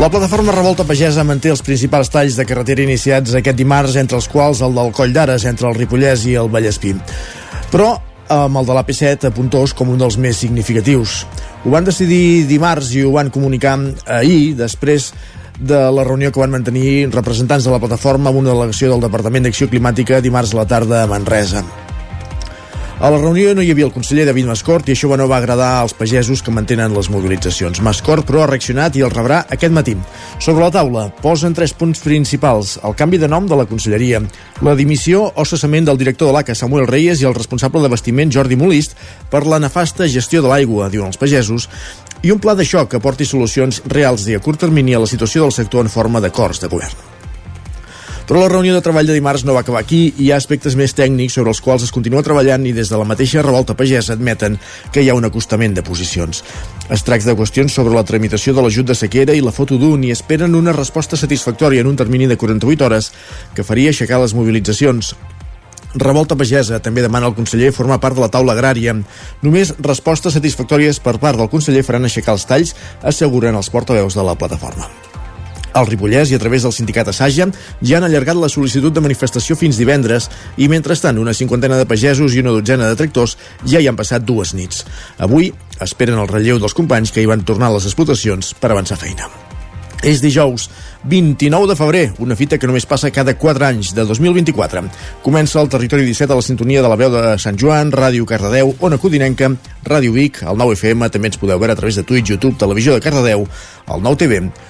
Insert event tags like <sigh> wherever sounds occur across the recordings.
La plataforma Revolta Pagesa manté els principals talls de carretera iniciats aquest dimarts, entre els quals el del Coll d'Ares, entre el Ripollès i el Vallespí. Però amb el de l'AP7 a Puntós com un dels més significatius. Ho van decidir dimarts i ho van comunicar ahir, després de la reunió que van mantenir representants de la plataforma amb una delegació del Departament d'Acció Climàtica dimarts a la tarda a Manresa. A la reunió no hi havia el conseller David Mascort i això no va agradar als pagesos que mantenen les mobilitzacions. Mascort, però, ha reaccionat i el rebrà aquest matí. Sobre la taula posen tres punts principals. El canvi de nom de la conselleria, la dimissió o cessament del director de l'ACA, Samuel Reyes, i el responsable d'abastiment, Jordi Molist, per la nefasta gestió de l'aigua, diuen els pagesos, i un pla de xoc que aporti solucions reals i a curt termini a la situació del sector en forma d'acords de govern. Però la reunió de treball de dimarts no va acabar aquí i hi ha aspectes més tècnics sobre els quals es continua treballant i des de la mateixa revolta pagès admeten que hi ha un acostament de posicions. Es tracta de qüestions sobre la tramitació de l'ajut de sequera i la foto d'un i esperen una resposta satisfactòria en un termini de 48 hores que faria aixecar les mobilitzacions. Revolta Pagesa també demana al conseller formar part de la taula agrària. Només respostes satisfactòries per part del conseller faran aixecar els talls, asseguren els portaveus de la plataforma. Al Ripollès i a través del sindicat Assaja ja han allargat la sol·licitud de manifestació fins divendres i mentrestant una cinquantena de pagesos i una dotzena de tractors ja hi han passat dues nits. Avui esperen el relleu dels companys que hi van tornar a les explotacions per avançar feina. És dijous 29 de febrer, una fita que només passa cada 4 anys de 2024. Comença el Territori 17 a la sintonia de la veu de Sant Joan, Ràdio Cardedeu, Ona Codinenca, Ràdio Vic, el 9 FM, també ens podeu veure a través de Twitch, YouTube, Televisió de Cardedeu, el 9 TV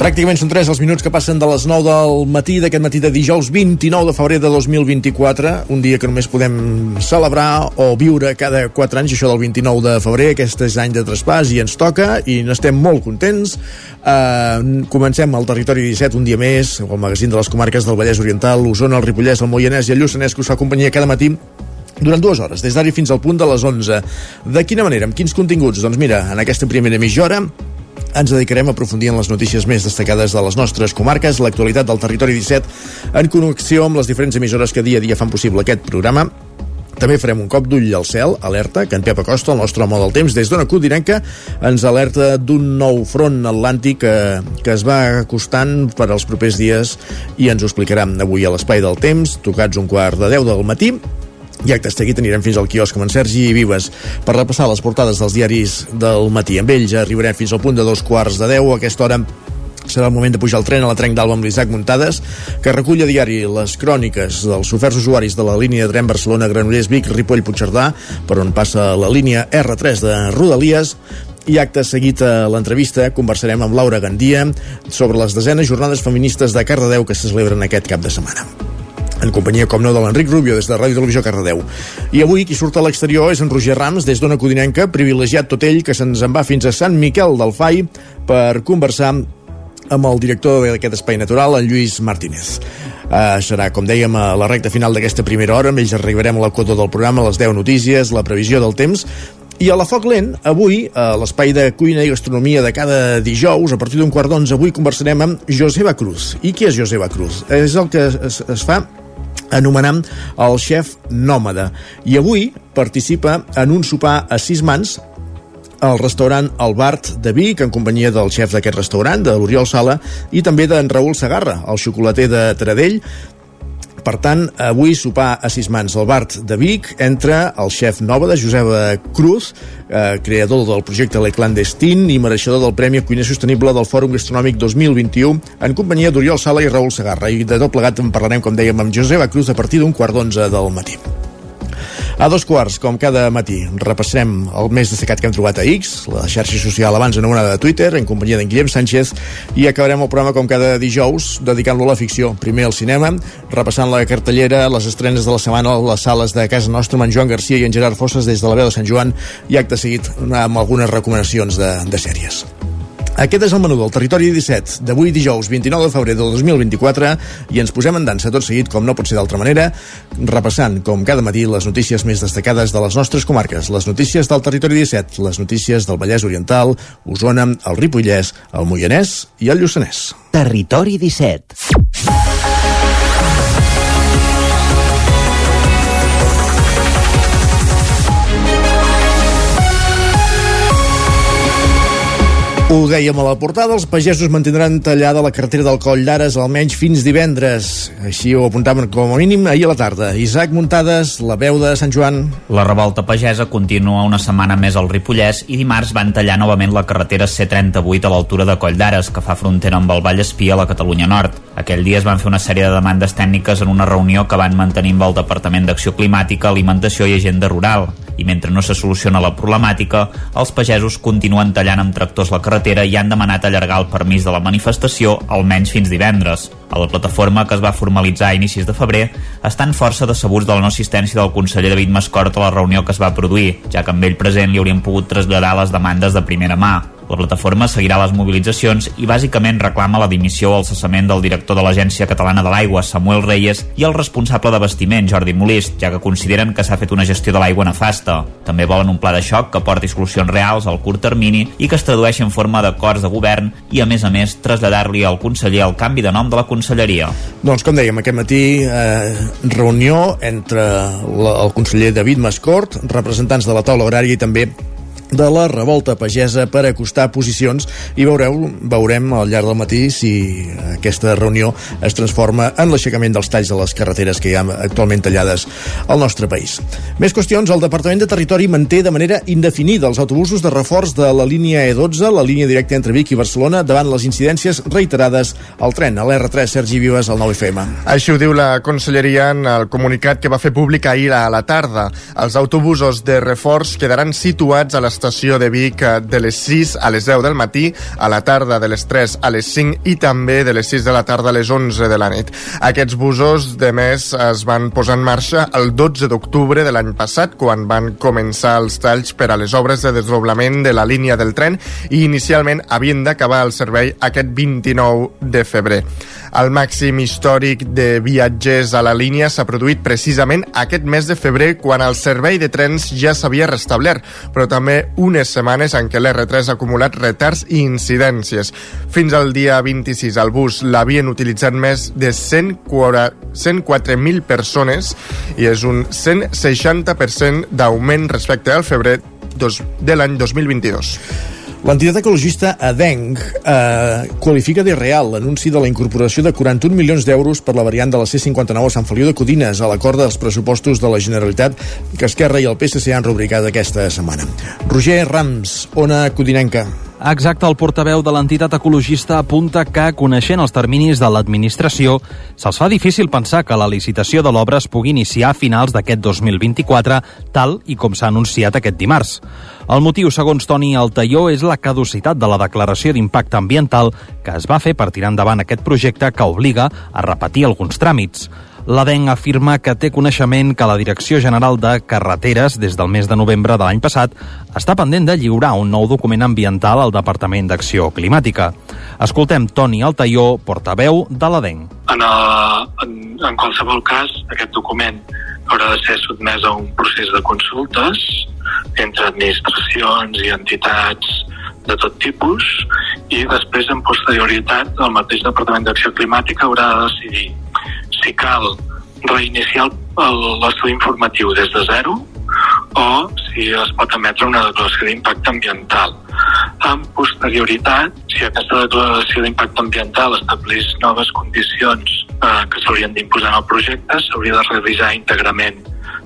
Pràcticament són 3 els minuts que passen de les 9 del matí d'aquest matí de dijous 29 de febrer de 2024, un dia que només podem celebrar o viure cada 4 anys, això del 29 de febrer, aquest és any de traspàs i ens toca i n'estem molt contents. Uh, comencem al territori 17 un dia més, el magazín de les comarques del Vallès Oriental, l'Osona, el Ripollès, el Moianès i el Lluçanès que us fa companyia cada matí durant dues hores, des d'ara fins al punt de les 11. De quina manera, amb quins continguts? Doncs mira, en aquesta primera mitja hora ens dedicarem a aprofundir en les notícies més destacades de les nostres comarques, l'actualitat del territori 17, en connexió amb les diferents emissores que dia a dia fan possible aquest programa. També farem un cop d'ull al cel, alerta, que en Pep Acosta, el nostre home del temps, des d'Ona Codinenca, ens alerta d'un nou front atlàntic que, que es va acostant per als propers dies i ens ho explicarà avui a l'espai del temps, tocats un quart de 10 del matí, i acte seguit anirem fins al quiosc amb en Sergi Vives per repassar les portades dels diaris del matí. Amb ells arribarem fins al punt de dos quarts de deu. A aquesta hora serà el moment de pujar el tren a la trenc d'Alba amb l'Isaac Muntades, que recull a diari les cròniques dels oferts usuaris de la línia de tren Barcelona-Granollers-Vic, Ripoll-Puigcerdà, per on passa la línia R3 de Rodalies, i acte seguit a l'entrevista conversarem amb Laura Gandia sobre les desenes jornades feministes de Cardedeu que se celebren aquest cap de setmana en companyia, com no, de l'Enric Rubio des de Ràdio Televisió Cardedeu. I avui qui surt a l'exterior és en Roger Rams des d'Ona Codinenca, privilegiat tot ell que se'ns en va fins a Sant Miquel del Fai per conversar amb el director d'aquest espai natural, en Lluís Martínez. Uh, serà, com dèiem, a la recta final d'aquesta primera hora, amb ells arribarem a la cota del programa, les 10 notícies, la previsió del temps, i a la Foc Lent, avui, a l'espai de cuina i gastronomia de cada dijous, a partir d'un quart d'onze, avui conversarem amb Joseba Cruz. I qui és Joseba Cruz? És el que es, es fa anomenant el xef nòmada. I avui participa en un sopar a sis mans al restaurant El Bart de Vic, en companyia del xef d'aquest restaurant, de l'Oriol Sala, i també d'en Raül Sagarra, el xocolater de Taradell, Per tant, avui sopar a sis mans al Bart de Vic entre el xef nova de Joseba Cruz, eh, creador del projecte Le Clandestin i mereixedor del Premi Cuiner Sostenible del Fòrum Gastronòmic 2021, en companyia d'Oriol Sala i Raül Segarra. I de tot plegat en parlarem, com dèiem, amb Joseba Cruz a partir d'un quart d'onze del matí. A dos quarts, com cada matí, repassarem el més destacat que hem trobat a X, la xarxa social abans anomenada de Twitter, en companyia d'en Guillem Sánchez, i acabarem el programa com cada dijous, dedicant-lo a la ficció. Primer al cinema, repassant la cartellera, les estrenes de la setmana a les sales de casa nostra amb en Joan Garcia i en Gerard Fosses des de la veu de Sant Joan, i acte seguit amb algunes recomanacions de, de sèries. Aquest és el menú del Territori 17 d'avui dijous 29 de febrer del 2024 i ens posem en dansa tot seguit, com no pot ser d'altra manera, repassant, com cada matí, les notícies més destacades de les nostres comarques, les notícies del Territori 17, les notícies del Vallès Oriental, Osona, el Ripollès, el Moianès i el Lluçanès. Territori 17. Ho dèiem a la portada, els pagesos mantindran tallada la carretera del Coll d'Ares almenys fins divendres. Així ho apuntaven com a mínim ahir a la tarda. Isaac Muntades, la veu de Sant Joan. La revolta pagesa continua una setmana més al Ripollès i dimarts van tallar novament la carretera C38 a l'altura de Coll d'Ares, que fa frontera amb el Vall Espí a la Catalunya Nord. Aquell dia es van fer una sèrie de demandes tècniques en una reunió que van mantenir amb el Departament d'Acció Climàtica, Alimentació i Agenda Rural. I mentre no se soluciona la problemàtica, els pagesos continuen tallant amb tractors la carretera i han demanat allargar el permís de la manifestació almenys fins divendres. A la plataforma, que es va formalitzar a inicis de febrer, estan força decebuts de la no assistència del conseller David Mascort a la reunió que es va produir, ja que amb ell present li haurien pogut traslladar les demandes de primera mà. La plataforma seguirà les mobilitzacions i bàsicament reclama la dimissió o el cessament del director de l'Agència Catalana de l'Aigua, Samuel Reyes, i el responsable d'abastiment, Jordi Molist, ja que consideren que s'ha fet una gestió de l'aigua nefasta. També volen un pla de xoc que porti solucions reals al curt termini i que es tradueixi en forma d'acords de govern i, a més a més, traslladar-li al conseller el canvi de nom de la conselleria. Doncs, com dèiem, aquest matí eh, reunió entre la, el conseller David Mascort, representants de la taula horària i també de la revolta pagesa per acostar posicions i veureu, veurem al llarg del matí si aquesta reunió es transforma en l'aixecament dels talls de les carreteres que hi ha actualment tallades al nostre país. Més qüestions, el Departament de Territori manté de manera indefinida els autobusos de reforç de la línia E12, la línia directa entre Vic i Barcelona, davant les incidències reiterades al tren, a l'R3 Sergi Vives, al 9FM. Així ho diu la Conselleria en el comunicat que va fer públic ahir a la tarda. Els autobusos de reforç quedaran situats a l'estació de Vic de les 6 a les 10 del matí, a la tarda de les 3 a les 5 i també de les 6 de la tarda a les 11 de la nit. Aquests busos, de més, es van posar en marxa el 12 d'octubre de l'any passat, quan van començar els talls per a les obres de desdoblament de la línia del tren i inicialment havien d'acabar el servei aquest 29 de febrer. El màxim històric de viatgers a la línia s'ha produït precisament aquest mes de febrer quan el servei de trens ja s'havia restablert, però també unes setmanes en què l'R3 ha acumulat retards i incidències. Fins al dia 26 el bus l'havien utilitzat més de 104.000 persones i és un 160% d'augment respecte al febrer de l'any 2022. L'entitat ecologista ADENC eh, qualifica d'irreal l'anunci de la incorporació de 41 milions d'euros per la variant de la C-59 a Sant Feliu de Codines a l'acord dels pressupostos de la Generalitat que Esquerra i el PSC han rubricat aquesta setmana. Roger Rams, Ona Codinenca. Exacte, el portaveu de l'entitat ecologista apunta que, coneixent els terminis de l'administració, se'ls fa difícil pensar que la licitació de l'obra es pugui iniciar a finals d'aquest 2024, tal i com s'ha anunciat aquest dimarts. El motiu, segons Toni Altaió, és la caducitat de la declaració d'impacte ambiental que es va fer per tirar endavant aquest projecte que obliga a repetir alguns tràmits. L'ADEN afirma que té coneixement que la Direcció General de Carreteres, des del mes de novembre de l'any passat, està pendent de lliurar un nou document ambiental al Departament d'Acció Climàtica. Escoltem Toni Altaió, portaveu de l'ADEN. En, a, en, en qualsevol cas, aquest document haurà de ser sotmès a un procés de consultes entre administracions i entitats de tot tipus i després, en posterioritat, el mateix Departament d'Acció Climàtica haurà de decidir si cal reiniciar l'estudi informatiu des de zero o si es pot emetre una declaració d'impacte ambiental. En posterioritat, si aquesta declaració d'impacte ambiental estableix noves condicions eh, que s'haurien d'imposar en el projecte, s'hauria de revisar íntegrament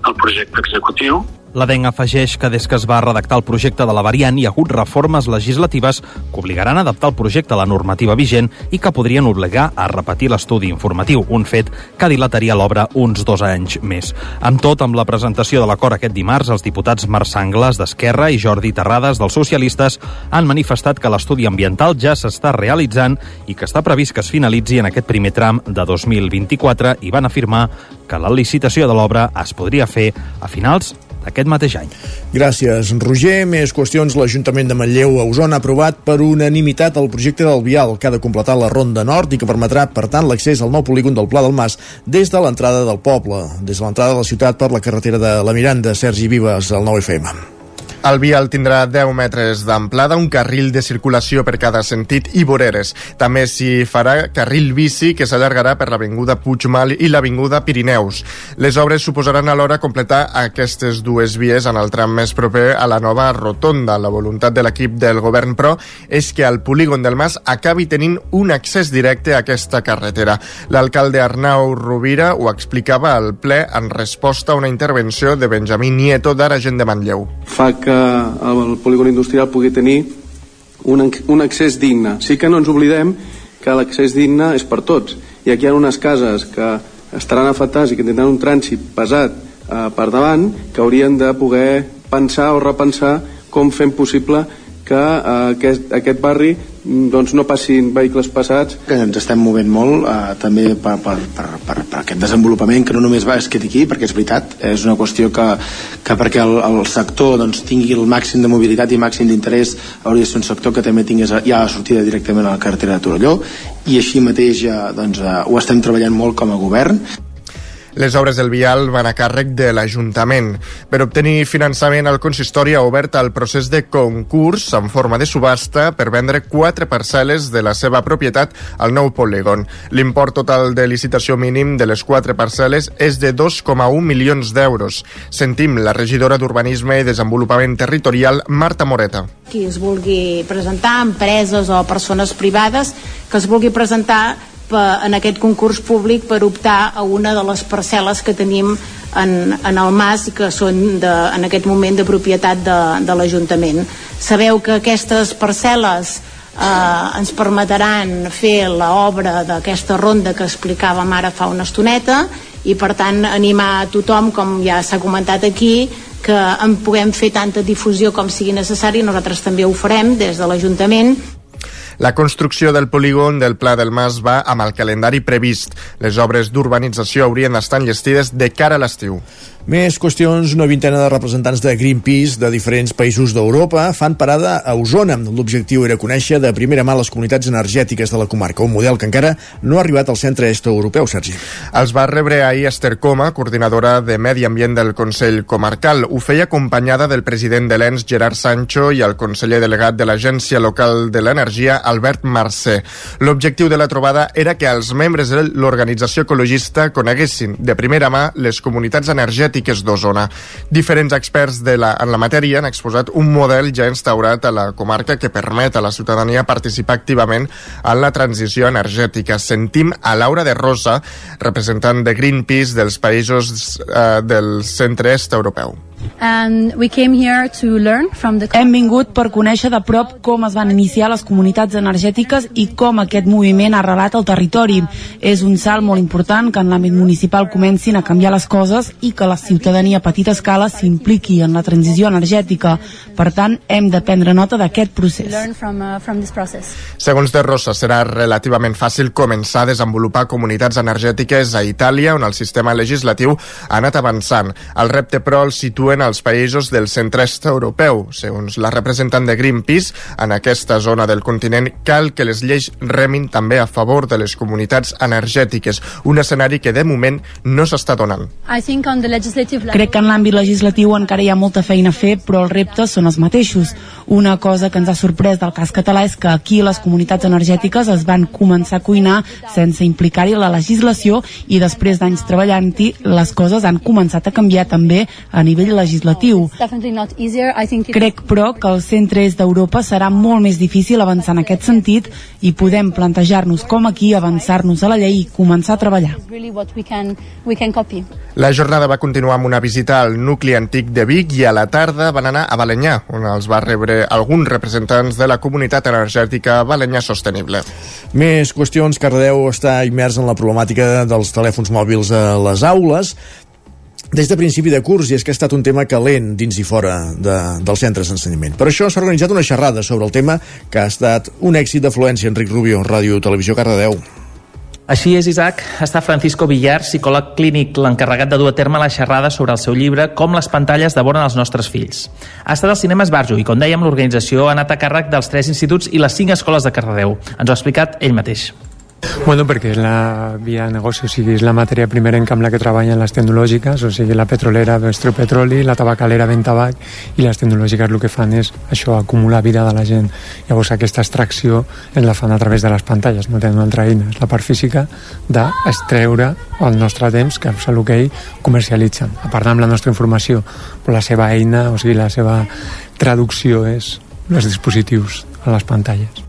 el projecte executiu L'ADEN afegeix que des que es va redactar el projecte de la variant hi ha hagut reformes legislatives que obligaran a adaptar el projecte a la normativa vigent i que podrien obligar a repetir l'estudi informatiu, un fet que dilataria l'obra uns dos anys més. Amb tot, amb la presentació de l'acord aquest dimarts, els diputats Marc Sangles d'Esquerra i Jordi Terrades dels socialistes han manifestat que l'estudi ambiental ja s'està realitzant i que està previst que es finalitzi en aquest primer tram de 2024 i van afirmar que la licitació de l'obra es podria fer a finals aquest mateix any. Gràcies, Roger. Més qüestions. L'Ajuntament de Manlleu a Osona ha aprovat per unanimitat el projecte del Vial, que ha de completar la Ronda Nord i que permetrà, per tant, l'accés al nou polígon del Pla del Mas des de l'entrada del poble, des de l'entrada de la ciutat per la carretera de la Miranda. Sergi Vives, al 9FM. El vial tindrà 10 metres d'amplada, un carril de circulació per cada sentit i voreres. També s'hi farà carril bici que s'allargarà per l'Avinguda Puigmal i l'Avinguda Pirineus. Les obres suposaran alhora completar aquestes dues vies en el tram més proper a la nova rotonda. La voluntat de l'equip del govern, però, és que el polígon del Mas acabi tenint un accés directe a aquesta carretera. L'alcalde Arnau Rovira ho explicava al ple en resposta a una intervenció de Benjamí Nieto d'Ara Gent de Manlleu. Fa que el polígon industrial pugui tenir un, un accés digne. Sí que no ens oblidem que l'accés digne és per tots. I aquí hi ha unes cases que estaran afectades i que tindran un trànsit pesat eh, per davant que haurien de poder pensar o repensar com fem possible que eh, aquest, aquest barri doncs no passin vehicles passats. Que ens estem movent molt eh, també per, per, per, per, per aquest desenvolupament que no només va es quedi aquí, perquè és veritat, és una qüestió que, que perquè el, el sector doncs, tingui el màxim de mobilitat i màxim d'interès hauria de ser un sector que també tingués ja la sortida directament a la carretera de Torelló i així mateix ja, doncs, eh, ho estem treballant molt com a govern. Les obres del vial van a càrrec de l'Ajuntament. Per obtenir finançament, el consistori ha obert el procés de concurs en forma de subhasta per vendre quatre parcel·les de la seva propietat al nou polígon. L'import total de licitació mínim de les quatre parcel·les és de 2,1 milions d'euros. Sentim la regidora d'Urbanisme i Desenvolupament Territorial, Marta Moreta. Qui es vulgui presentar, empreses o persones privades, que es vulgui presentar en aquest concurs públic per optar a una de les parcel·les que tenim en, en el MAS que són de, en aquest moment de propietat de, de l'Ajuntament. Sabeu que aquestes parcel·les eh, ens permetran fer l'obra d'aquesta ronda que explicàvem ara fa una estoneta i per tant animar a tothom, com ja s'ha comentat aquí, que en puguem fer tanta difusió com sigui necessari, nosaltres també ho farem des de l'Ajuntament la construcció del polígon del Pla del Mas va amb el calendari previst. Les obres d'urbanització haurien d'estar enllestides de cara a l'estiu. Més qüestions, una vintena de representants de Greenpeace de diferents països d'Europa fan parada a Osona. L'objectiu era conèixer de primera mà les comunitats energètiques de la comarca, un model que encara no ha arribat al centre est europeu, Sergi. Els va rebre ahir Esther Coma, coordinadora de Medi Ambient del Consell Comarcal. Ho feia acompanyada del president de l'ENS, Gerard Sancho, i el conseller delegat de l'Agència Local de l'Energia, Albert Mercè. L'objectiu de la trobada era que els membres de l'organització ecologista coneguessin de primera mà les comunitats energètiques energètiques d'Osona. Diferents experts de la, en la matèria han exposat un model ja instaurat a la comarca que permet a la ciutadania participar activament en la transició energètica. Sentim a Laura de Rosa, representant de Greenpeace dels països eh, del centre-est europeu. And we came here to learn from the... Hem vingut per conèixer de prop com es van iniciar les comunitats energètiques i com aquest moviment ha arrelat al territori. És un salt molt important que en l'àmbit municipal comencin a canviar les coses i que la ciutadania a petita escala s'impliqui en la transició energètica. Per tant, hem de prendre nota d'aquest procés. From, uh, from Segons de Rosa, serà relativament fàcil començar a desenvolupar comunitats energètiques a Itàlia, on el sistema legislatiu ha anat avançant. El repte, però, el situa inclouen els països del centre-est europeu. Segons la representant de Greenpeace, en aquesta zona del continent cal que les lleis remin també a favor de les comunitats energètiques, un escenari que de moment no s'està donant. Crec que en l'àmbit legislatiu encara hi ha molta feina a fer, però els reptes són els mateixos. Una cosa que ens ha sorprès del cas català és que aquí les comunitats energètiques es van començar a cuinar sense implicar-hi la legislació i després d'anys treballant-hi les coses han començat a canviar també a nivell legislatiu legislatiu. Crec, però, que al centre-est d'Europa serà molt més difícil avançar en aquest sentit i podem plantejar-nos com aquí avançar-nos a la llei i començar a treballar. La jornada va continuar amb una visita al nucli antic de Vic i a la tarda van anar a Balenyà, on els va rebre alguns representants de la comunitat energètica Balenyà Sostenible. Més qüestions. Cardedeu està immers en la problemàtica dels telèfons mòbils a les aules des de principi de curs i és que ha estat un tema calent dins i fora de, dels centres d'ensenyament. Per això s'ha organitzat una xerrada sobre el tema que ha estat un èxit d'afluència. Enric Rubio, Ràdio Televisió Cardedeu. Així és, Isaac. Està Francisco Villar, psicòleg clínic, l'encarregat de dur a terme la xerrada sobre el seu llibre Com les pantalles devoren els nostres fills. Ha estat al cinema Esbarjo i, com dèiem, l'organització ha anat a càrrec dels tres instituts i les cinc escoles de Cardedeu. Ens ho ha explicat ell mateix. Bueno, perquè la via de negoci, o sigui, és la matèria primerenca amb la que treballen les tecnològiques, o sigui, la petrolera extreu petroli, la tabacalera ven tabac, i les tecnològiques el que fan és això, acumular vida de la gent. Llavors aquesta extracció ens la fan a través de les pantalles, no tenen una altra eina, és la part física d'extreure el nostre temps, que és el que ell comercialitzen, a part amb la nostra informació, la seva eina, o sigui, la seva traducció és els dispositius a les pantalles.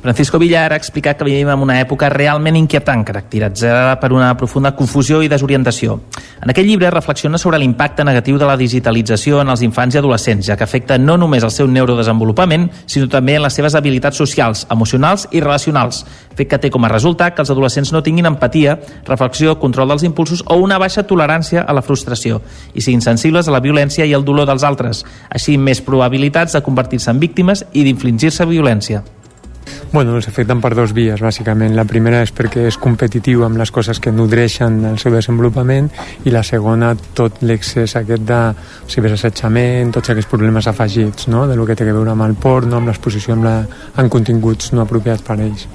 Francisco Villar ha explicat que vivim en una època realment inquietant, caracteritzada per una profunda confusió i desorientació. En aquest llibre reflexiona sobre l'impacte negatiu de la digitalització en els infants i adolescents, ja que afecta no només el seu neurodesenvolupament, sinó també en les seves habilitats socials, emocionals i relacionals, fet que té com a resultat que els adolescents no tinguin empatia, reflexió, control dels impulsos o una baixa tolerància a la frustració i siguin sensibles a la violència i al dolor dels altres, així més probabilitats de convertir-se en víctimes i d'infligir-se violència. Bueno, els afecten per dos vies, bàsicament. La primera és perquè és competitiu amb les coses que nodreixen el seu desenvolupament i la segona, tot l'excés aquest de ciberassetjament, tots aquests problemes afegits, no?, de lo que té a veure amb el porno, amb l'exposició amb, la, amb continguts no apropiats per a ells.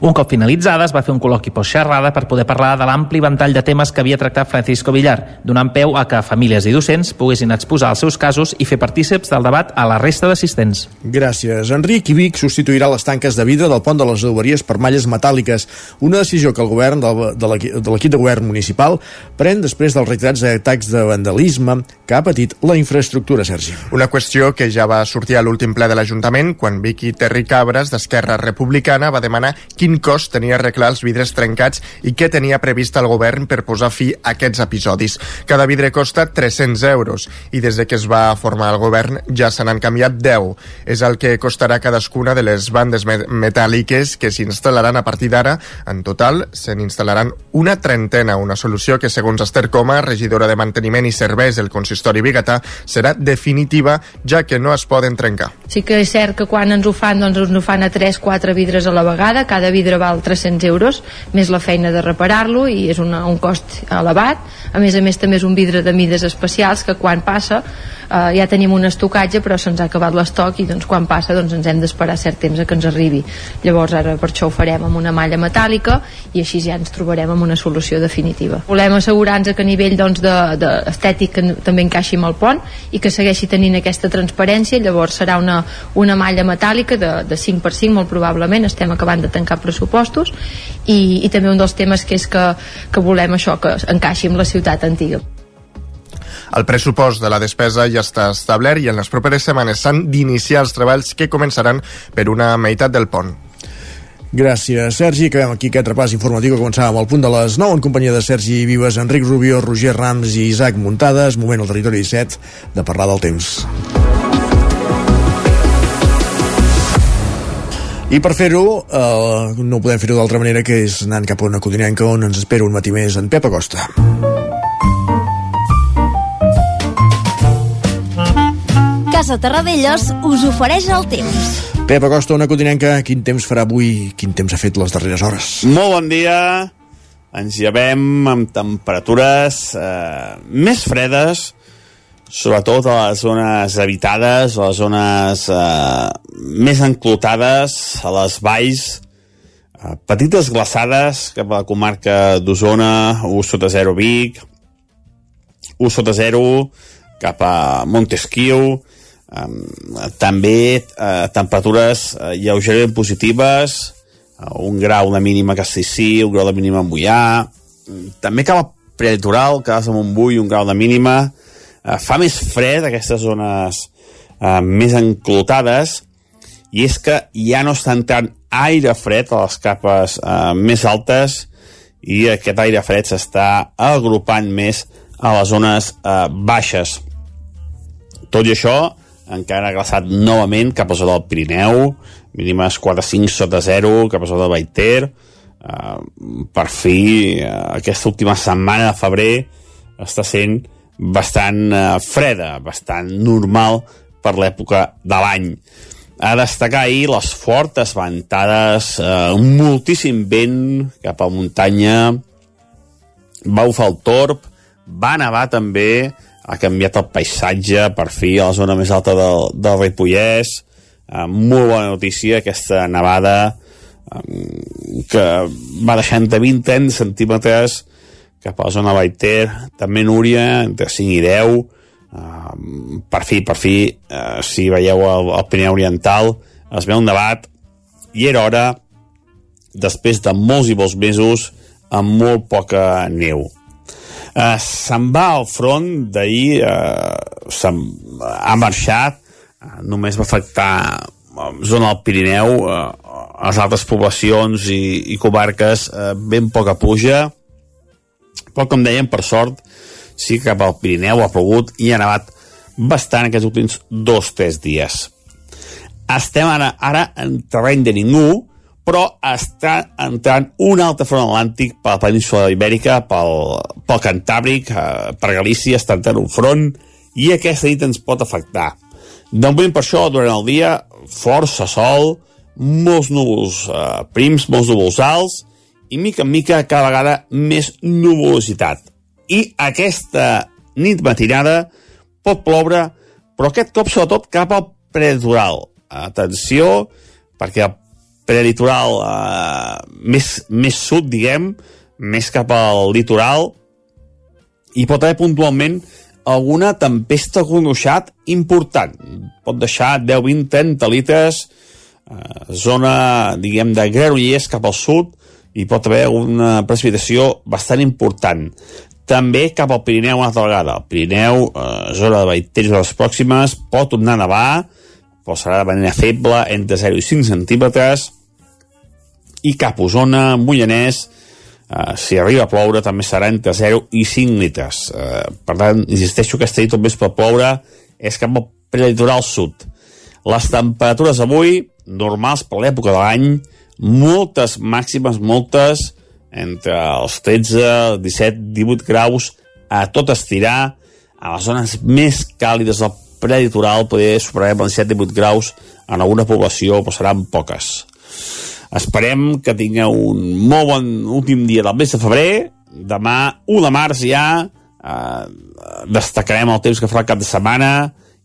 Un cop finalitzada, es va fer un col·loqui post-xerrada per poder parlar de l'ampli ventall de temes que havia tractat Francisco Villar, donant peu a que famílies i docents poguessin exposar els seus casos i fer partíceps del debat a la resta d'assistents. Gràcies. Enric i Vic substituirà les tanques de vidre del pont de les adoberies per malles metàl·liques, una decisió que el govern de l'equip de govern municipal pren després dels reiterats atacs de vandalisme que ha patit la infraestructura, Sergi. Una qüestió que ja va sortir a l'últim ple de l'Ajuntament quan Vicky Terri Cabres, d'Esquerra Republicana, va demanar quin cost tenia arreglar els vidres trencats i què tenia previst el govern per posar fi a aquests episodis. Cada vidre costa 300 euros i des de que es va formar el govern ja se n'han canviat 10. És el que costarà cadascuna de les bandes metàl·liques que s'instal·laran a partir d'ara. En total, se n'instal·laran una trentena, una solució que, segons Esther Coma, regidora de Manteniment i Serveis del Consistori Bigatà, serà definitiva, ja que no es poden trencar. Sí que és cert que quan ens ho fan, doncs ens ho fan a 3-4 vidres a la vegada, cada vidre val 300 euros, més la feina de reparar-lo i és una, un cost elevat. A més a més també és un vidre de mides especials que quan passa eh, ja tenim un estocatge però se'ns ha acabat l'estoc i doncs quan passa doncs ens hem d'esperar cert temps a que ens arribi. Llavors ara per això ho farem amb una malla metàl·lica i així ja ens trobarem amb una solució definitiva. Volem assegurar-nos que a nivell doncs, de, de també encaixi amb el pont i que segueixi tenint aquesta transparència, llavors serà una, una malla metàl·lica de, de 5 per 5 molt probablement, estem acabant de tancar pressupostos i, i també un dels temes que és que, que volem això, que encaixi amb la ciutat antiga. El pressupost de la despesa ja està establert i en les properes setmanes s'han d'iniciar els treballs que començaran per una meitat del pont. Gràcies, Sergi. Acabem aquí aquest repàs informatiu que començàvem al punt de les 9 en companyia de Sergi Vives, Enric Rubio, Roger Rams i Isaac Muntades. Moment al territori 17 de parlar del temps. I per fer-ho, eh, no podem fer-ho d'altra manera que és anant cap a una codinenca on ens espera un matí més en Pep Acosta. Casa Terradellos us ofereix el temps. Pep Acosta, una codinenca, quin temps farà avui? Quin temps ha fet les darreres hores? Molt bon dia. Ens llevem amb temperatures eh, més fredes, sobretot a les zones habitades, a les zones eh, més enclotades, a les valls, eh, petites glaçades cap a la comarca d'Osona, 1 sota 0 Vic, 1 sota 0 cap a Montesquieu, Um, també uh, temperatures uh, lleugerament positives, uh, un grau de mínima a Castellcí, un grau de mínima a Mollà, mm, també cap al prelitoral, Cases de Montbui, un grau de mínima, eh, fa més fred aquestes zones eh, més enclotades i és que ja no està entrant aire fred a les capes eh, més altes i aquest aire fred s'està agrupant més a les zones eh, baixes. Tot i això, encara glaçat novament cap a zona del Pirineu, mínimes 4-5 sota 0, cap a zona del Baiter, uh, per fi uh, aquesta última setmana de febrer està sent bastant uh, freda, bastant normal per l'època de l'any. A destacar ahir les fortes ventades, eh, moltíssim vent cap a muntanya, va bufar el torb, va nevar també, ha canviat el paisatge, per fi, a la zona més alta del, del Ripollès, eh, molt bona notícia, aquesta nevada eh, que va deixar entre 20 i 30 centímetres cap a la zona Baiter, també Núria, entre 5 i 10, Uh, per fi, per fi, uh, si veieu el, el Pirineu Oriental, es veu un debat i era hora, després de molts i molts mesos, amb molt poca neu. Uh, se'n va al front d'ahir, uh, ha marxat, uh, només va afectar uh, zona del Pirineu, uh, les altres poblacions i, i comarques, uh, ben poca puja, però com dèiem, per sort, sí que cap al Pirineu ha plogut i ha nevat bastant aquests últims dos o tres dies. Estem ara, ara en terreny de ningú, però està entrant un altre front atlàntic per la península ibèrica, pel, pel Cantàbric, eh, per Galícia està entrant un front i aquesta nit ens pot afectar. De moment per això, durant el dia, força sol, molts núvols eh, prims, molts núvols alts, i mica en mica cada vegada més nuvolositat i aquesta nit matinada pot ploure, però aquest cop sobretot cap al prelitoral. Atenció, perquè el prelitoral eh, més, més sud, diguem, més cap al litoral, hi pot haver puntualment alguna tempesta conuixat important. Pot deixar 10, 20, 30 litres, eh, zona, diguem, de Granollers cap al sud, i pot haver una precipitació bastant important també cap al Pirineu una altra vegada. El Pirineu, eh, zona de Baiters de les pròximes, pot tornar a nevar, però serà de manera feble, entre 0 i 5 centímetres, i cap a Osona, Mollanès, eh, si arriba a ploure, també serà entre 0 i 5 litres. Eh, per tant, insisteixo que aquesta nit més per ploure és cap al prelitoral sud. Les temperatures avui, normals per l'època de l'any, moltes màximes, moltes, entre els 13, 17, 18 graus a tot estirar a les zones més càlides del preditoral poder superar els 17-18 graus en alguna població però seran poques esperem que tingueu un molt bon últim dia del mes de febrer demà 1 de març ja eh, destacarem el temps que farà el cap de setmana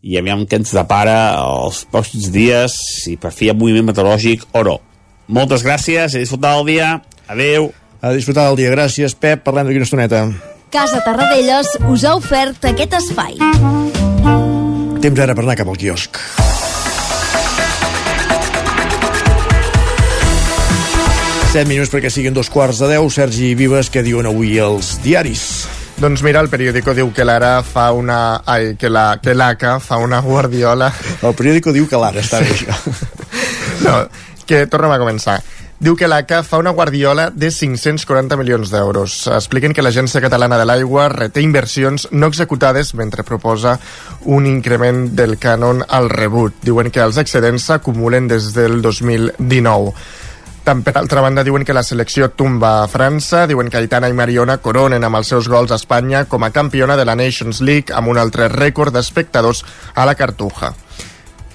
i aviam què ens depara els pròxims dies si per fi hi ha moviment meteorològic o no moltes gràcies i disfrutar el dia adeu a disfrutar del dia. Gràcies, Pep. Parlem d'aquí una estoneta. Casa Tarradellas us ha ofert aquest espai. Temps ara per anar cap al quiosc. Set minuts perquè siguin dos quarts de deu. Sergi Vives, què diuen avui els diaris? Doncs mira, el periòdico diu que l'ara fa una... Ai, que la que l'ACA fa una guardiola... El periòdico diu que l'ara, està bé això. <laughs> no, que tornem a començar. Diu que l'ACA fa una guardiola de 540 milions d'euros. Expliquen que l'Agència Catalana de l'Aigua reté inversions no executades mentre proposa un increment del cànon al rebut. Diuen que els excedents s'acumulen des del 2019. Tant per altra banda diuen que la selecció tumba a França, diuen que Aitana i Mariona coronen amb els seus gols a Espanya com a campiona de la Nations League amb un altre rècord d'espectadors a la Cartuja.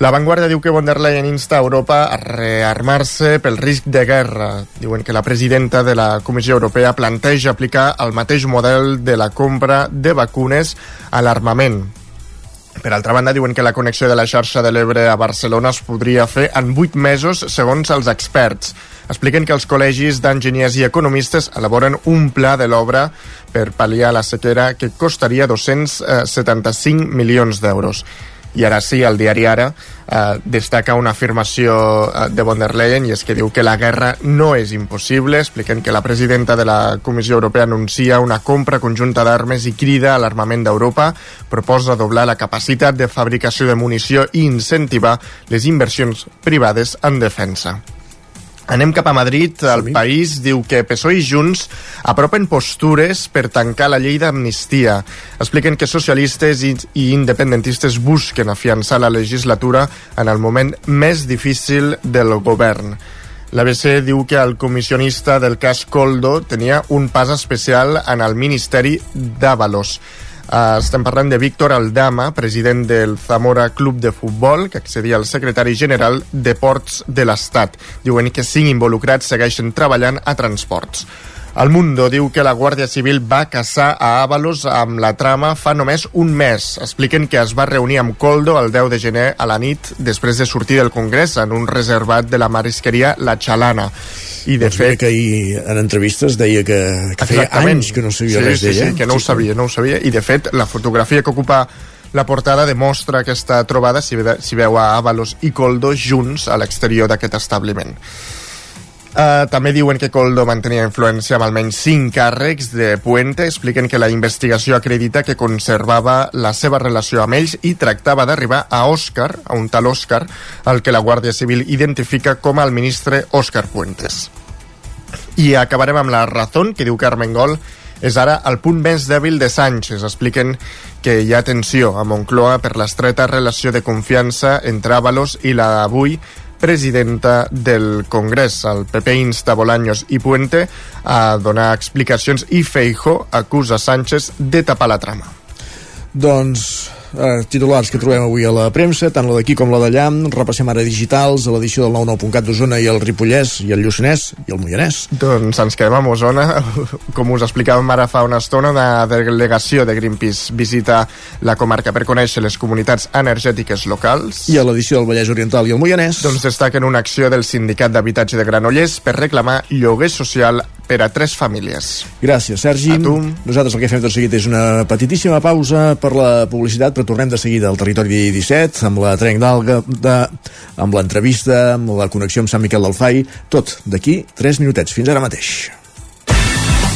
La Vanguardia diu que von der Leyen insta a Europa a rearmar-se pel risc de guerra. Diuen que la presidenta de la Comissió Europea planteja aplicar el mateix model de la compra de vacunes a l'armament. Per altra banda, diuen que la connexió de la xarxa de l'Ebre a Barcelona es podria fer en 8 mesos, segons els experts. Expliquen que els col·legis d'enginyers i economistes elaboren un pla de l'obra per pal·liar la sequera que costaria 275 milions d'euros. I ara sí, el diari Ara eh, destaca una afirmació eh, de von der Leyen i és que diu que la guerra no és impossible, expliquen que la presidenta de la Comissió Europea anuncia una compra conjunta d'armes i crida a l'armament d'Europa, proposa doblar la capacitat de fabricació de munició i incentivar les inversions privades en defensa. Anem cap a Madrid. El país diu que PSOE i Junts apropen postures per tancar la llei d'amnistia. Expliquen que socialistes i, independentistes busquen afiançar la legislatura en el moment més difícil del govern. L'ABC diu que el comissionista del cas Coldo tenia un pas especial en el Ministeri d'Avalos. Uh, estem parlant de Víctor Aldama, president del Zamora Club de Futbol, que accedia al secretari general de Ports de l'Estat. Diuen que cinc involucrats segueixen treballant a transports. El Mundo diu que la Guàrdia Civil va caçar a Avalos amb la trama fa només un mes. Expliquen que es va reunir amb Coldo el 10 de gener a la nit després de sortir del Congrés en un reservat de la marisqueria La Xalana. I de doncs fet... que ahir en entrevistes deia que, que feia anys que no sabia sí, res sí, d'ella. Sí, que no ho sabia, no ho sabia. I de fet, la fotografia que ocupa la portada demostra aquesta trobada si, si veu a Avalos i Coldo junts a l'exterior d'aquest establiment. Uh, també diuen que Coldo mantenia influència amb almenys 5 càrrecs de Puente. Expliquen que la investigació acredita que conservava la seva relació amb ells i tractava d'arribar a Òscar, a un tal Òscar, el que la Guàrdia Civil identifica com el ministre Òscar Puentes. I acabarem amb la Razón, que diu que Armengol és ara el punt més dèbil de Sánchez. Expliquen que hi ha tensió a Moncloa per l'estreta relació de confiança entre Ábalos i la avui presidenta del Congrés. El PP insta Bolaños i Puente a donar explicacions i Feijo acusa Sánchez de tapar la trama. Doncs eh, titulars que trobem avui a la premsa, tant la d'aquí com la d'allà. Repassem ara digitals a l'edició del 99.cat d'Osona i el Ripollès, i el Lluçanès, i el Moianès. Doncs ens quedem a Osona. <laughs> Com us explicàvem ara fa una estona, una delegació de Greenpeace visita la comarca per conèixer les comunitats energètiques locals. I a l'edició del Vallès Oriental i el Moianès. Doncs destaquen una acció del Sindicat d'Habitatge de Granollers per reclamar lloguer social per a tres famílies. Gràcies, Sergi. A tu. Nosaltres el que fem tot seguit és una petitíssima pausa per la publicitat, però tornem de seguida al territori 17, amb la trenc d'alga, de, amb l'entrevista, amb la connexió amb Sant Miquel del Fai, tot d'aquí 3 minutets. Fins ara mateix.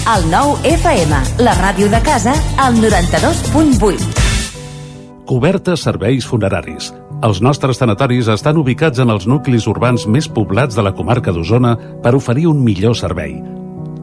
El nou FM, la ràdio de casa, al 92.8. Cobertes serveis funeraris. Els nostres tanatoris estan ubicats en els nuclis urbans més poblats de la comarca d'Osona per oferir un millor servei.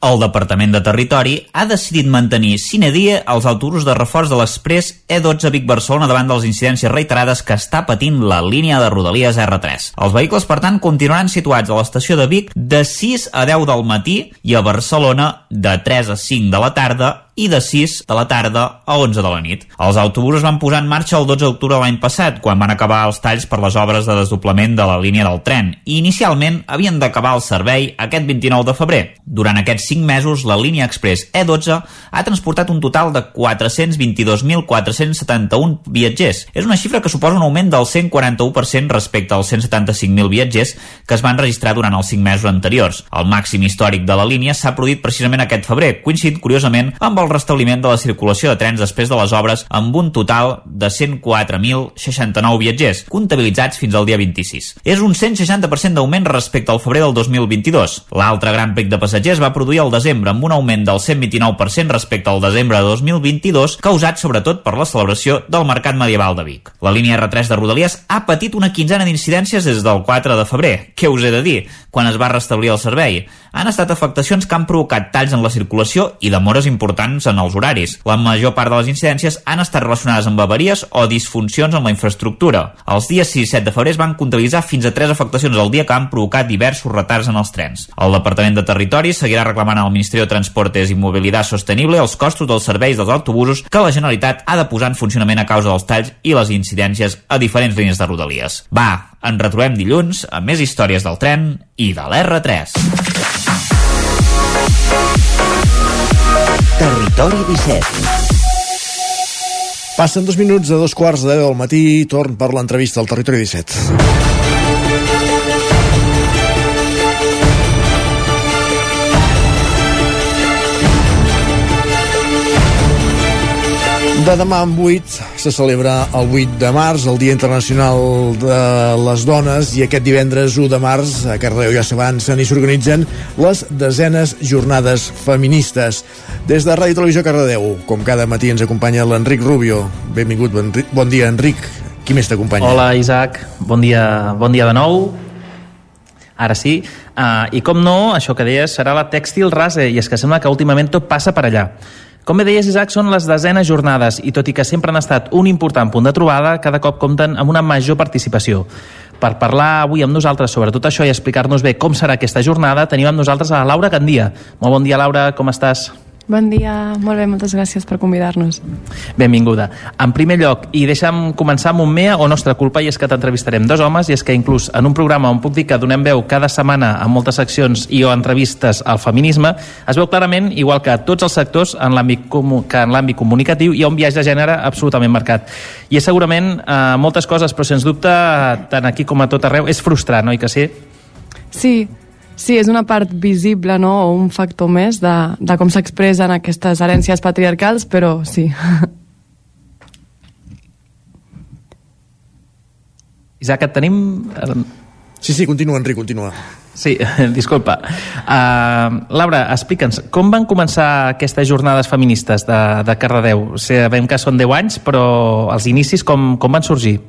El Departament de Territori ha decidit mantenir sine die els autobusos de reforç de l'Express E12 Vic-Barcelona davant de les incidències reiterades que està patint la línia de Rodalies R3. Els vehicles, per tant, continuaran situats a l'estació de Vic de 6 a 10 del matí i a Barcelona de 3 a 5 de la tarda i de 6 de la tarda a 11 de la nit. Els autobusos van posar en marxa el 12 d'octubre de l'any passat, quan van acabar els talls per les obres de desdoblament de la línia del tren, i inicialment havien d'acabar el servei aquest 29 de febrer. Durant aquests 5 mesos, la línia express E12 ha transportat un total de 422.471 viatgers. És una xifra que suposa un augment del 141% respecte als 175.000 viatgers que es van registrar durant els 5 mesos anteriors. El màxim històric de la línia s'ha produït precisament aquest febrer, coincidint curiosament amb el restabliment de la circulació de trens després de les obres amb un total de 104.069 viatgers, comptabilitzats fins al dia 26. És un 160% d'augment respecte al febrer del 2022. L'altre gran pic de passatgers va produir al desembre amb un augment del 129% respecte al desembre de 2022, causat sobretot per la celebració del Mercat Medieval de Vic. La línia R3 de Rodalies ha patit una quinzena d'incidències des del 4 de febrer. Què us he de dir? Quan es va restablir el servei. Han estat afectacions que han provocat talls en la circulació i demores importants en els horaris. La major part de les incidències han estat relacionades amb avaries o disfuncions en la infraestructura. Els dies 6 i 7 de febrer es van comptabilitzar fins a 3 afectacions al dia que han provocat diversos retards en els trens. El Departament de Territori seguirà reclamant al Ministeri de Transportes i Mobilitat Sostenible els costos dels serveis dels autobusos que la Generalitat ha de posar en funcionament a causa dels talls i les incidències a diferents línies de rodalies. Va, en retrobem dilluns amb més històries del tren i de l'R3. Territori 17. Passen dos minuts de dos quarts de deu del matí, torn per l'entrevista al Territori 17. De demà en 8 se celebra el 8 de març, el Dia Internacional de les Dones, i aquest divendres 1 de març a Cardeu ja s'avancen i s'organitzen les desenes jornades feministes. Des de Ràdio Televisió Cardedeu, com cada matí ens acompanya l'Enric Rubio. Benvingut, bon, bon dia, Enric. Qui més t'acompanya? Hola, Isaac. Bon dia, bon dia de nou. Ara sí. Uh, I com no, això que deies serà la tèxtil rase, i és que sembla que últimament tot passa per allà. Com bé deies, Isaac, són les desenes jornades i tot i que sempre han estat un important punt de trobada, cada cop compten amb una major participació. Per parlar avui amb nosaltres sobre tot això i explicar-nos bé com serà aquesta jornada, tenim amb nosaltres a Laura Gandia. Molt bon dia, Laura, com estàs? Bon dia, molt bé, moltes gràcies per convidar-nos. Benvinguda. En primer lloc, i deixa'm començar amb un mea o nostra culpa, i és que t'entrevistarem dos homes, i és que inclús en un programa on puc dir que donem veu cada setmana a moltes seccions i o entrevistes al feminisme, es veu clarament, igual que a tots els sectors, en l'àmbit que en l'àmbit comunicatiu hi ha un viatge de gènere absolutament marcat. I és segurament eh, moltes coses, però sens dubte, tant aquí com a tot arreu, és frustrant, oi que sí? Sí, Sí, és una part visible, no?, o un factor més de, de com s'expressen aquestes herències patriarcals, però sí. <laughs> Isaac, et tenim... Sí, sí, continua, Enric, continua. Sí, <laughs> disculpa. Uh, Laura, explica'ns, com van començar aquestes jornades feministes de, de Cardedeu? Sabem que són 10 anys, però els inicis com, com van sorgir?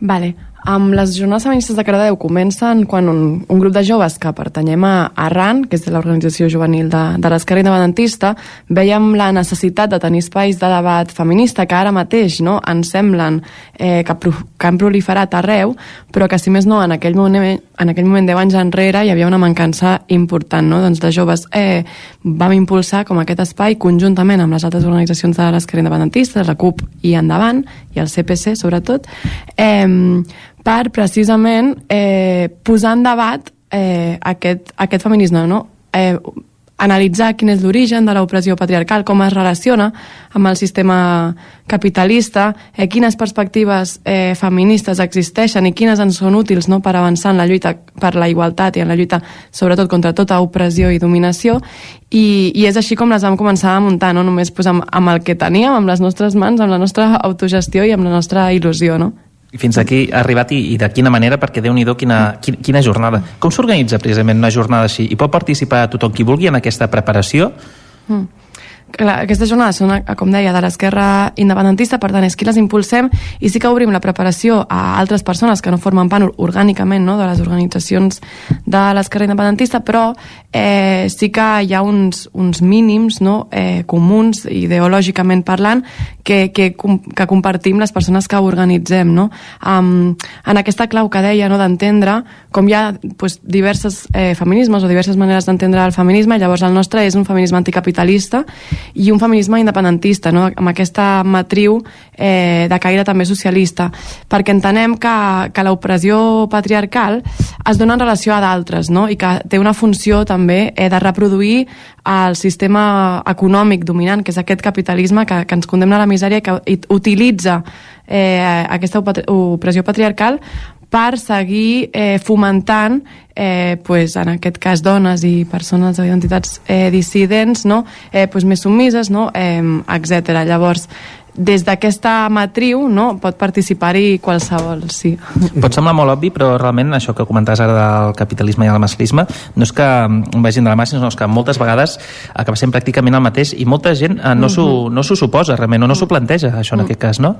Vale. Amb les jornades feministes de Cardedeu comencen quan un, un grup de joves que pertanyem a ARRAN, que és de l'organització juvenil de, de l'esquerra independentista, veiem la necessitat de tenir espais de debat feminista que ara mateix no, ens semblen eh, que, que han proliferat arreu, però que si més no, en aquell moment, en aquell moment 10 anys enrere hi havia una mancança important no? doncs de joves. Eh, vam impulsar com aquest espai conjuntament amb les altres organitzacions de l'esquerra independentista, la CUP i Endavant, i el CPC sobretot, eh, per precisament eh, posar en debat eh, aquest, aquest feminisme, no? Eh, analitzar quin és l'origen de l'opressió patriarcal, com es relaciona amb el sistema capitalista, eh, quines perspectives eh, feministes existeixen i quines en són útils no, per avançar en la lluita per la igualtat i en la lluita sobretot contra tota opressió i dominació i, i és així com les vam començar a muntar, no només pues, amb, amb el que teníem, amb les nostres mans, amb la nostra autogestió i amb la nostra il·lusió, no? Fins aquí ha arribat i, i de quina manera, perquè déu nhi quina, quina, quina jornada. Com s'organitza precisament una jornada així? I pot participar tothom qui vulgui en aquesta preparació? Mm. Clar, aquestes jornades són, com deia, de l'esquerra independentista, per tant, és qui les impulsem i sí que obrim la preparació a altres persones que no formen part orgànicament no, de les organitzacions de l'esquerra independentista, però eh, sí que hi ha uns, uns mínims no, eh, comuns, ideològicament parlant, que, que, que compartim les persones que organitzem. No? Um, en aquesta clau que deia no, d'entendre com hi ha pues, diversos eh, feminismes o diverses maneres d'entendre el feminisme, llavors el nostre és un feminisme anticapitalista i un feminisme independentista, no? amb aquesta matriu eh, de caire també socialista, perquè entenem que, que l'opressió patriarcal es dona en relació a d'altres no? i que té una funció també eh, de reproduir el sistema econòmic dominant, que és aquest capitalisme que, que ens condemna a la misèria i que utilitza eh, aquesta opressió patriarcal per seguir eh, fomentant eh, pues, en aquest cas dones i persones d'identitats eh, dissidents no? eh, pues, més submises no? eh, etc. Llavors, des d'aquesta matriu no, pot participar-hi qualsevol, sí. Pot semblar molt obvi, però realment això que comentaves ara del capitalisme i el masclisme no és que vagin de la mà, sinó que moltes vegades acaba sent pràcticament el mateix i molta gent eh, no s'ho -huh. no suposa realment, o no s'ho planteja, això en -huh. aquest cas, no?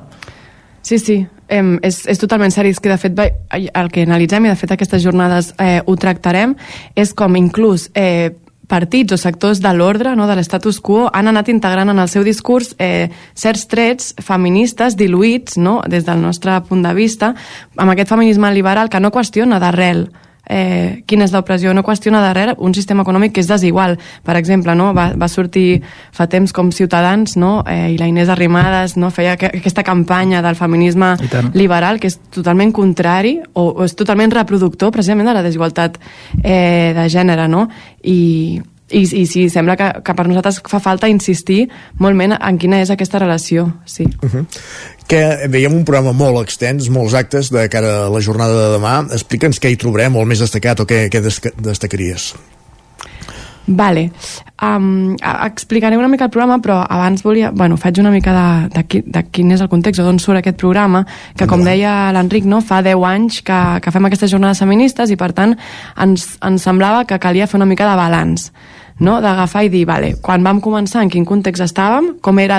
Sí, sí, eh, és, és totalment seri. És que, de fet, el que analitzem, i de fet aquestes jornades eh, ho tractarem, és com inclús eh, partits o sectors de l'ordre, no, de l'estatus quo, han anat integrant en el seu discurs eh, certs trets feministes diluïts, no, des del nostre punt de vista, amb aquest feminisme liberal que no qüestiona d'arrel eh, quina és l'opressió, no qüestiona darrere un sistema econòmic que és desigual. Per exemple, no? va, va sortir fa temps com Ciutadans no? eh, i la Inés Arrimadas no? feia que, aquesta campanya del feminisme liberal que és totalment contrari o, o és totalment reproductor precisament de la desigualtat eh, de gènere no? i i, i sí, sembla que, que per nosaltres fa falta insistir molt en quina és aquesta relació, sí. Uh -huh. Que veiem un programa molt extens, molts actes de cara a la jornada de demà. Explica'ns què hi trobarem, o el més destacat, o què, què destacaries. Vale. Um, explicaré una mica el programa, però abans volia... Bueno, faig una mica de, de, qui, de quin és el context, o d'on surt aquest programa, que com deia l'Enric, no, fa 10 anys que, que fem aquestes jornades feministes i per tant ens, ens semblava que calia fer una mica de balanç no? d'agafar i dir, vale, quan vam començar, en quin context estàvem, com era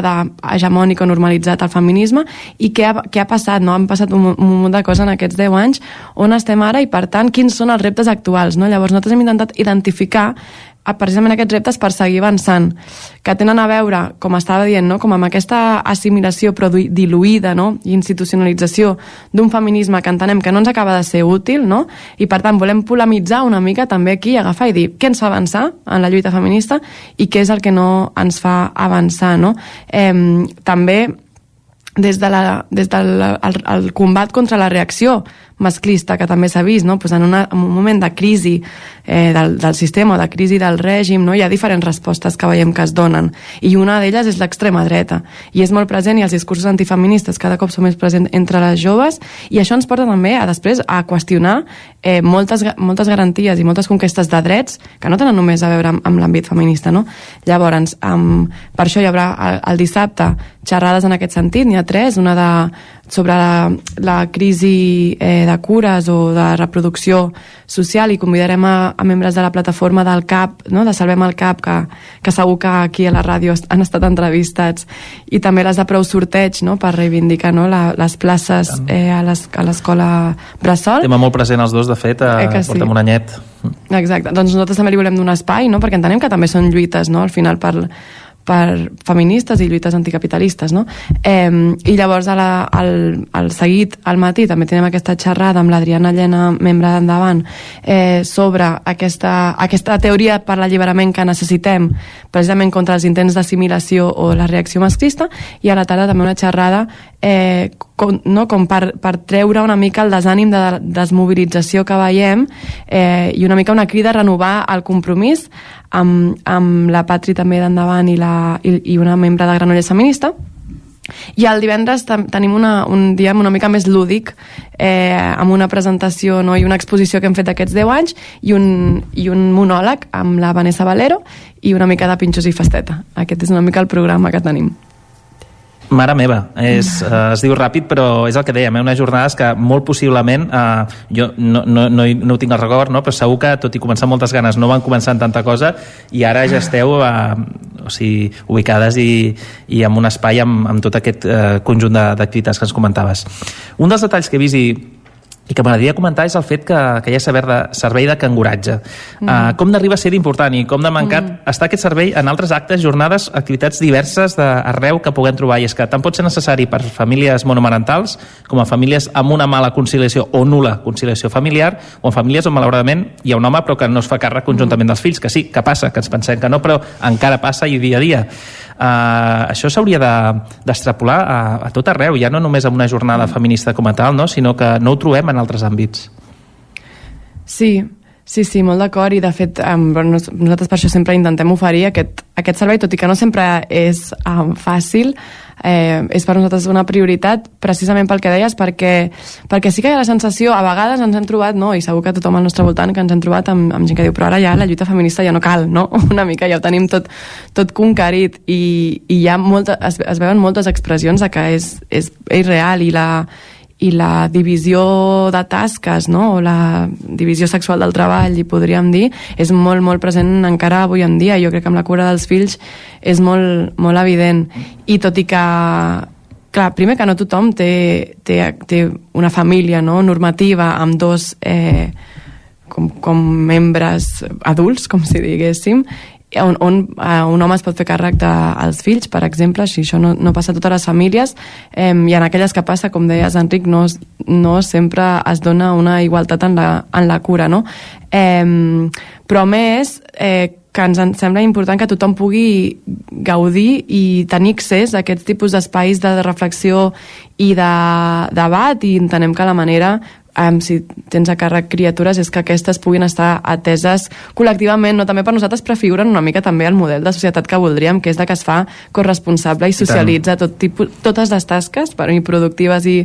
hegemònic o normalitzat el feminisme i què ha, què ha passat, no? Han passat un, un munt de coses en aquests 10 anys, on estem ara i, per tant, quins són els reptes actuals, no? Llavors, nosaltres hem intentat identificar precisament aquests reptes per seguir avançant, que tenen a veure, com estava dient, no? com amb aquesta assimilació però diluïda no? i institucionalització d'un feminisme que entenem que no ens acaba de ser útil, no? i per tant volem polemitzar una mica també aquí, agafar i dir què ens fa avançar en la lluita feminista i què és el que no ens fa avançar. No? Eh, també des, de la, des del el, el combat contra la reacció masclista que també s'ha vist, no? pues en, una, en un moment de crisi eh, del, del sistema, de crisi del règim, no? hi ha diferents respostes que veiem que es donen, i una d'elles és l'extrema dreta, i és molt present, i els discursos antifeministes cada cop són més presents entre les joves, i això ens porta també a després a qüestionar eh, moltes, moltes garanties i moltes conquestes de drets que no tenen només a veure amb, amb l'àmbit feminista. No? Llavors, amb, per això hi haurà el, el dissabte xerrades en aquest sentit, n'hi ha tres, una de sobre la, la crisi eh, de cures o de reproducció social i convidarem a, a membres de la plataforma del CAP, no? de Salvem el CAP, que, que segur que aquí a la ràdio han estat entrevistats, i també les de prou sorteig no? per reivindicar no? la, les places eh, a l'escola Bressol. Tema molt present els dos, de fet, eh, eh sí. portem un anyet. Exacte, doncs nosaltres també li volem donar espai, no? perquè entenem que també són lluites, no? al final per, per feministes i lluites anticapitalistes, no? Eh, I llavors a la, al, al seguit, al matí, també tenim aquesta xerrada amb l'Adriana Llena, membre d'Endavant, eh, sobre aquesta, aquesta teoria per l'alliberament que necessitem precisament contra els intents d'assimilació o la reacció masclista, i a la tarda també una xerrada eh, com, no, com per, per treure una mica el desànim de desmobilització que veiem eh, i una mica una crida a renovar el compromís amb, amb la Patri també d'endavant i, la, i, i una membre de Granollers Feminista i el divendres tenim una, un dia una mica més lúdic eh, amb una presentació no, i una exposició que hem fet aquests 10 anys i un, i un monòleg amb la Vanessa Valero i una mica de pinxos i festeta. Aquest és una mica el programa que tenim. Mare meva, és, uh, es diu ràpid, però és el que dèiem, eh? unes jornades que molt possiblement, uh, jo no, no, no, no ho tinc al record, no? però segur que, tot i començar amb moltes ganes, no van començar amb tanta cosa i ara ja esteu uh, o sigui, ubicades i, i amb un espai amb, amb tot aquest uh, conjunt d'activitats que ens comentaves. Un dels detalls que he vist i i que m'agradaria comentar és el fet que, que hi ha servei de, servei de canguratge. Mm. Uh, com d'arriba a ser important i com de mancat mm. està aquest servei en altres actes, jornades, activitats diverses d'arreu que puguem trobar. I és que tant pot ser necessari per famílies monomarentals com a famílies amb una mala conciliació o nula conciliació familiar o en famílies on malauradament hi ha un home però que no es fa càrrec conjuntament dels fills, que sí, que passa, que ens pensem que no, però encara passa i dia a dia. Uh, això s'hauria d'extrapolar de, a, a tot arreu, ja no només en una jornada feminista com a tal, no? sinó que no ho trobem en altres àmbits. Sí, Sí, sí, molt d'acord i de fet um, nosaltres per això sempre intentem oferir aquest, aquest servei, tot i que no sempre és um, fàcil, eh, és per nosaltres una prioritat precisament pel que deies, perquè, perquè sí que hi ha la sensació, a vegades ens hem trobat, no, i segur que tothom al nostre voltant que ens hem trobat amb, amb gent que diu però ara ja la lluita feminista ja no cal, no? <laughs> Una mica ja ho tenim tot, tot conquerit i, i hi ha molta, es, es veuen moltes expressions de que és, és, és real i la, i la divisió de tasques, no? o la divisió sexual del treball, i podríem dir, és molt, molt present encara avui en dia. Jo crec que amb la cura dels fills és molt, molt evident. I tot i que clar, primer que no tothom té, té, té una família no? normativa amb dos eh, com, com membres adults, com si diguéssim, on, on uh, un home es pot fer càrrec dels fills, per exemple, si això no, no passa a totes les famílies, eh, i en aquelles que passa, com deies, Enric, no, no sempre es dona una igualtat en la, en la cura, no? Eh, però més, eh, que ens sembla important que tothom pugui gaudir i tenir accés a aquests tipus d'espais de reflexió i de debat i entenem que la manera um, si tens a càrrec criatures és que aquestes puguin estar ateses col·lectivament, no també per nosaltres prefiguren una mica també el model de societat que voldríem, que és de que es fa corresponsable i socialitza tot tipus, totes les tasques, però i productives i,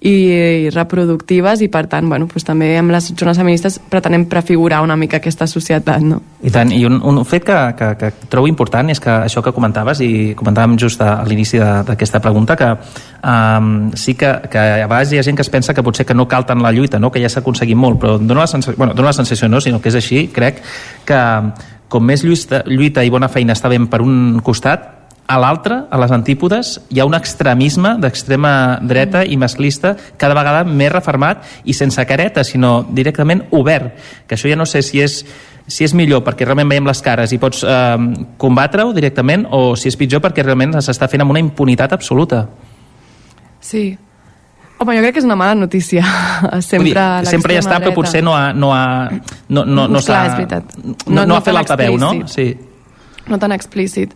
i, reproductives i per tant, bueno, doncs també amb les jornades feministes pretenem prefigurar una mica aquesta societat, no? I tant, i un, un fet que, que, que trobo important és que això que comentaves i comentàvem just a, a l'inici d'aquesta pregunta que um, sí que, que a vegades hi ha gent que es pensa que potser que no cal tant la lluita, no? que ja s'ha aconseguit molt, però dona la, sensació, bueno, dona la sensació, no? sinó que és així, crec que com més lluita, lluita i bona feina està ben per un costat, a l'altre, a les antípodes, hi ha un extremisme d'extrema dreta i masclista cada vegada més reformat i sense careta, sinó directament obert. Que això ja no sé si és si és millor perquè realment veiem les cares i pots eh, combatre-ho directament o si és pitjor perquè realment s'està fent amb una impunitat absoluta. Sí, Home, jo crec que és una mala notícia. Sempre, dir, sempre hi està, però potser no ha... No, ha, no, no, no, Clar, és veritat. No, no, no ha fet l'altaveu, no? Sí. No tan explícit.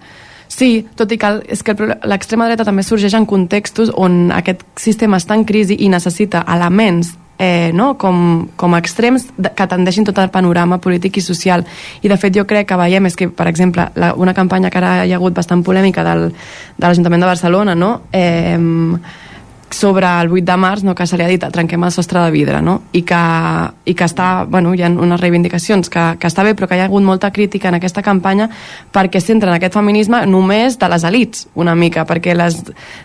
Sí, tot i que és que l'extrema dreta també sorgeix en contextos on aquest sistema està en crisi i necessita elements eh, no? com, com extrems que tendeixin tot el panorama polític i social. I de fet jo crec que veiem és que, per exemple, la, una campanya que ara hi ha hagut bastant polèmica del, de l'Ajuntament de Barcelona, no? eh, sobre el 8 de març no, que se li ha dit trenquem el sostre de vidre no? I, que, i que està, bueno, hi ha unes reivindicacions que, que està bé però que hi ha hagut molta crítica en aquesta campanya perquè centren aquest feminisme només de les elites una mica, perquè les,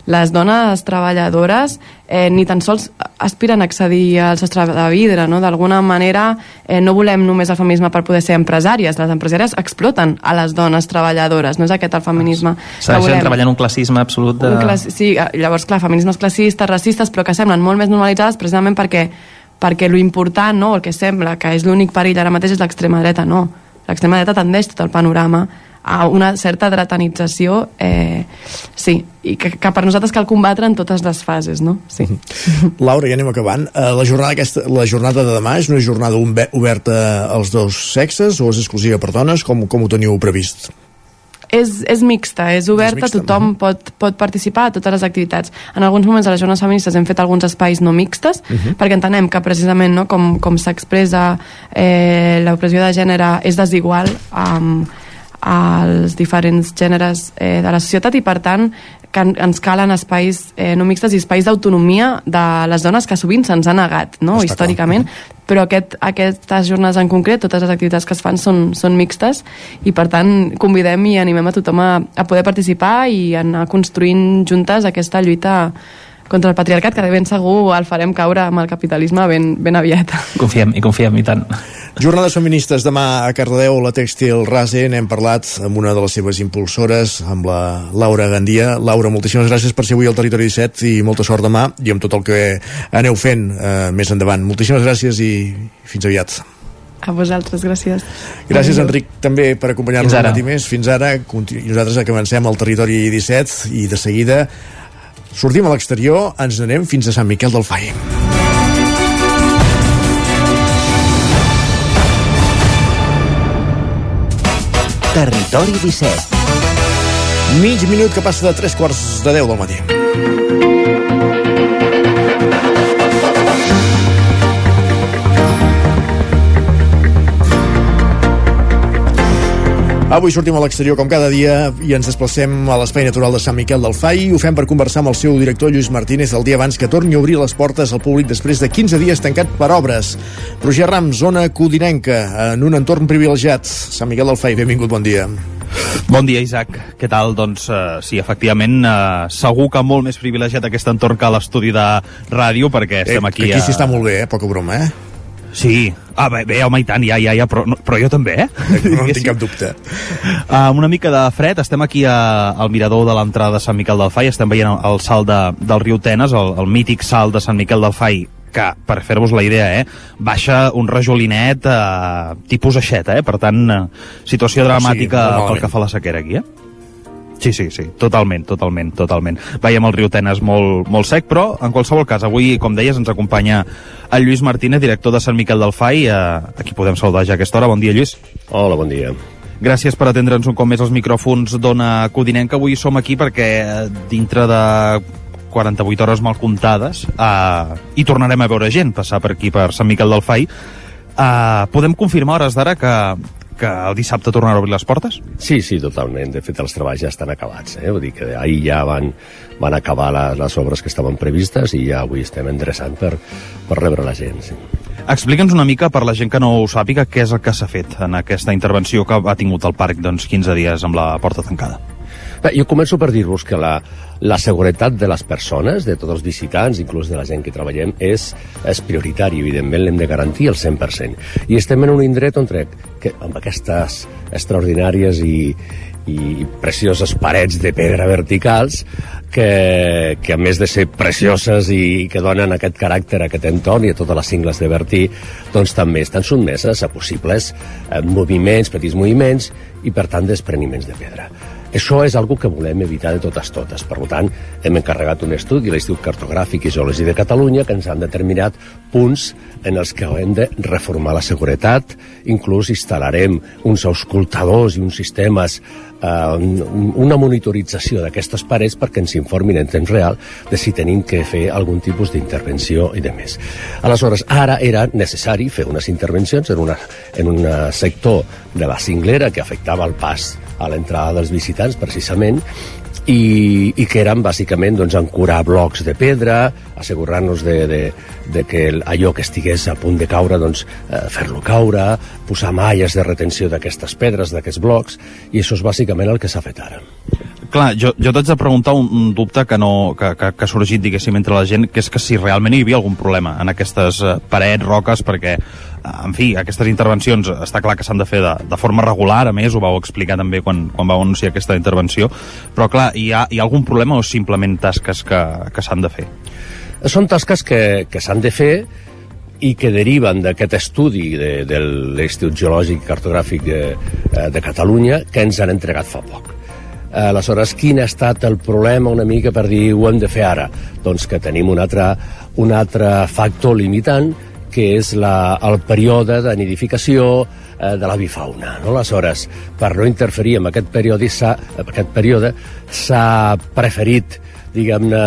les dones treballadores eh, ni tan sols aspiren a accedir al sostre de vidre, no? d'alguna manera eh, no volem només el feminisme per poder ser empresàries, les empresàries exploten a les dones treballadores, no és aquest el feminisme Segueixen treballant un classisme absolut de... un classi sí, llavors clar, feminismes classistes, racistes però que semblen molt més normalitzades precisament perquè perquè lo important, no, el que sembla que és l'únic perill ara mateix és l'extrema dreta, no l'extrema dreta tendeix tot el panorama a una certa dretanització eh, sí, i que, que per nosaltres cal combatre en totes les fases no? sí. <laughs> Laura, ja anem acabant uh, la, jornada aquesta, la jornada de demà és una jornada oberta als dos sexes o és exclusiva per dones? Com, com ho teniu previst? És, és mixta, és oberta, és mixta, tothom uh -huh. pot, pot participar a totes les activitats. En alguns moments a les jornades feministes hem fet alguns espais no mixtes, uh -huh. perquè entenem que precisament no, com, com s'expressa eh, l'opressió de gènere és desigual amb, als diferents gèneres eh, de la societat i per tant que ens calen espais eh, no mixtes i espais d'autonomia de les dones que sovint se'ns ha negat no? històricament però aquest, aquestes jornades en concret, totes les activitats que es fan són, són mixtes i per tant convidem i animem a tothom a, a poder participar i anar construint juntes aquesta lluita contra el patriarcat, que de ben segur el farem caure amb el capitalisme ben, ben aviat. Confiem, i confiem, i tant. Jornades feministes demà a Cardedeu, la Tèxtil Rase, n'hem parlat amb una de les seves impulsores, amb la Laura Gandia. Laura, moltíssimes gràcies per ser avui al Territori 17 i molta sort demà i amb tot el que aneu fent eh, més endavant. Moltíssimes gràcies i fins aviat. A vosaltres, gràcies. Gràcies, Enric, també per acompanyar-nos un matí més. Fins ara, nosaltres avancem al Territori 17 i de seguida sortim a l'exterior, ens anem fins a Sant Miquel del Fai. Territori 17 Mig minut que passa de 3 quarts de 10 del matí. Avui sortim a l'exterior com cada dia i ens desplacem a l'Espai Natural de Sant Miquel del Fai i ho fem per conversar amb el seu director Lluís Martínez el dia abans que torni a obrir les portes al públic després de 15 dies tancat per obres. Roger Ram, zona codinenca, en un entorn privilegiat. Sant Miquel del Fai, benvingut, bon dia. Bon dia, Isaac. Què tal? Doncs uh, sí, efectivament, uh, segur que molt més privilegiat aquest entorn que l'estudi de ràdio, perquè estem eh, aquí... Aquí sí està molt bé, eh? Poca broma, eh? Sí, ah, bé, bé, home, i tant, ja, ja, ja, però, no, però jo també, eh? <laughs> No en tinc cap dubte. Uh, una mica de fred, estem aquí a, al mirador de l'entrada de Sant Miquel del Fai, estem veient el, el salt de, del riu Tenes, el, el mític salt de Sant Miquel del Fai, que, per fer-vos la idea, eh, baixa un rajolinet eh, tipus aixeta, eh? Per tant, eh, situació dramàtica sí, pel que fa a la sequera aquí, eh? Sí, sí, sí, totalment, totalment, totalment. Veiem el riu Tenes molt, molt sec, però en qualsevol cas, avui, com deies, ens acompanya el Lluís Martínez, director de Sant Miquel del Fai. Eh, aquí podem saludar ja a aquesta hora. Bon dia, Lluís. Hola, bon dia. Gràcies per atendre'ns un cop més els micròfons d'Ona Codinenca. Avui som aquí perquè eh, dintre de 48 hores mal comptades eh, i tornarem a veure gent passar per aquí, per Sant Miquel del Fai. Eh, podem confirmar hores d'ara que, que el dissabte tornarà a obrir les portes? Sí, sí, totalment. De fet, els treballs ja estan acabats. Eh? Vull dir que ahir ja van, van acabar la, les obres que estaven previstes i ja avui estem endreçant per, per rebre la gent. Sí. Explica'ns una mica, per la gent que no ho sàpiga, què és el que s'ha fet en aquesta intervenció que ha tingut el parc doncs, 15 dies amb la porta tancada. Bé, jo començo per dir-vos que la, la seguretat de les persones, de tots els visitants, inclús de la gent que treballem, és, és prioritari, evidentment l'hem de garantir al 100%. I estem en un indret on crec que amb aquestes extraordinàries i, i precioses parets de pedra verticals que, que a més de ser precioses i que donen aquest caràcter a aquest entorn i a totes les cingles de Bertí, doncs també estan sotmeses a possibles eh, moviments, petits moviments i per tant despreniments de pedra. Això és algo que volem evitar de totes totes. Per tant, hem encarregat un estudi a l'Institut Cartogràfic i Geologi de Catalunya que ens han determinat punts en els que hem de reformar la seguretat, inclús instal·larem uns auscultadors i uns sistemes eh, una monitorització d'aquestes parets perquè ens informin en temps real de si tenim que fer algun tipus d'intervenció i de més. Aleshores, ara era necessari fer unes intervencions en, una, en un sector de la cinglera que afectava el pas a l'entrada dels visitants, precisament, i, i que eren bàsicament doncs, ancorar blocs de pedra, assegurar-nos de, de, de que allò que estigués a punt de caure, doncs, eh, fer-lo caure, posar malles de retenció d'aquestes pedres, d'aquests blocs, i això és bàsicament el que s'ha fet ara. Clar, jo, jo t'haig de preguntar un, un dubte que, no, que, que, que ha sorgit, diguéssim, entre la gent, que és que si realment hi havia algun problema en aquestes eh, parets, roques, perquè en fi, aquestes intervencions està clar que s'han de fer de, de forma regular, a més, ho vau explicar també quan, quan vau anunciar aquesta intervenció, però clar, hi ha, hi ha algun problema o simplement tasques que, que s'han de fer? Són tasques que, que s'han de fer i que deriven d'aquest estudi de, de l'Institut Geològic i Cartogràfic de, eh, de Catalunya que ens han entregat fa poc. Aleshores, quin ha estat el problema una mica per dir ho hem de fer ara? Doncs que tenim un altre, un altre factor limitant que és la, el període de nidificació eh, de la bifauna. No? Aleshores, per no interferir amb aquest període s'ha preferit diguem-ne,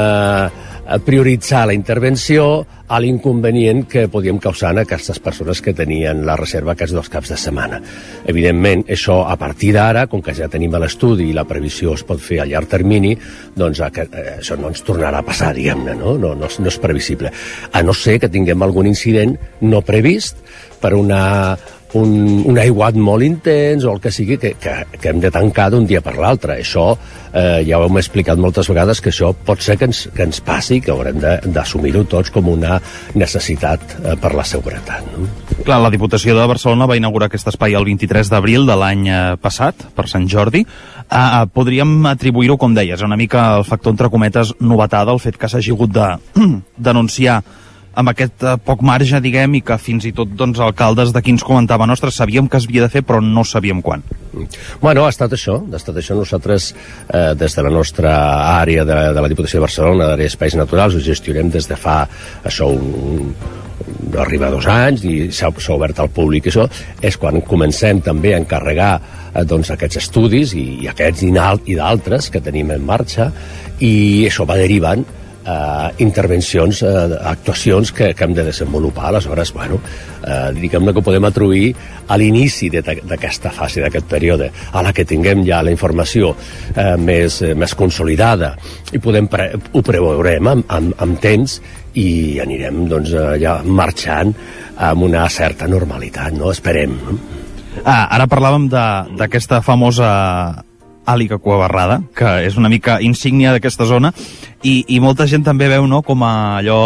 prioritzar la intervenció a l'inconvenient que podíem causar en aquestes persones que tenien la reserva aquests dos caps de setmana. Evidentment, això a partir d'ara, com que ja tenim l'estudi i la previsió es pot fer a llarg termini, doncs eh, això no ens tornarà a passar, diguem-ne, no? No, no, no és previsible. A no ser que tinguem algun incident no previst per una un, un aiguat molt intens o el que sigui que, que, que hem de tancar d'un dia per l'altre. Això eh, ja ho hem explicat moltes vegades que això pot ser que ens, que ens passi que haurem d'assumir-ho tots com una necessitat eh, per la seguretat. No? Clar, la Diputació de Barcelona va inaugurar aquest espai el 23 d'abril de l'any eh, passat, per Sant Jordi. Uh, podríem atribuir-ho, com deies, una mica el factor, entre cometes, novetada, el fet que s'hagi hagut de <clears throat> denunciar amb aquest eh, poc marge, diguem, i que fins i tot doncs, alcaldes d'aquí ens comentaven, ostres, sabíem que es havia de fer, però no sabíem quan. Bueno, ha estat això, ha estat això. Nosaltres, eh, des de la nostra àrea de, de la Diputació de Barcelona, d'àrea d'espais naturals, ho gestionem des de fa, això, un, un arriba dos anys i s'ha obert al públic això és quan comencem també a encarregar eh, doncs, aquests estudis i, i aquests i d'altres que tenim en marxa i això va derivant eh, intervencions, eh, actuacions que, que hem de desenvolupar. Aleshores, bueno, eh, diguem-ne que ho podem atribuir a l'inici d'aquesta fase, d'aquest període, a la que tinguem ja la informació eh, més, eh, més consolidada i podem pre ho preveurem amb, amb, amb temps i anirem doncs, ja marxant amb una certa normalitat, no? Esperem. Ah, ara parlàvem d'aquesta famosa àliga cuabarrada, que és una mica insígnia d'aquesta zona, i, i molta gent també veu no, com a allò,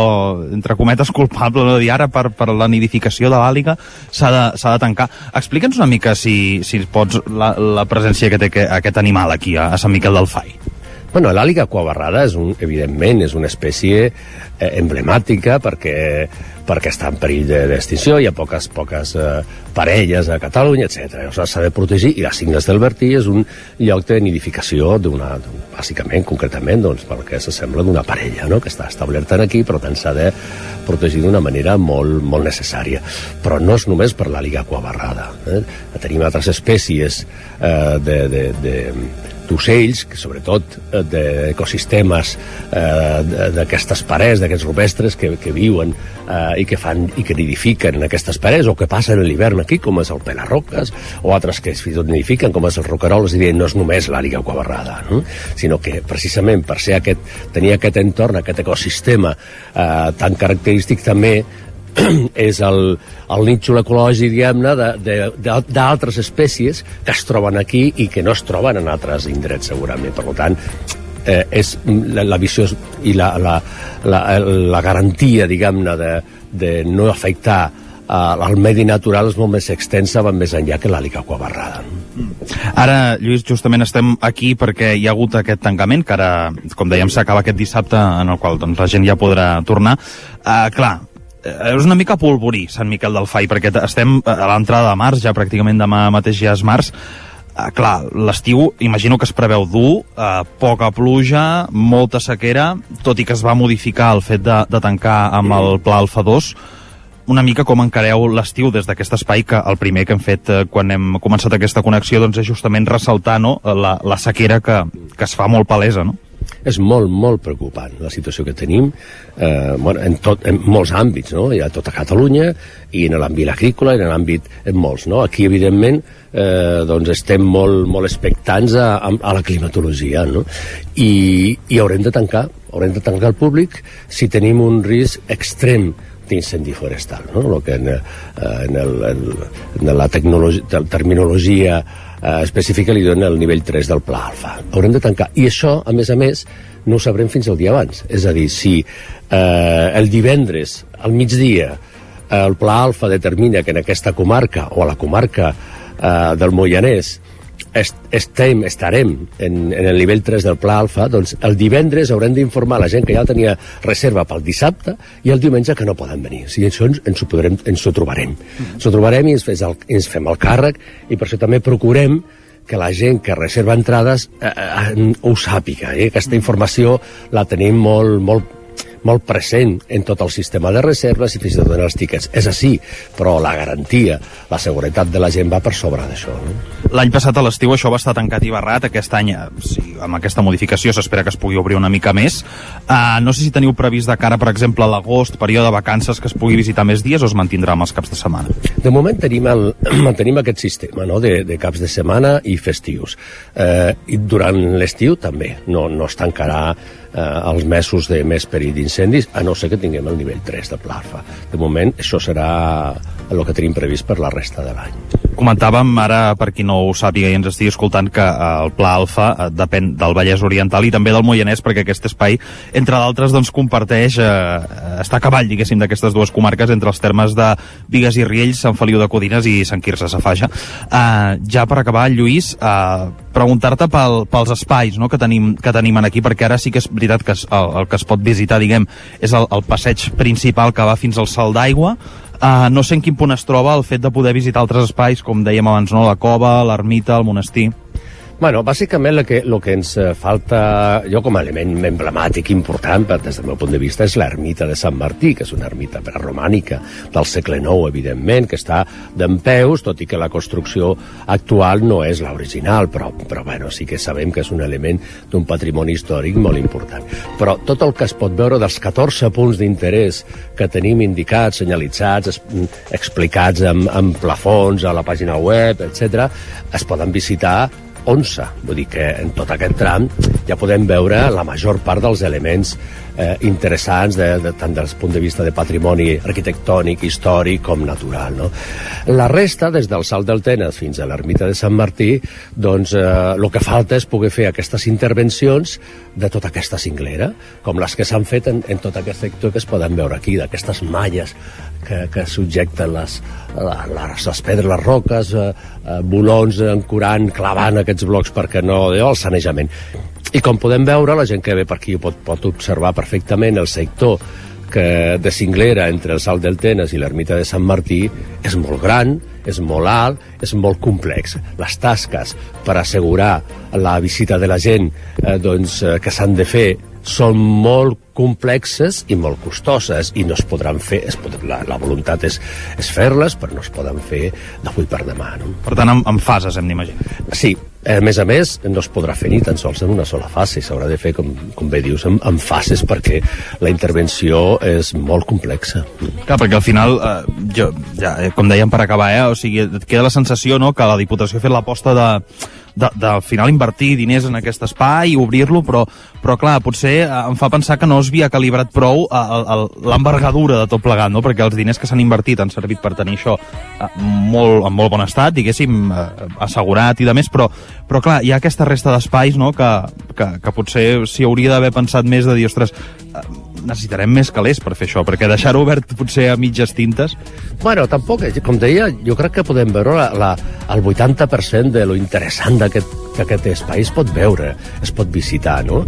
entre cometes, culpable, no? dir ara per, per la nidificació de l'àliga s'ha de, de tancar. Explica'ns una mica, si, si pots, la, la presència que té aquest animal aquí, a, a Sant Miquel del Fai. Bueno, l'àliga cuabarrada és un, evidentment és una espècie emblemàtica perquè, perquè està en perill d'extinció, hi ha poques, poques eh, parelles a Catalunya, etc. S'ha de protegir i les Cingles del Bertí és un lloc de nidificació d'una, bàsicament, concretament, doncs, pel que s'assembla d'una parella, no?, que està establerta aquí, però tant s'ha de protegir d'una manera molt, molt necessària. Però no és només per l'àliga cuabarrada. Eh? Tenim altres espècies eh, de, de, de, d'ocells, sobretot eh, d'ecosistemes eh, d'aquestes parets, d'aquests rupestres que, que viuen eh, i que fan i que nidifiquen en aquestes parets o que passen l'hivern aquí, com és el pelarroques, o altres que fins i tot nidifiquen, com és el roquerols, i no és només l'àliga coabarrada, no? sinó que precisament per ser aquest, tenir aquest entorn, aquest ecosistema eh, tan característic també <clears throat> és el, el nínxol ecològic, diguem-ne, d'altres espècies que es troben aquí i que no es troben en altres indrets, segurament. Per tant, eh, és la, la visió i la, la, la, la garantia, diguem-ne, de, de no afectar eh, el medi natural és molt més extensa, va més enllà que l'àliga aquabarrada. Ara, Lluís, justament estem aquí perquè hi ha hagut aquest tancament, que ara, com dèiem, s'acaba aquest dissabte, en el qual doncs, la gent ja podrà tornar. Uh, clar, Eh, és una mica polvorí Sant Miquel del Fai, perquè estem a l'entrada de març, ja pràcticament demà mateix ja és març, Uh, clar, l'estiu imagino que es preveu dur, uh, poca pluja, molta sequera, tot i que es va modificar el fet de, de tancar amb el Pla Alfa 2, una mica com encareu l'estiu des d'aquest espai que el primer que hem fet uh, quan hem començat aquesta connexió doncs és justament ressaltar no, la, la sequera que, que es fa molt palesa, no? És molt, molt preocupant la situació que tenim eh, bueno, en, tot, en molts àmbits, no? Hi ha tota Catalunya i en l'àmbit agrícola, en l'àmbit en molts, no? Aquí, evidentment, eh, doncs estem molt, molt expectants a, a la climatologia, no? I, I haurem de tancar, haurem de tancar el públic si tenim un risc extrem d'incendi forestal, no? Lo que en, eh, en, el, en la terminologia eh, específica li dona el nivell 3 del pla alfa. Haurem de tancar. I això, a més a més, no ho sabrem fins al dia abans. És a dir, si eh, el divendres, al migdia, eh, el pla alfa determina que en aquesta comarca o a la comarca eh, del Moianès estem, estarem en, en el nivell 3 del pla alfa, doncs el divendres haurem d'informar la gent que ja tenia reserva pel dissabte i el diumenge que no poden venir. O sigui, això ens, ens, ho, podrem, ens ho trobarem. Mm. Ens ho trobarem i ens, el, ens fem el càrrec i per això també procurem que la gent que reserva entrades eh, eh, ho sàpiga. Eh? Aquesta informació la tenim molt, molt, molt present en tot el sistema de reserves i fins i tot en els tíquets. És així, però la garantia, la seguretat de la gent va per sobre d'això. No? L'any passat a l'estiu això va estar tancat i barrat, aquest any, eh, sí, amb aquesta modificació s'espera que es pugui obrir una mica més. Uh, no sé si teniu previst de cara, per exemple, a l'agost, període de vacances, que es pugui visitar més dies o es mantindrà amb els caps de setmana? De moment tenim, el, <clears throat> mantenim aquest sistema no? de, de caps de setmana i festius. Uh, I durant l'estiu també, no, no es tancarà eh, els mesos de més perill d'incendis, a no ser que tinguem el nivell 3 de plafa. De moment, això serà el que tenim previst per la resta de l'any. Comentàvem ara, per qui no ho sàpiga i ens estigui escoltant, que eh, el Pla Alfa eh, depèn del Vallès Oriental i també del Moianès, perquè aquest espai, entre d'altres, doncs, comparteix, eh, està a cavall, diguéssim, d'aquestes dues comarques, entre els termes de Vigues i Riells, Sant Feliu de Codines i Sant Quirze Safaja. Eh, ja per acabar, Lluís, eh, preguntar-te pel, pels espais no?, que, tenim, que tenim aquí, perquè ara sí que és veritat que es, el, el que es pot visitar, diguem, és el, el passeig principal que va fins al Salt d'Aigua, Uh, no sé en quin punt es troba el fet de poder visitar altres espais, com dèiem abans, no? la cova, l'ermita, el monestir. Bueno, bàsicament el que, el que ens eh, falta, jo com a element emblemàtic important des del meu punt de vista, és l'ermita de Sant Martí, que és una ermita preromànica del segle IX, evidentment, que està d'en peus, tot i que la construcció actual no és l'original, però, però bueno, sí que sabem que és un element d'un patrimoni històric molt important. Però tot el que es pot veure dels 14 punts d'interès que tenim indicats, senyalitzats, explicats amb, amb plafons a la pàgina web, etc, es poden visitar 11. Vull dir que en tot aquest tram ja podem veure la major part dels elements eh, interessants de, de, tant del punt de vista de patrimoni arquitectònic, històric com natural. No? La resta, des del Salt del Tenes fins a l'ermita de Sant Martí, doncs eh, el que falta és poder fer aquestes intervencions de tota aquesta cinglera, com les que s'han fet en, en tot aquest sector que es poden veure aquí, d'aquestes malles que, que subjecten les, les, les pedres, les roques, eh, eh, bolons ancorant, clavant aquests blocs perquè no... el sanejament. I com podem veure, la gent que ve per aquí pot, pot observar perfectament el sector que de cinglera entre el Salt del Tenes i l'ermita de Sant Martí és molt gran, és molt alt, és molt complex. Les tasques per assegurar la visita de la gent eh, doncs, eh, que s'han de fer són molt complexes i molt costoses i no es podran fer, es pot, la, la voluntat és, és fer-les, però no es poden fer d'avui per demà. No? Per tant, en, en fases hem d'imaginar. Sí, a més a més, no es podrà fer ni tan sols en una sola fase, s'haurà de fer, com, com bé dius, en, en fases perquè la intervenció és molt complexa. Clar, perquè al final, eh, jo, ja, eh, com dèiem per acabar, eh, o sigui, et queda la sensació no, que la Diputació ha fet l'aposta de de, de al final invertir diners en aquest espai i obrir-lo, però, però clar, potser eh, em fa pensar que no es havia calibrat prou eh, l'envergadura de tot plegat, no? perquè els diners que s'han invertit han servit per tenir això eh, molt, en molt bon estat, diguéssim, assegurat i de més, però, però clar, hi ha aquesta resta d'espais no? que, que, que potser s'hi hauria d'haver pensat més de dir, ostres, necessitarem més calés per fer això, perquè deixar-ho obert potser a mitges tintes... Bueno, tampoc, com deia, jo crec que podem veure la, la, el 80% de lo interessant d'aquest que aquest espai es pot veure, es pot visitar, no?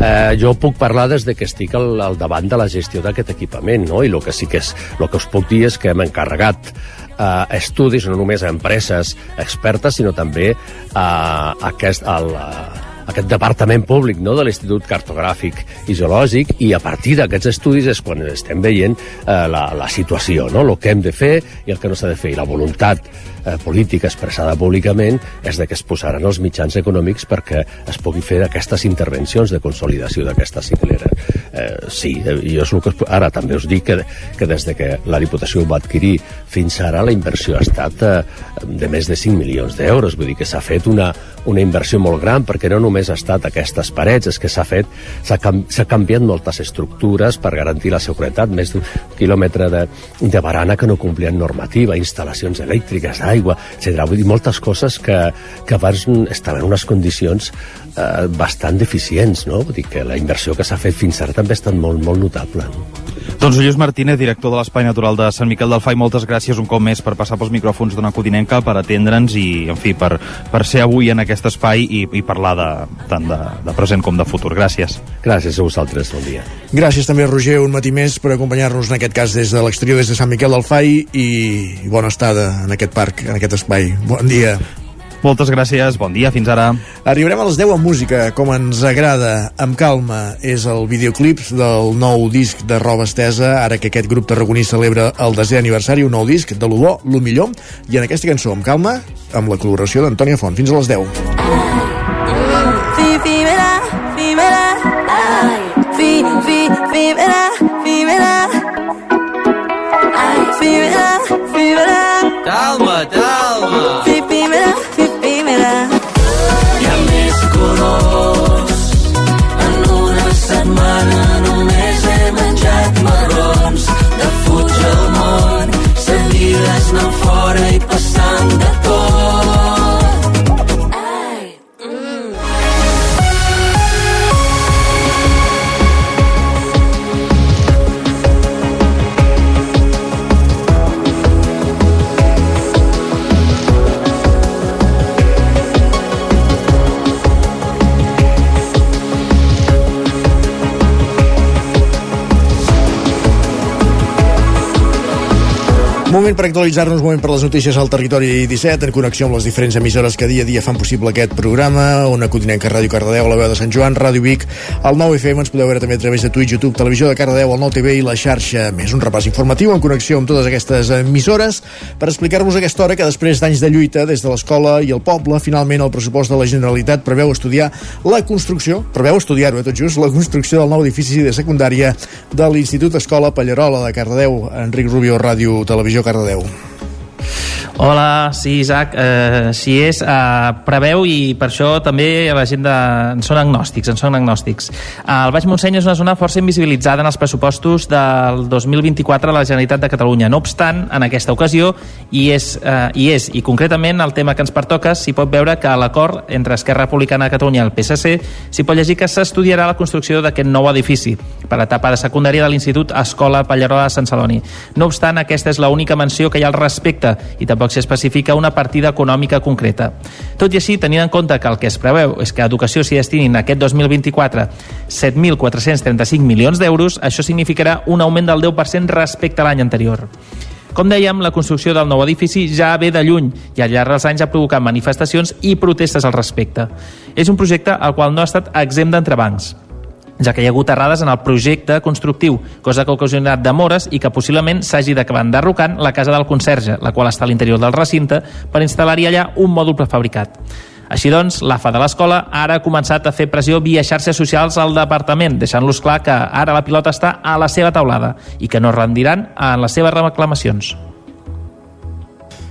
Eh, jo puc parlar des de que estic al, al davant de la gestió d'aquest equipament, no? I el que sí que és, el que us puc dir és que hem encarregat eh, estudis no només a empreses expertes, sinó també a, a, aquest, a, aquest departament públic no, de l'Institut Cartogràfic i Geològic i a partir d'aquests estudis és quan estem veient eh, la, la situació, no? el que hem de fer i el que no s'ha de fer, i la voluntat eh, política expressada públicament és de que es posaran els mitjans econòmics perquè es pugui fer aquestes intervencions de consolidació d'aquesta ciclera. Eh, sí, eh, jo és el que... Ara també us dic que, que des de que la Diputació ho va adquirir fins ara la inversió ha estat eh, de més de 5 milions d'euros, vull dir que s'ha fet una, una inversió molt gran perquè no només ha estat aquestes parets, és que s'ha fet s'ha canviat moltes estructures per garantir la seguretat, més d'un quilòmetre de, de barana que no complien normativa, instal·lacions elèctriques, aigua, etc. Vull dir, moltes coses que, que abans estaven en unes condicions eh, bastant deficients, no? Vull dir que la inversió que s'ha fet fins ara també ha estat molt, molt notable. No? Doncs Lluís Martínez, director de l'Espai Natural de Sant Miquel del Fai, moltes gràcies un cop més per passar pels micròfons d'una codinenca, per atendre'ns i, en fi, per, per ser avui en aquest espai i, i parlar de, tant de, de present com de futur. Gràcies. Gràcies a vosaltres, bon dia. Gràcies també, Roger, un matí més per acompanyar-nos en aquest cas des de l'exterior, des de Sant Miquel del Fai i, i bona estada en aquest parc, en aquest espai. Bon dia. Moltes gràcies, bon dia, fins ara. Arribarem a les 10 amb música, com ens agrada, amb calma. És el videoclip del nou disc de roba estesa, ara que aquest grup tarragoní celebra el desè aniversari, un nou disc de lo bo, lo millor, i en aquesta cançó, amb calma, amb la col·laboració d'Antònia Font. Fins a les 10. Fi, fi, mira, fi, mira. Calma, Moment per actualitzar-nos, moment per les notícies al territori 17, en connexió amb les diferents emissores que dia a dia fan possible aquest programa, una Codinenca Ràdio Cardedeu, la veu de Sant Joan, Ràdio Vic, el 9 FM, ens podeu veure també a través de Twitch, YouTube, Televisió de Cardedeu, el 9 TV i la xarxa més. Un repàs informatiu en connexió amb totes aquestes emissores per explicar-vos aquesta hora que després d'anys de lluita des de l'escola i el poble, finalment el pressupost de la Generalitat preveu estudiar la construcció, preveu estudiar-ho, eh, tot just, la construcció del nou edifici de secundària de l'Institut Escola Pallarola de Cardedeu. Enric Rubio, Ràdio Televisió Televisió Cardedeu. Hola, sí, Isaac, eh, així és. Eh, preveu i per això també la gent de... en són agnòstics, en són agnòstics. Eh, el Baix Montseny és una zona força invisibilitzada en els pressupostos del 2024 a la Generalitat de Catalunya. No obstant, en aquesta ocasió, i és, eh, i és, i concretament el tema que ens pertoca, s'hi pot veure que l'acord entre Esquerra Republicana de Catalunya i el PSC s'hi pot llegir que s'estudiarà la construcció d'aquest nou edifici per l'etapa de secundària de l'Institut Escola Pallarola de Sant Celoni. No obstant, aquesta és l'única menció que hi ha al respecte i tampoc tampoc s'especifica una partida econòmica concreta. Tot i així, tenint en compte que el que es preveu és que a educació s'hi destinin aquest 2024 7.435 milions d'euros, això significarà un augment del 10% respecte a l'any anterior. Com dèiem, la construcció del nou edifici ja ve de lluny i al llarg dels anys ha provocat manifestacions i protestes al respecte. És un projecte al qual no ha estat exempt d'entrebancs ja que hi ha hagut errades en el projecte constructiu, cosa que ha ocasionat demores i que possiblement s'hagi d'acabar enderrocant la casa del conserge, la qual està a l'interior del recinte, per instal·lar-hi allà un mòdul prefabricat. Així doncs, l'AFA de l'escola ara ha començat a fer pressió via xarxes socials al departament, deixant-los clar que ara la pilota està a la seva taulada i que no rendiran en les seves reclamacions.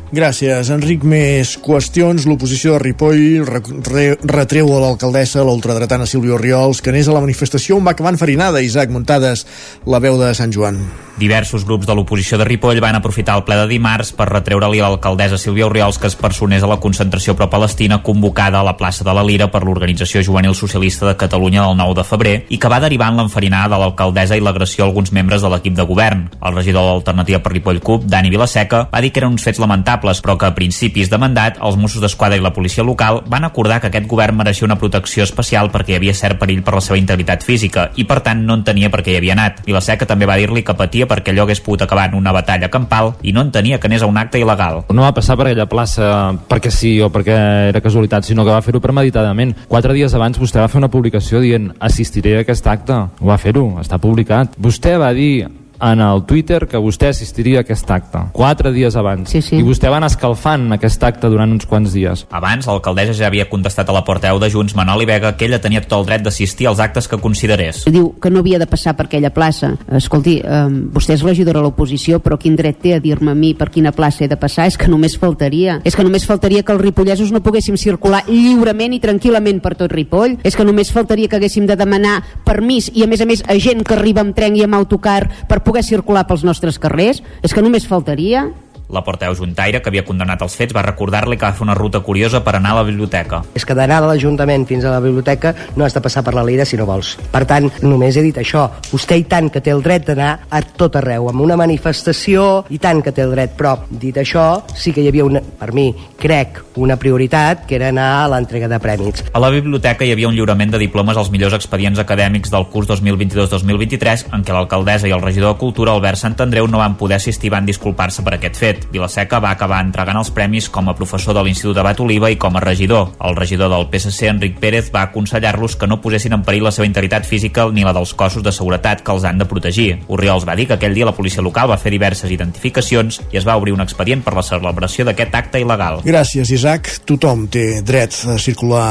Gràcies, Enric. Més qüestions. L'oposició de Ripoll re re retreu a l'alcaldessa, l'ultradretana Sílvia Oriols, que anés a la manifestació on va acabar enfarinada. Isaac Muntades, la veu de Sant Joan. Diversos grups de l'oposició de Ripoll van aprofitar el ple de dimarts per retreure-li a l'alcaldessa Sílvia Oriols que es personés a la concentració pro-palestina convocada a la plaça de la Lira per l'Organització Juvenil Socialista de Catalunya del 9 de febrer i que va derivar en l'enfarinada de l'alcaldessa i l'agressió a alguns membres de l'equip de govern. El regidor de l'Alternativa per Ripoll CUP, Dani Vilaseca, va dir que eren uns fets lamentables però que a principis de mandat els Mossos d'Esquadra i la policia local van acordar que aquest govern mereixia una protecció especial perquè hi havia cert perill per la seva integritat física i per tant no entenia per què hi havia anat. Vilaseca també va dir-li que patia perquè allò hagués pogut acabar en una batalla campal i no entenia que anés a un acte il·legal. No va passar per aquella plaça perquè sí o perquè era casualitat, sinó que va fer-ho premeditadament. Quatre dies abans vostè va fer una publicació dient assistiré a aquest acte. Va fer-ho, està publicat. Vostè va dir en el Twitter que vostè assistiria a aquest acte, quatre dies abans. Sí, sí. I vostè va anar escalfant aquest acte durant uns quants dies. Abans, l'alcaldessa ja havia contestat a la porteu de Junts, Manoli Vega, que ella tenia tot el dret d'assistir als actes que considerés. Diu que no havia de passar per aquella plaça. Escolti, eh, vostè és regidora a l'oposició, però quin dret té a dir-me a mi per quina plaça he de passar? És que només faltaria. És que només faltaria que els ripollesos no poguéssim circular lliurement i tranquil·lament per tot Ripoll. És que només faltaria que haguéssim de demanar permís i, a més a més, a gent que arriba amb tren i amb autocar per poder circular pels nostres carrers? És que només faltaria. La porteu Juntaire, que havia condemnat els fets, va recordar-li que va fer una ruta curiosa per anar a la biblioteca. És que d'anar de l'Ajuntament fins a la biblioteca no has de passar per la Lira si no vols. Per tant, només he dit això. Vostè i tant que té el dret d'anar a tot arreu, amb una manifestació, i tant que té el dret. Però, dit això, sí que hi havia, una, per mi, crec, una prioritat, que era anar a l'entrega de prèmits. A la biblioteca hi havia un lliurament de diplomes als millors expedients acadèmics del curs 2022-2023, en què l'alcaldessa i el regidor de Cultura, Albert Santandreu, no van poder assistir i van disculpar-se per aquest fet. Vilaseca va acabar entregant els premis com a professor de l'Institut Abat Oliva i com a regidor. El regidor del PSC, Enric Pérez, va aconsellar-los que no posessin en perill la seva integritat física ni la dels cossos de seguretat que els han de protegir. Oriols va dir que aquell dia la policia local va fer diverses identificacions i es va obrir un expedient per la celebració d'aquest acte il·legal. Gràcies, Isaac. Tothom té dret a circular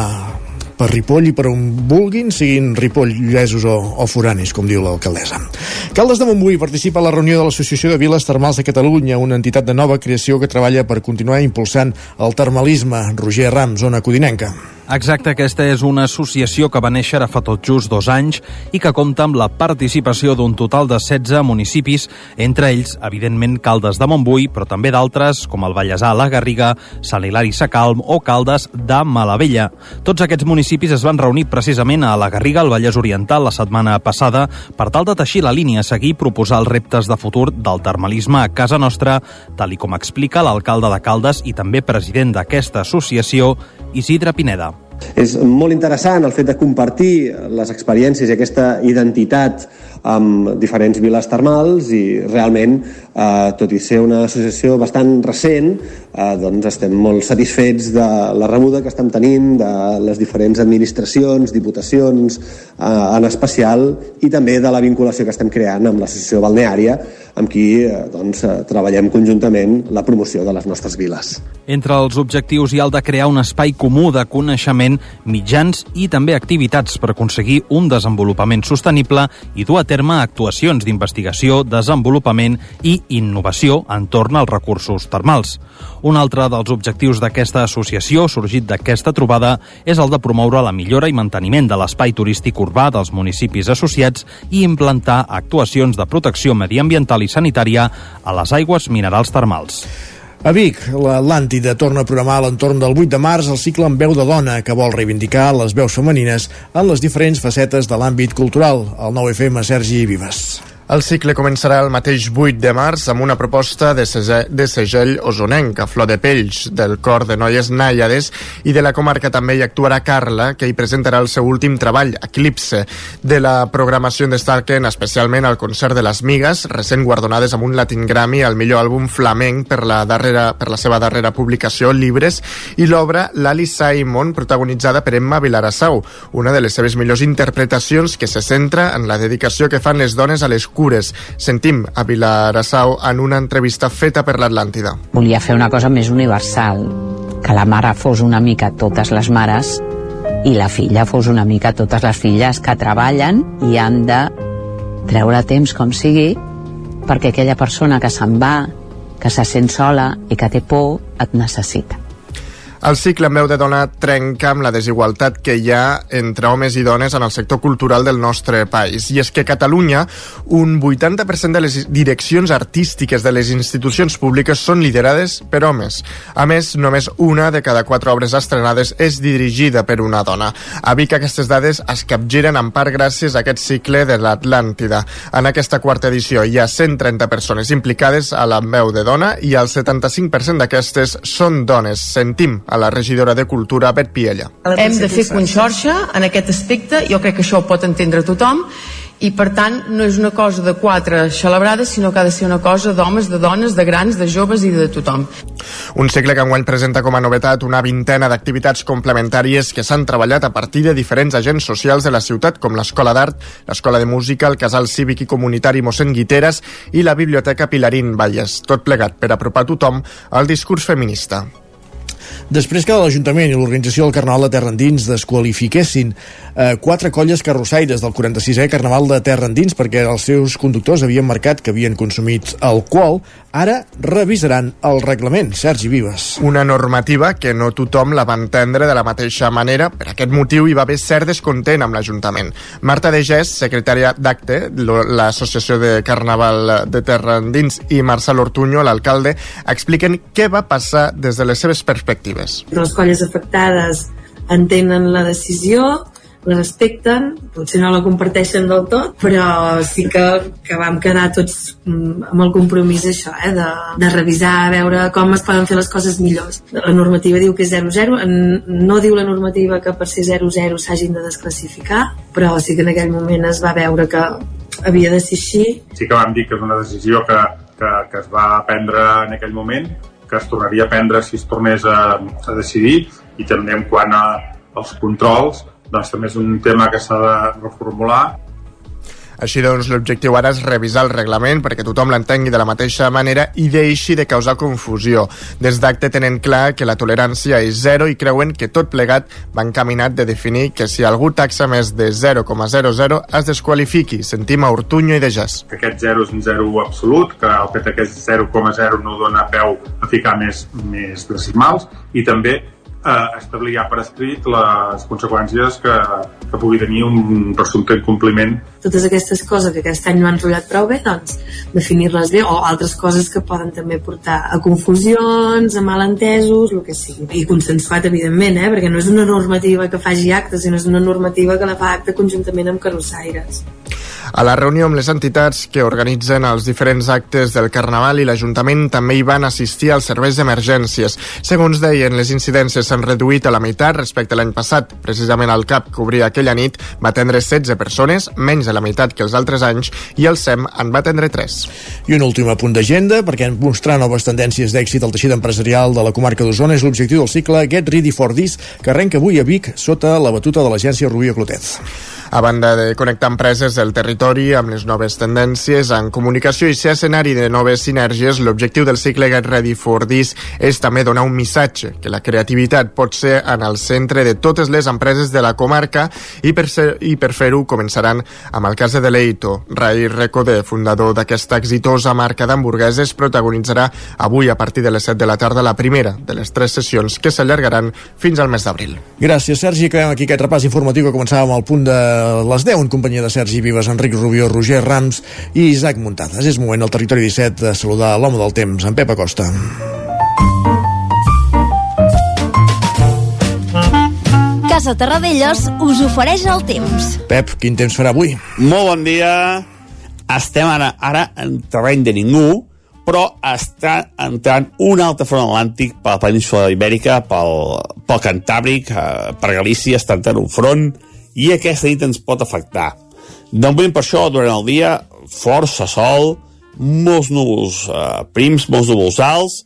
per Ripoll i per on vulguin, siguin Ripoll, Lloesos o, o foranis, com diu l'alcaldessa. Caldes de Montbui participa a la reunió de l'Associació de Viles Termals de Catalunya, una entitat de nova creació que treballa per continuar impulsant el termalisme. Roger Ram, zona codinenca. Exacte, aquesta és una associació que va néixer fa tot just dos anys i que compta amb la participació d'un total de 16 municipis, entre ells, evidentment, Caldes de Montbui, però també d'altres, com el Vallèsà, la Garriga, Sant Hilari Sacalm o Caldes de Malavella. Tots aquests municipis es van reunir precisament a la Garriga, al Vallès Oriental, la setmana passada, per tal de teixir la línia seguir i proposar els reptes de futur del termalisme a casa nostra, tal i com explica l'alcalde de Caldes i també president d'aquesta associació, Isidre Pineda. És molt interessant el fet de compartir les experiències i aquesta identitat amb diferents viles termals i realment, eh, tot i ser una associació bastant recent, eh, doncs estem molt satisfets de la rebuda que estem tenint de les diferents administracions, diputacions eh, en especial i també de la vinculació que estem creant amb l'associació balneària amb qui eh, doncs, eh, treballem conjuntament la promoció de les nostres viles. Entre els objectius hi ha el de crear un espai comú de coneixement, mitjans i també activitats per aconseguir un desenvolupament sostenible i dur a terme actuacions d'investigació, desenvolupament i innovació entorn als recursos termals. Un altre dels objectius d'aquesta associació, sorgit d'aquesta trobada, és el de promoure la millora i manteniment de l'espai turístic urbà dels municipis associats i implantar actuacions de protecció mediambiental i sanitària a les aigües minerals termals. A Vic, l'Atlàntida torna a programar a l'entorn del 8 de març el cicle en veu de dona, que vol reivindicar les veus femenines en les diferents facetes de l'àmbit cultural. El 9FM, Sergi Vives. El cicle començarà el mateix 8 de març amb una proposta de, sege de segell osonenc a Flor de Pells, del cor de noies nàiades, i de la comarca també hi actuarà Carla, que hi presentarà el seu últim treball, Eclipse. De la programació en destaquen especialment el concert de les Migues, recent guardonades amb un Latin Grammy al millor àlbum flamenc per la, darrera, per la seva darrera publicació, Libres, i l'obra Lali Simon, protagonitzada per Emma Vilarassau, una de les seves millors interpretacions que se centra en la dedicació que fan les dones a les cures. Sentim a Vilarassau en una entrevista feta per l'Atlàntida. Volia fer una cosa més universal, que la mare fos una mica totes les mares i la filla fos una mica totes les filles que treballen i han de treure temps com sigui perquè aquella persona que se'n va, que se sent sola i que té por, et necessita. El cicle en veu de dona trenca amb la desigualtat que hi ha entre homes i dones en el sector cultural del nostre país. I és que a Catalunya un 80% de les direccions artístiques de les institucions públiques són liderades per homes. A més, només una de cada quatre obres estrenades és dirigida per una dona. A Vic aquestes dades es capgiren en part gràcies a aquest cicle de l'Atlàntida. En aquesta quarta edició hi ha 130 persones implicades a la veu de dona i el 75% d'aquestes són dones. Sentim a la regidora de Cultura, Bet Piella. Hem de fer conxorxa en aquest aspecte, jo crec que això ho pot entendre tothom, i per tant no és una cosa de quatre celebrades sinó que ha de ser una cosa d'homes, de dones, de grans, de joves i de tothom. Un cicle que enguany presenta com a novetat una vintena d'activitats complementàries que s'han treballat a partir de diferents agents socials de la ciutat com l'Escola d'Art, l'Escola de Música, el Casal Cívic i Comunitari mossèn Guiteres i la Biblioteca Pilarín Valles, tot plegat per apropar tothom al discurs feminista. Després que l'Ajuntament i l'organització del Carnaval de Terra Endins desqualifiquessin eh, quatre colles carrossaires del 46è Carnaval de Terra Endins perquè els seus conductors havien marcat que havien consumit alcohol, ara revisaran el reglament. Sergi Vives. Una normativa que no tothom la va entendre de la mateixa manera. Per aquest motiu hi va haver cert descontent amb l'Ajuntament. Marta de Gès, secretària d'ACTE, l'Associació de Carnaval de Terra Endins, i Marcel Ortuño, l'alcalde, expliquen què va passar des de les seves perspectives. Les colles afectades entenen la decisió, la respecten, potser no la comparteixen del tot, però sí que, que vam quedar tots mm, amb el compromís això, eh, de, de revisar, a veure com es poden fer les coses millors. La normativa diu que és 0-0, no diu la normativa que per ser 0-0 s'hagin de desclassificar, però sí que en aquell moment es va veure que havia de ser així. Sí que vam dir que és una decisió que, que, que es va prendre en aquell moment, que es tornaria a prendre si es tornés a, a decidir i també en quant a, als controls doncs també és un tema que s'ha de reformular així doncs, l'objectiu ara és revisar el reglament perquè tothom l'entengui de la mateixa manera i deixi de causar confusió. Des d'acte tenen clar que la tolerància és zero i creuen que tot plegat va encaminat de definir que si algú taxa més de 0,00 es desqualifiqui. Sentim a Ortuño i de. Que aquest 0 és un 0 absolut, que el fet que és 0,0 no dona peu a ficar més, més decimals i també eh, establir ja per escrit les conseqüències que, que pugui tenir un presumpte incompliment. Totes aquestes coses que aquest any no han rotllat prou bé, doncs definir-les bé, o altres coses que poden també portar a confusions, a malentesos, el que sigui. I consensuat, evidentment, eh? perquè no és una normativa que faci actes, sinó és una normativa que la fa acte conjuntament amb carrossaires. A la reunió amb les entitats que organitzen els diferents actes del Carnaval i l'Ajuntament també hi van assistir als serveis d'emergències. Segons deien, les incidències s'han reduït a la meitat respecte a l'any passat. Precisament el CAP que obria aquella nit va atendre 16 persones, menys de la meitat que els altres anys, i el SEM en va atendre 3. I un últim apunt d'agenda, perquè mostrar noves tendències d'èxit al teixit empresarial de la comarca d'Osona és l'objectiu del cicle Get Ready for This, que arrenca avui a Vic sota la batuta de l'agència Rubio Clotet. A banda de connectar empreses del territori amb les noves tendències en comunicació i ser escenari de noves sinergies, l'objectiu del cicle Get Ready for This és també donar un missatge, que la creativitat pot ser en el centre de totes les empreses de la comarca i per, ser, i per fer-ho començaran amb el cas de Deleito. Rai Recode, fundador d'aquesta exitosa marca d'hamburgueses, protagonitzarà avui a partir de les 7 de la tarda la primera de les tres sessions que s'allargaran fins al mes d'abril. Gràcies, Sergi. Acabem aquí aquest repàs informatiu que començàvem al punt de les 10 en companyia de Sergi Vives, Enric Rubió, Roger Rams i Isaac Muntades. És moment al territori 17 de saludar l'home del temps, en Pep Acosta. Casa Terradellos us ofereix el temps. Pep, quin temps farà avui? Molt bon dia. Estem ara, ara en terreny de ningú, però està entrant un altre front atlàntic per la península ibèrica, pel, pel Cantàbric, eh, per Galícia, està entrant un front, i aquesta nit ens pot afectar. De moment per això, durant el dia, força sol, molts núvols eh, prims, molts núvols alts,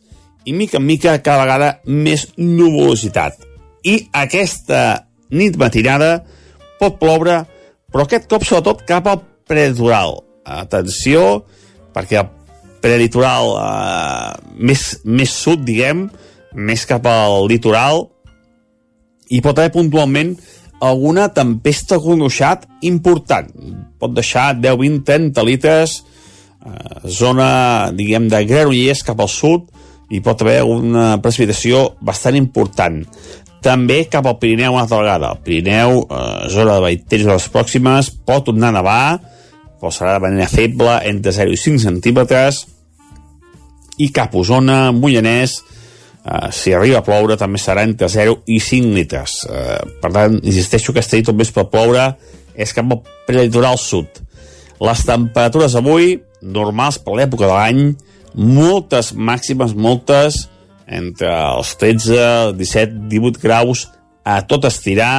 i mica en mica cada vegada més nuvolositat. I aquesta nit matinada pot ploure, però aquest cop sobretot cap al prelitoral. Atenció, perquè el prelitoral eh, més, més sud, diguem, més cap al litoral, i pot haver puntualment alguna tempesta gruixat important. Pot deixar 10, 20, 30 litres, eh, zona, diguem, de Granollers cap al sud, i pot haver una precipitació bastant important. També cap al Pirineu una altra vegada. El Pirineu, eh, zona de Baiteris les pròximes, pot tornar a nevar, però serà de manera feble, entre 0 i 5 centímetres, i cap a Osona, Mollanès, Uh, si arriba a ploure també serà entre 0 i 5 litres. Uh, per tant, insisteixo que aquesta nit més per ploure és cap al prelitoral sud. Les temperatures avui normals per l'època de l'any moltes màximes, moltes entre els 13, 17, 18 graus a tot estirar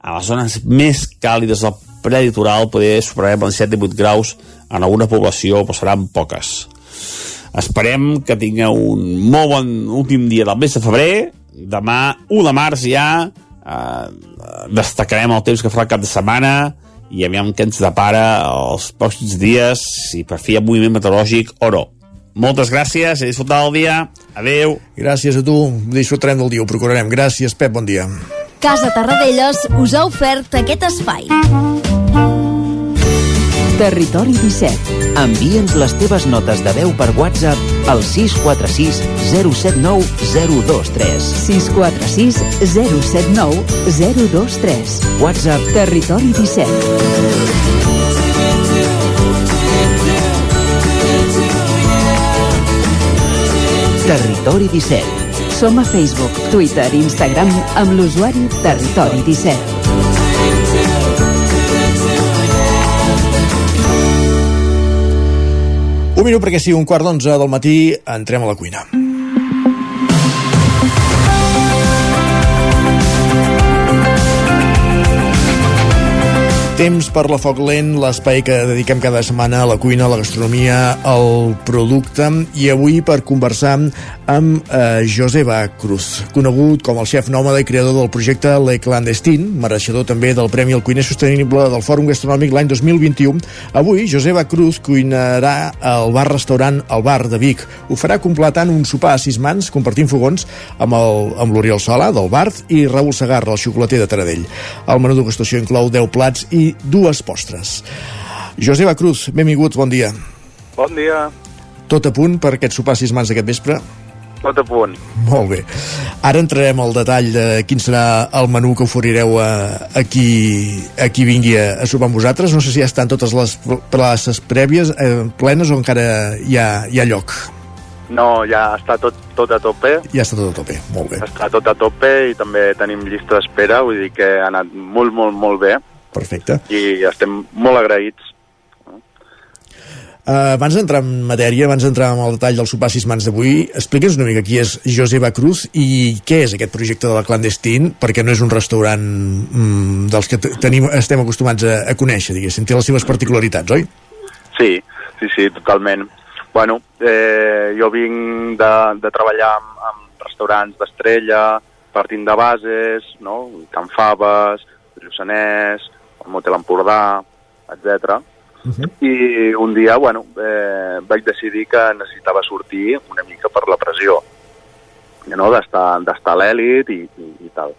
a les zones més càlides del prelitoral poder superarem els 17-18 graus en alguna població, però seran poques. Esperem que tingueu un molt bon últim dia del mes de febrer. Demà, 1 de març ja, eh, destacarem el temps que farà cap de setmana i aviam què ens depara els pròxims dies, si per fi hi ha moviment meteorològic o no. Moltes gràcies i disfrutar el dia. Adeu. Gràcies a tu. Disfrutarem del dia, ho procurarem. Gràcies, Pep, bon dia. Casa Tarradellas us ha ofert aquest espai. Territori 17. Envia'ns les teves notes de veu per WhatsApp al 646 079 023. 646 079 023. WhatsApp Territori 17. Territori 17. Som a Facebook, Twitter i Instagram amb l'usuari Territori 17. Un minut perquè sigui un quart d'onze del matí, entrem a la cuina. Temps per la Foc Lent, l'espai que dediquem cada setmana a la cuina, a la gastronomia, al producte, i avui per conversar amb eh, Joseba Cruz, conegut com el xef nòmada i creador del projecte Le Clandestin, mereixedor també del Premi al Cuiner Sostenible del Fòrum Gastronòmic l'any 2021. Avui, Joseba Cruz cuinarà al bar-restaurant El Bar de Vic. Ho farà completant un sopar a sis mans, compartint fogons amb l'Oriol Sola, del Bart, i Raül Segarra, el xocolater de Taradell. El menú degustació inclou 10 plats i dues postres. Joseba Cruz, benvingut, bon dia. Bon dia, Tot a punt per aquest sopar sis mans d'aquest vespre? tot a punt. Molt bé. Ara entrarem al detall de quin serà el menú que oferireu a, a, qui, a qui vingui a, a sopar amb vosaltres. No sé si ja estan totes les places prèvies eh, plenes o encara hi ha, hi ha lloc. No, ja està tot, tot a tope. Ja està tot a tope, molt bé. Està tot a tope i també tenim llista d'espera, vull dir que ha anat molt, molt, molt bé Perfecte. i estem molt agraïts. Uh, abans d'entrar en matèria, abans d'entrar en el detall del sopar sis mans d'avui, explica'ns una mica qui és Joseba Cruz i què és aquest projecte de la clandestin, perquè no és un restaurant mm, dels que te- tenim, estem acostumats a, a conèixer, diguéssim, té les seves particularitats, oi? Sí, sí, sí, totalment. Bueno, eh, jo vinc de, de treballar amb, amb restaurants d'estrella, partint de bases, no? Can Faves, Lluçanès, el Motel Empordà, etc. I un dia, bueno, eh, vaig decidir que necessitava sortir una mica per la pressió, no? d'estar a l'èlit i, i, i tal.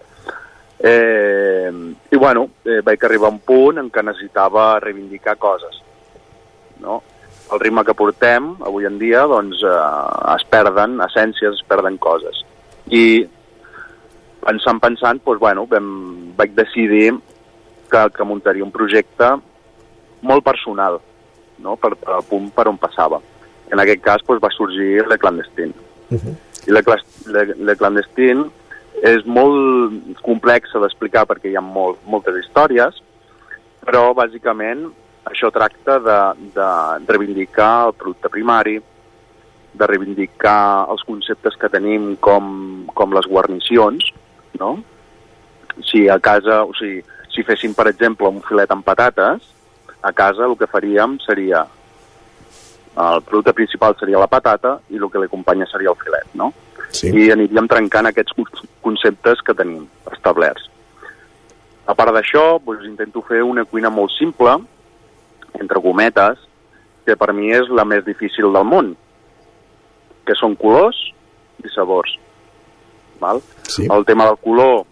Eh, I bueno, eh, vaig arribar a un punt en què necessitava reivindicar coses. No? El ritme que portem avui en dia doncs, eh, es perden essències, es perden coses. I pensant, pensant, doncs, bueno, vam, vaig decidir que, que muntaria un projecte molt personal, no? per, per al punt per on passava. En aquest cas doncs, va sorgir Le Clandestin. I Le, Clas- le, le Clandestin és molt complexa d'explicar perquè hi ha molt, moltes històries, però bàsicament això tracta de, de reivindicar el producte primari, de reivindicar els conceptes que tenim com, com les guarnicions, no? Si a casa, o sigui, si féssim, per exemple, un filet amb patates, a casa el que faríem seria el producte principal seria la patata i el que l'acompanya seria el filet, no? Sí. I aniríem trencant aquests con- conceptes que tenim establerts. A part d'això, doncs, intento fer una cuina molt simple, entre cometes, que per mi és la més difícil del món, que són colors i sabors. Val? Sí. El tema del color,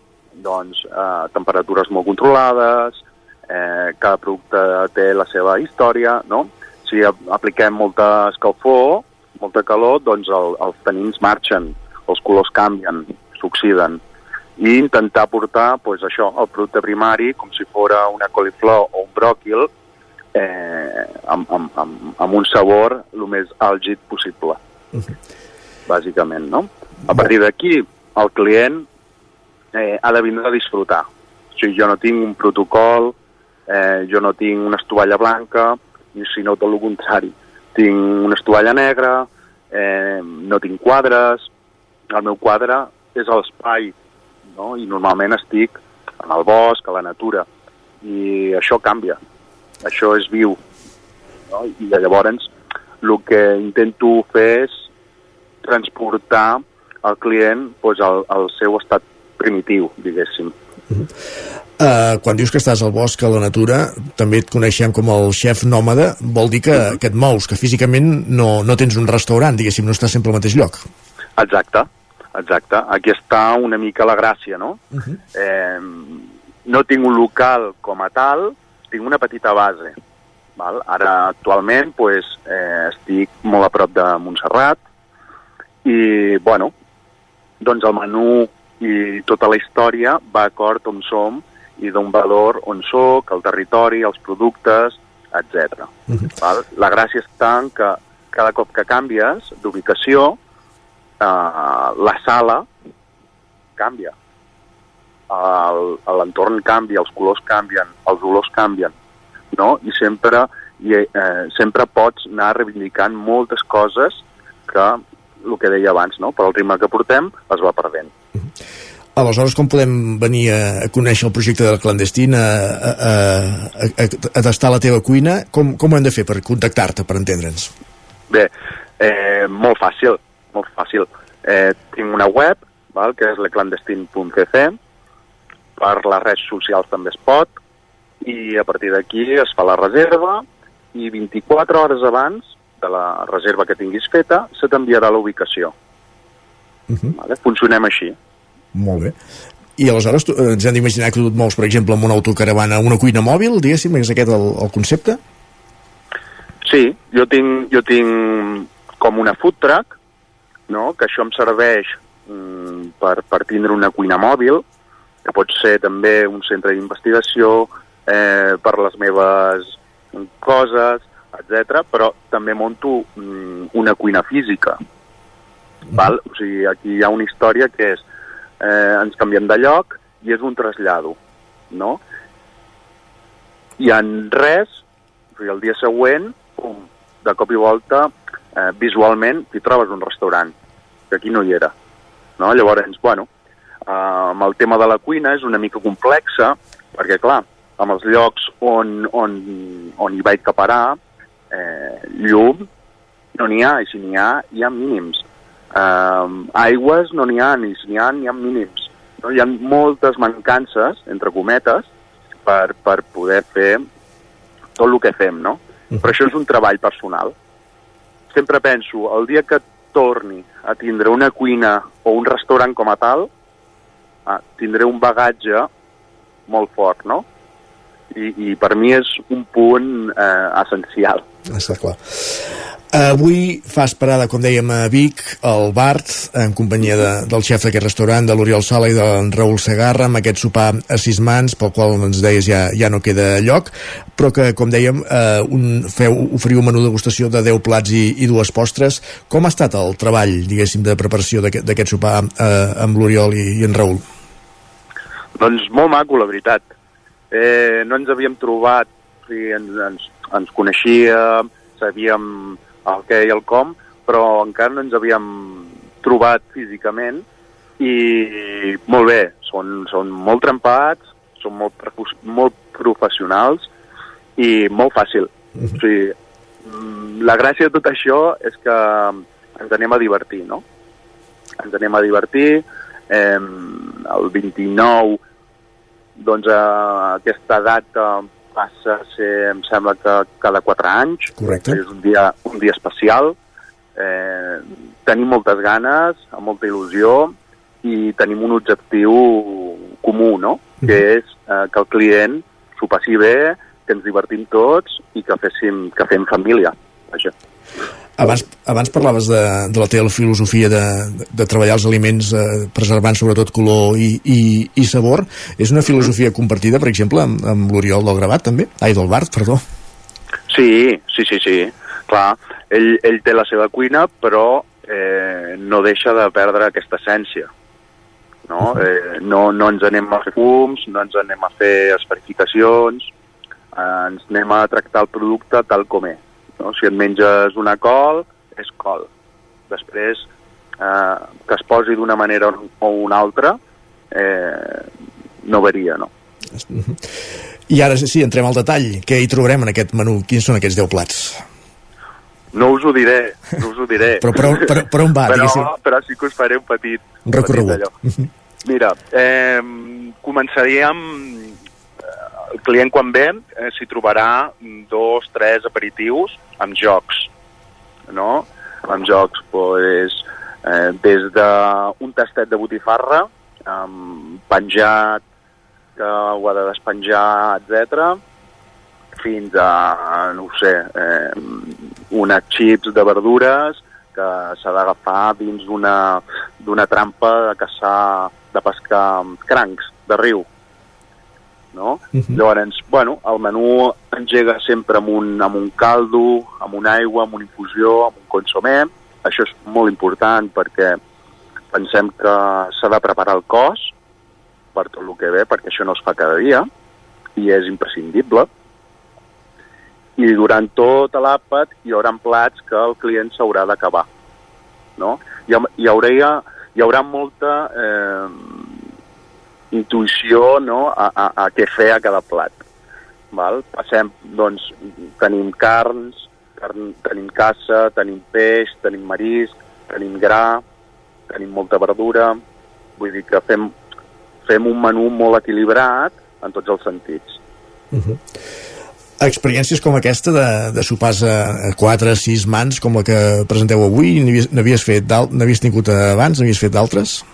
doncs, eh, temperatures molt controlades, eh, cada producte té la seva història, no? Si apliquem molta escalfor, molta calor, doncs el, els tanins marxen, els colors canvien, s'oxiden. I intentar portar doncs, això, el producte primari, com si fora una coliflor o un bròquil, eh, amb, amb, amb, amb un sabor el més àlgid possible, bàsicament, no? A partir d'aquí, el client eh, ha de vindre a disfrutar. O sigui, jo no tinc un protocol, eh, jo no tinc una estovalla blanca, i sinó tot el contrari. Tinc una estovalla negra, eh, no tinc quadres, el meu quadre és a l'espai, no? i normalment estic en el bosc, a la natura. i això canvia, això és viu. No? I llavors el que intento fer és transportar el client pues, al, al seu estat primitiu, diguéssim. Uh, quan dius que estàs al bosc, a la natura, també et coneixem com el xef nòmada, vol dir que, que et mous, que físicament no, no tens un restaurant, diguéssim, no estàs sempre al mateix lloc. Exacte, exacte. Aquí està una mica la gràcia, no? Uh -huh. eh, no tinc un local com a tal, tinc una petita base. Val? Ara, actualment, pues, eh, estic molt a prop de Montserrat i, bueno, doncs el menú i tota la història va acord on som i d'un valor on sóc, el territori, els productes, etc. Uh -huh. La gràcia està en que cada cop que canvies d'ubicació, eh, la sala canvia. L'entorn canvia, els colors canvien, els olors canvien, no? I sempre, i, eh, sempre pots anar reivindicant moltes coses que, el que deia abans, no? per el ritme que portem, es va perdent. Aleshores, com podem venir a, a conèixer el projecte del clandestín, a, a, a, a, a tastar la teva cuina? Com, com ho hem de fer per contactar-te, per entendre'ns? Bé, eh, molt fàcil, molt fàcil. Eh, tinc una web, val, que és leclandestin.cc, per les redes socials també es pot, i a partir d'aquí es fa la reserva, i 24 hores abans de la reserva que tinguis feta, se t'enviarà la ubicació. Uh -huh. vale? Funcionem així. Molt bé. I aleshores tu, ens hem d'imaginar que tu et mous, per exemple, amb una autocaravana, una cuina mòbil, diguéssim, és aquest el, el concepte? Sí, jo tinc, jo tinc com una food truck, no? que això em serveix mm, per, per tindre una cuina mòbil, que pot ser també un centre d'investigació eh, per les meves coses, etc. però també monto mm, una cuina física. Val? O sigui, aquí hi ha una història que és eh, ens canviem de lloc i és un trasllado, no? I en res, o sigui, el dia següent, pum, de cop i volta, eh, visualment, hi trobes un restaurant, que aquí no hi era. No? Llavors, bueno, eh, amb el tema de la cuina és una mica complexa, perquè, clar, amb els llocs on, on, on hi vaig caparar, eh, llum no n'hi ha, i si n'hi ha, hi ha mínims. Um, aigües no n'hi ha, ni n'hi ha, n'hi ha mínims. No? Hi ha moltes mancances, entre cometes, per, per poder fer tot el que fem, no? Mm. Però això és un treball personal. Sempre penso, el dia que torni a tindre una cuina o un restaurant com a tal, ah, tindré un bagatge molt fort, no? I, i per mi és un punt eh, essencial. Està clar. Avui fas parada, com dèiem, a Vic, al Bart, en companyia de, del xef d'aquest restaurant, de l'Oriol Sala i d'en Raül Segarra, amb aquest sopar a sis mans, pel qual ens deies ja, ja no queda lloc, però que, com dèiem, eh, un, feu, oferiu un menú de degustació de 10 plats i, i dues postres. Com ha estat el treball, diguéssim, de preparació d'aquest sopar eh, amb l'Oriol i, i en Raül? Doncs molt maco, la veritat. Eh, no ens havíem trobat, sigui, ens, ens, ens coneixíem, sabíem el què i el com, però encara no ens havíem trobat físicament i molt bé, són, són molt trempats, són molt, molt professionals i molt fàcil. Mm -hmm. O sigui, mm, la gràcia de tot això és que ens anem a divertir, no? Ens anem a divertir, eh, el 29 doncs a aquesta data passa a ser, em sembla que cada quatre anys. Correcte. És un dia, un dia especial. Eh, tenim moltes ganes, amb molta il·lusió, i tenim un objectiu comú, no? Mm. Que és eh, que el client s'ho passi bé, que ens divertim tots i que, féssim, que fem família. Vaja. Abans, abans parlaves de, de la teva filosofia de, de, treballar els aliments eh, preservant sobretot color i, i, i sabor. És una filosofia compartida, per exemple, amb, amb l'Oriol del Gravat, també? Ai, del Bart, perdó. Sí, sí, sí, sí. Clar, ell, ell té la seva cuina, però eh, no deixa de perdre aquesta essència. No? Eh, no, no ens anem a fer fums, no ens anem a fer esferificacions, eh, ens anem a tractar el producte tal com és no? Si et menges una col, és col. Després, eh, que es posi d'una manera o una altra, eh, no varia, no? I ara sí, entrem al detall. Què hi trobarem en aquest menú? Quins són aquests 10 plats? No us ho diré, no us ho diré. <laughs> però per, on- per, per on va, però, diguéssim? però sí que us faré un petit... Un recorregut. petit. Mira, eh, començaríem... eh, El client quan ve eh, s'hi trobarà dos, tres aperitius amb jocs, no? Amb jocs, pues, eh, des d'un tastet de botifarra, amb penjat, que ho ha de despenjar, etc fins a, no ho sé, eh, unes xips de verdures que s'ha d'agafar dins d'una trampa de caçar, de pescar crancs de riu. No? Mhm. Llavors, bueno, el menú engega sempre amb un, amb un caldo, amb una aigua, amb una infusió, amb un consomé. Això és molt important perquè pensem que s'ha de preparar el cos per tot el que ve, perquè això no es fa cada dia i és imprescindible i durant tot l'àpat hi haurà plats que el client s'haurà d'acabar. No? Hi, hi, hi haurà molta eh, intuïció no? a, a, a què fer a cada plat. Val? Passem, doncs, tenim carns, carn, tenim caça, tenim peix, tenim marisc, tenim gra, tenim molta verdura, vull dir que fem, fem un menú molt equilibrat en tots els sentits. Uh -huh. Experiències com aquesta de, de sopars a 4, 6 mans, com la que presenteu avui, n'havies fet n'havies tingut abans, n'havies fet d'altres?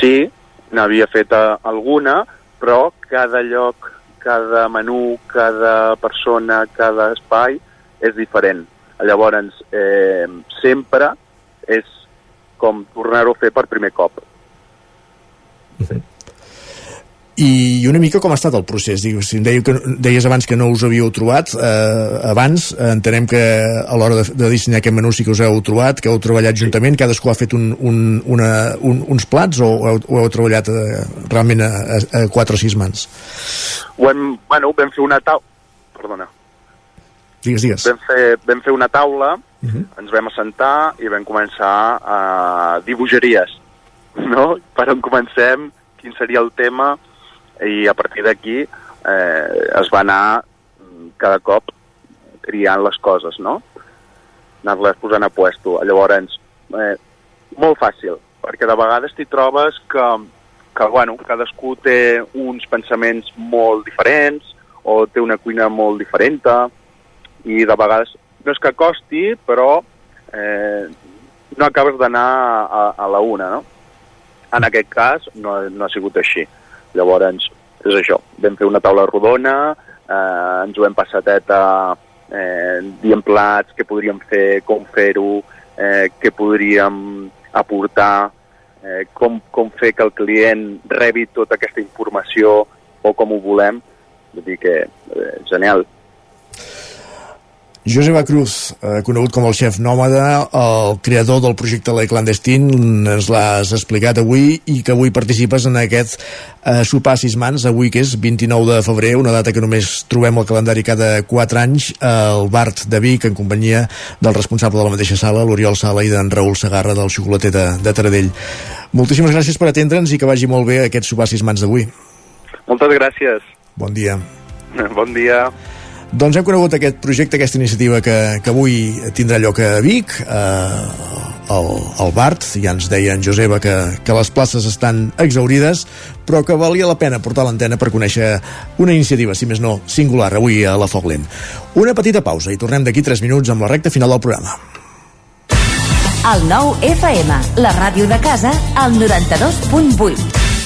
Sí, n'havia fet eh, alguna, però cada lloc, cada menú, cada persona, cada espai és diferent. Llavors, eh, sempre és com tornar-ho a fer per primer cop. I una mica com ha estat el procés? Digues, si em deies, que, deies abans que no us havíeu trobat, eh, abans entenem que a l'hora de, de dissenyar aquest menú sí que us heu trobat, que heu treballat juntament, cadascú ha fet un, un, una, un, uns plats o, o heu, treballat eh, realment a, a, a 4 o 6 mans? Ho hem, bueno, vam fer una taula... Perdona. Digues, digues. Vam fer, vam fer una taula, Uh -huh. ens vam assentar i vam començar a dir bogeries, no? Per on comencem, quin seria el tema, i a partir d'aquí eh, es va anar mm, cada cop triant les coses, no? Anar-les posant a puesto. Llavors, eh, molt fàcil, perquè de vegades t'hi trobes que, que, bueno, cadascú té uns pensaments molt diferents o té una cuina molt diferent i de vegades no és que costi, però eh, no acabes d'anar a, a la una, no? En aquest cas no, no ha sigut així. Llavors, és això, vam fer una taula rodona, eh, ens ho hem passat a eh, dient plats, què podríem fer, com fer-ho, eh, què podríem aportar, eh, com, com fer que el client rebi tota aquesta informació o com ho volem. Vull dir que, eh, genial. Joseba Cruz, eh, conegut com el xef nòmada, el creador del projecte La Clandestin, ens l'has explicat avui i que avui participes en aquest eh, sopar a sis mans, avui que és 29 de febrer, una data que només trobem al calendari cada 4 anys, al Bart de Vic, en companyia del responsable de la mateixa sala, l'Oriol Sala, i d'en Raül Segarra, del xocolater de, de Taradell. Moltíssimes gràcies per atendre'ns i que vagi molt bé aquest sopar a sis mans d'avui. Moltes gràcies. Bon dia. Bon dia. Doncs hem conegut aquest projecte, aquesta iniciativa que, que avui tindrà lloc a Vic, eh, al, al Bart, ja ens deia en Joseba que, que les places estan exaurides, però que valia la pena portar l'antena per conèixer una iniciativa, si més no, singular, avui a la Foc Lent. Una petita pausa i tornem d'aquí 3 minuts amb la recta final del programa. El nou FM, la ràdio de casa, al 92.8.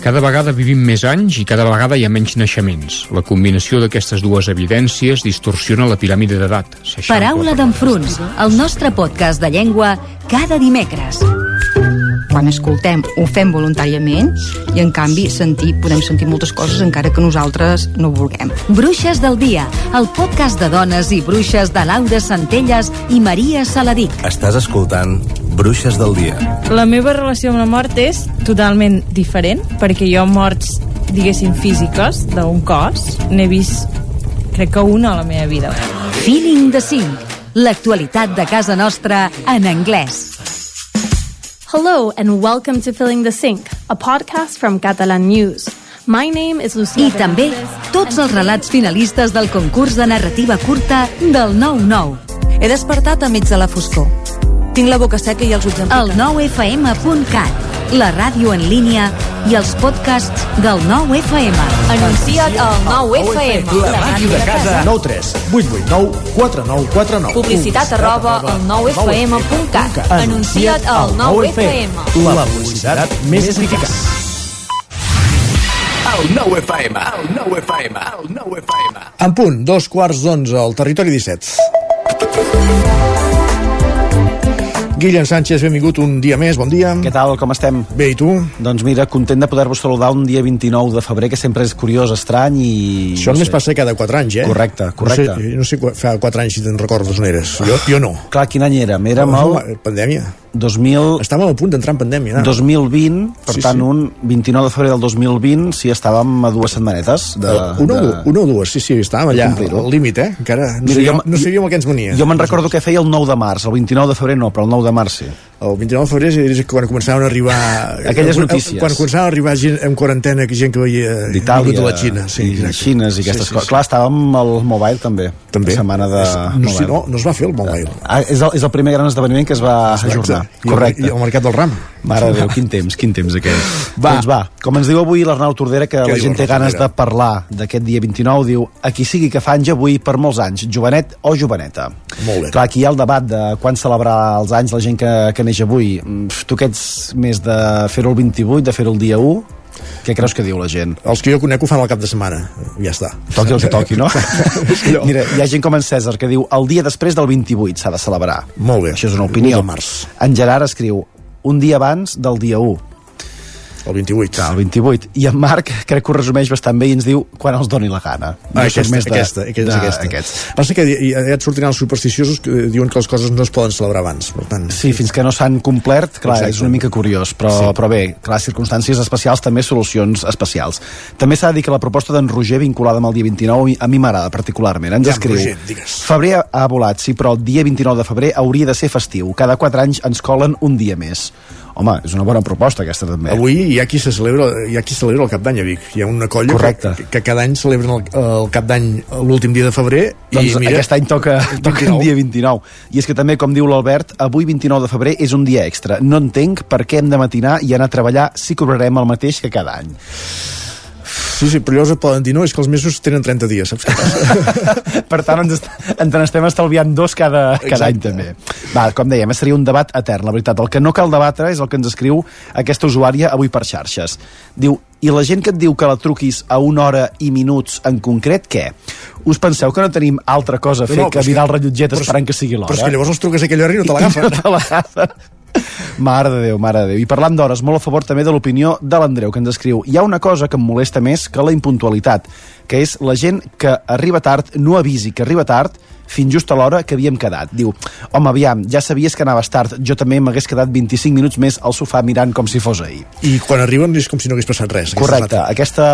Cada vegada vivim més anys i cada vegada hi ha menys naixements. La combinació d'aquestes dues evidències distorsiona la piràmide d'edat. Paraula d'enfruns, el nostre podcast de llengua cada dimecres. Quan escoltem ho fem voluntàriament i en canvi sentir, podem sentir moltes coses encara que nosaltres no ho vulguem. Bruixes del dia, el podcast de dones i bruixes de Laura Centelles i Maria Saladic. Estàs escoltant Bruixes del dia. La meva relació amb la mort és totalment diferent perquè jo morts, diguéssim, físiques d'un cos n'he vist crec que una a la meva vida. Feeling the Cinc, l'actualitat de casa nostra en anglès. Hello and welcome to Filling the Sink, a podcast from Catalan News. My name is Lucía I també tots els relats finalistes del concurs de narrativa curta del 9-9. He despertat a mig de la foscor. Tinc la boca seca i els ulls em El 9FM.cat, la ràdio en línia i els podcasts del 9FM. Anuncia't al 9FM. La màquina de casa. 9 3 8 8 9 4 9 4 9. Publicitat arroba al 9FM.cat. Anuncia't al 9FM. La publicitat més eficaç. El 9FM, el 9FM, el 9FM. En punt, dos quarts d'onze al territori 17. Guillem Sánchez, benvingut un dia més, bon dia. Què tal, com estem? Bé, i tu? Doncs mira, content de poder-vos saludar un dia 29 de febrer, que sempre és curiós, estrany i... Això només passa cada 4 anys, eh? Correcte, correcte. No sé, no sé fa 4 anys si te'n recordes on eres. Jo, jo no. Clar, quin any érem? Érem No, el Pandèmia. 2000... Estàvem a punt d'entrar en pandèmia. No? 2020, per Sí, tant, sí. un 29 de febrer del 2020, sí, estàvem a dues setmanetes de... Una, de... o, una o dues, sí, sí, estàvem allà, al límit, eh? Encara no, Mira, sabíem, jo- no sabíem el que ens venia. Jo me'n recordo que feia el 9 de març, el 29 de febrer no, però el 9 de març sí. El 29 de febrer és quan començaven a arribar... Aquelles notícies. Quan començaven a arribar gent en quarantena, que gent que veia... D'Itàlia, de la Xina, sí, i exacte. Xines i aquestes Sí, sí, coses. sí. Clar, estàvem al Mobile també. També. La setmana de No, sí, no, no es va fer el mobile. Ah, és, el, és el primer gran esdeveniment que es va ajornar. I el- Correcte. I el mercat del ram. Mare de Déu, quin temps, quin temps aquest. Va. Doncs va, com ens diu avui l'Arnau Tordera, que Què la gent té ganes de parlar d'aquest dia 29, diu a qui sigui que fa anys avui per molts anys, jovenet o joveneta. Molt bé. Clar, aquí hi ha el debat de quan celebrar els anys la gent que, que neix avui. Mm, Tu que ets més de fer-ho el 28, de fer-ho el dia 1, què creus que diu la gent? Els que jo conec ho fan al cap de setmana. Ja està. Toqui el que toqui, no? <laughs> Mira, hi ha gent com en César que diu el dia després del 28 s'ha de celebrar. Molt bé. Això és una opinió. Març. En Gerard escriu un dia abans del dia 1. El 28. Clar, el 28. I en Marc crec que ho resumeix bastant bé i ens diu quan els doni la gana. Ah, aquesta, més de- aquesta, aquesta, de- aquesta. Aquests. Passa que ja ja et sortiran els supersticiosos que diuen que les coses no es poden celebrar abans. Per tant, Sí, fins que no s'han complert, clar, Exacte. és una mica curiós, però, Sí. però bé, clar, circumstàncies especials, també solucions especials. També s'ha de dir que la proposta d'en Roger vinculada amb el dia 29 a mi m'agrada particularment. Ens Ja, escriu, Roger, digues. febrer ha volat, sí, però el dia 29 de febrer hauria de ser festiu. Cada 4 anys ens colen un dia més. Home, és una bona proposta aquesta també. Avui hi ha qui se celebra, hi ha qui celebra el Cap d'Any a Vic. Hi ha una colla Correcte. que, que cada any celebren el, el Cap d'Any l'últim dia de febrer Doncs i mira, aquest any toca, toca el 29. dia 29. I és que també, com diu l'Albert, avui 29 de febrer és un dia extra. No entenc per què hem de matinar i anar a treballar si cobrarem el mateix que cada any. Sí, sí, però llavors et poden dir, no, és que els mesos tenen 30 dies, saps què passa? <laughs> per tant, ens, ens n'estem estalviant dos cada, cada any Exacte. també. Va, com dèiem, seria un debat etern, la veritat. El que no cal debatre és el que ens escriu aquesta usuària avui per xarxes. Diu, i la gent que et diu que la truquis a una hora i minuts en concret, què? Us penseu que no tenim altra cosa a fer No, no, que mirar el que- rellotget però és- esperant que sigui l'hora? Però és que llavors els truques a aquella hora i no te l'agafen. <laughs> I no te l'agafen. Mare de Déu, mare de Déu. I parlant d'hores, molt a favor també de l'opinió de l'Andreu, que ens escriu hi ha una cosa que em molesta més que la impuntualitat, que és la gent que arriba tard, no avisi que arriba tard, fins just a l'hora que havíem quedat. Diu, home, aviam, ja sabies que anaves tard, jo també m'hagués quedat 25 minuts més al sofà mirant com si fos ahir. I quan arriben és com si no hagués passat res. Correcte, aquesta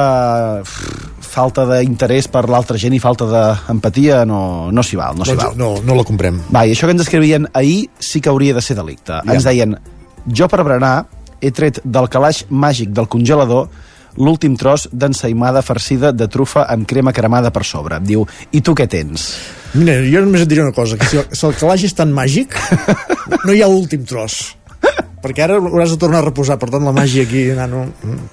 pff, falta d'interès per l'altra gent i falta d'empatia no, no s'hi val, no s'hi Doncs val. no, no la comprem. Va, i això que ens escrivien ahir sí que hauria de ser delicte. Ja. Ens deien, jo per berenar he tret del calaix màgic del congelador l'últim tros d'ensaïmada farcida de trufa amb crema cremada per sobre. Diu, i tu què tens? Mira, jo només et diré una cosa, que si, si el calaix és tan màgic, <laughs> no hi ha últim tros. Perquè ara hauràs de tornar a reposar, per tant la màgia aquí, nano...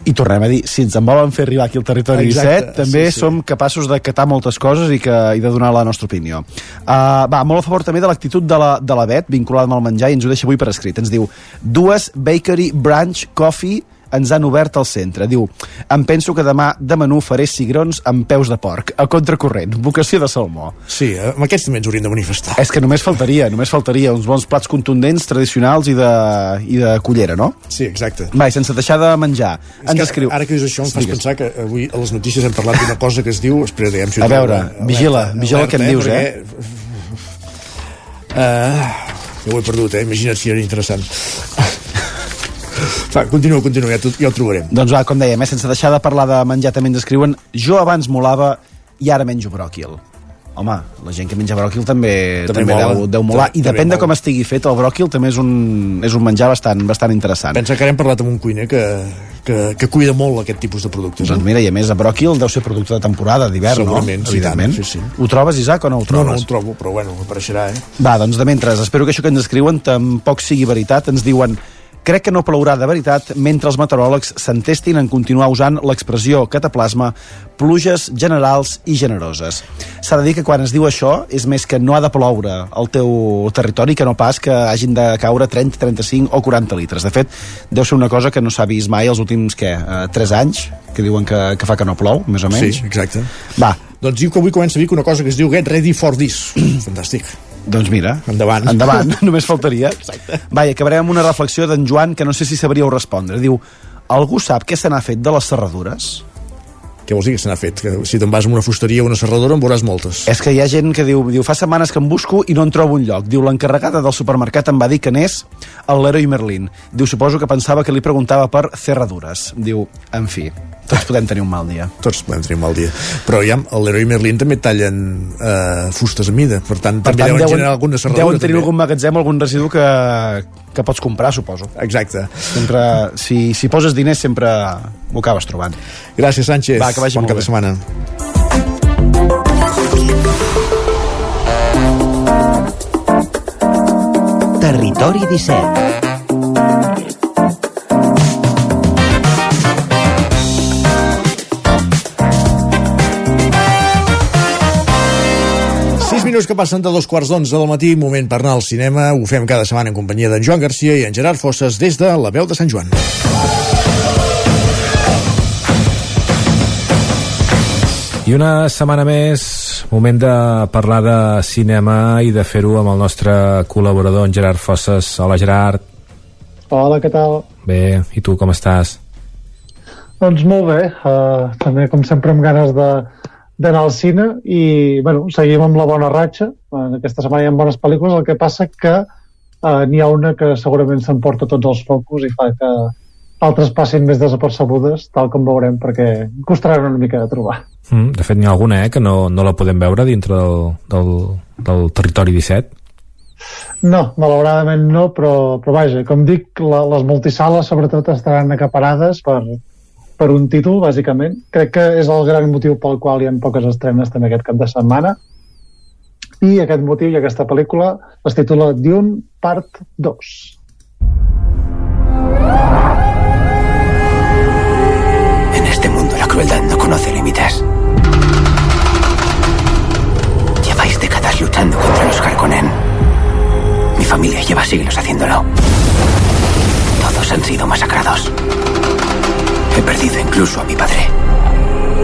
I tornem a dir, si ens en volen fer arribar aquí al territori Exacte, 17, també sí, sí, som capaços de catar moltes coses i, que, i de donar la nostra opinió. Uh, va, molt a favor també de l'actitud de, la, de la Bet, vinculada amb el menjar, i ens ho deixa avui per escrit. Ens diu, dues Bakery Branch Coffee ens han obert al centre. Diu, em penso que demà de menú faré cigrons amb peus de porc, a contracorrent, vocació de salmó. Sí, eh, amb aquests també ens haurien de manifestar. És que només faltaria, només faltaria uns bons plats contundents, tradicionals i de, i de cullera, no? Sí, exacte. Va, i sense deixar de menjar. És ens que escriu... Ara que dius això em fas Digues. pensar que avui a les notícies hem parlat d'una cosa que es diu... Espera, diguem si A veure, trobo. vigila, vigila el que em dius, perquè- Uh, ja ho he perdut, eh? Imagina't si era interessant. Va, continua, continua, ja, ja ho trobarem. Doncs va, com dèiem, eh, sense deixar de parlar de menjar també ens escriuen jo abans molava i ara menjo bròquil. Home, la gent que menja bròquil també, També també, mola. deu, deu molar. També- I també depèn de mola. com estigui fet, el bròquil també és un, és un menjar bastant, bastant interessant. Pensa que ara hem parlat amb un cuiner que, que, que cuida molt aquest tipus de productes. Doncs mira, i a més, a bròquil deu ser producte de temporada, d'hivern, no? Segurament, sí, Evidentment. sí, sí. Ho trobes, Isaac, o no ho No, trobes? no ho trobo, però bueno, apareixerà, eh? Va, doncs de mentre, espero que això que ens escriuen tampoc sigui veritat. Ens diuen Crec que no plourà de veritat mentre els meteoròlegs s'entestin en continuar usant l'expressió cataplasma pluges generals i generoses. S'ha de dir que quan es diu això és més que no ha de ploure al teu territori que no pas que hagin de caure 30, 35 o 40 litres. De fet, deu ser una cosa que no s'ha vist mai els últims, què, eh, 3 anys, que diuen que, que fa que no plou, més o menys. Sí, exacte. Va. Doncs diu que avui comença a dir una cosa que es diu Get Ready for This. <clears throat> Fantàstic. Doncs mira, endavant. endavant, <laughs> només faltaria. Exacte. Va, i acabarem amb una reflexió d'en Joan que no sé si sabríeu respondre. Diu, algú sap què se n'ha fet de les serradures? Què vols dir que se n'ha fet? Que si te'n vas a una fusteria o una serradora en veuràs moltes. És que hi ha gent que diu, diu fa setmanes que em busco i no en trobo un lloc. Diu, l'encarregada del supermercat em va dir que n'és el Leroy Merlin. Diu, suposo que pensava que li preguntava per cerradures. Diu, en fi, tots podem tenir un mal dia. Tots podem tenir un mal dia. Però ja, Leroy Merlin també tallen eh, fustes a mida, per tant, Per també tant, deuen, deuen, generar alguna serradura. deuen tenir també. algun magatzem, algun residu que, que pots comprar, suposo. Exacte. Sempre, si, si poses diners, sempre ho acabes trobant. Gràcies, Sánchez. Va, que vagi bon molt cap de bé. setmana. Territori 17 minuts que passen de dos quarts d'onze del matí, moment per anar al cinema. Ho fem cada setmana en companyia d'en Joan Garcia i en Gerard Fosses des de la veu de Sant Joan. I una setmana més, moment de parlar de cinema i de fer-ho amb el nostre col·laborador, en Gerard Fosses. Hola, Gerard. Hola, què tal? Bé, i tu com estàs? Doncs molt bé, uh, també com sempre amb ganes de d'anar al cine i bueno, seguim amb la bona ratxa. En aquesta setmana hi ha bones pel·lícules. El que passa que uh, n'hi ha una que segurament s'emporta tots els focus i fa que altres passin més desapercebudes tal com veurem perquè costarà una mica de trobar. Mm, de fet, n'hi ha alguna, eh, que no, no la podem veure dintre del, del, del territori 17. No, malauradament no, però, però vaja, com dic, la, les multisales sobretot estaran acaparades per, per un títol, bàsicament. Crec que és el gran motiu pel qual hi ha poques estrenes també aquest cap de setmana. I aquest motiu i aquesta pel·lícula es titula Dune Part 2. En este mundo la crueldad no conoce límites. Lleváis décadas luchando contra los Harkonnen. Mi familia lleva siglos haciéndolo. Todos han sido masacrados. He perdido incluso a mi padre.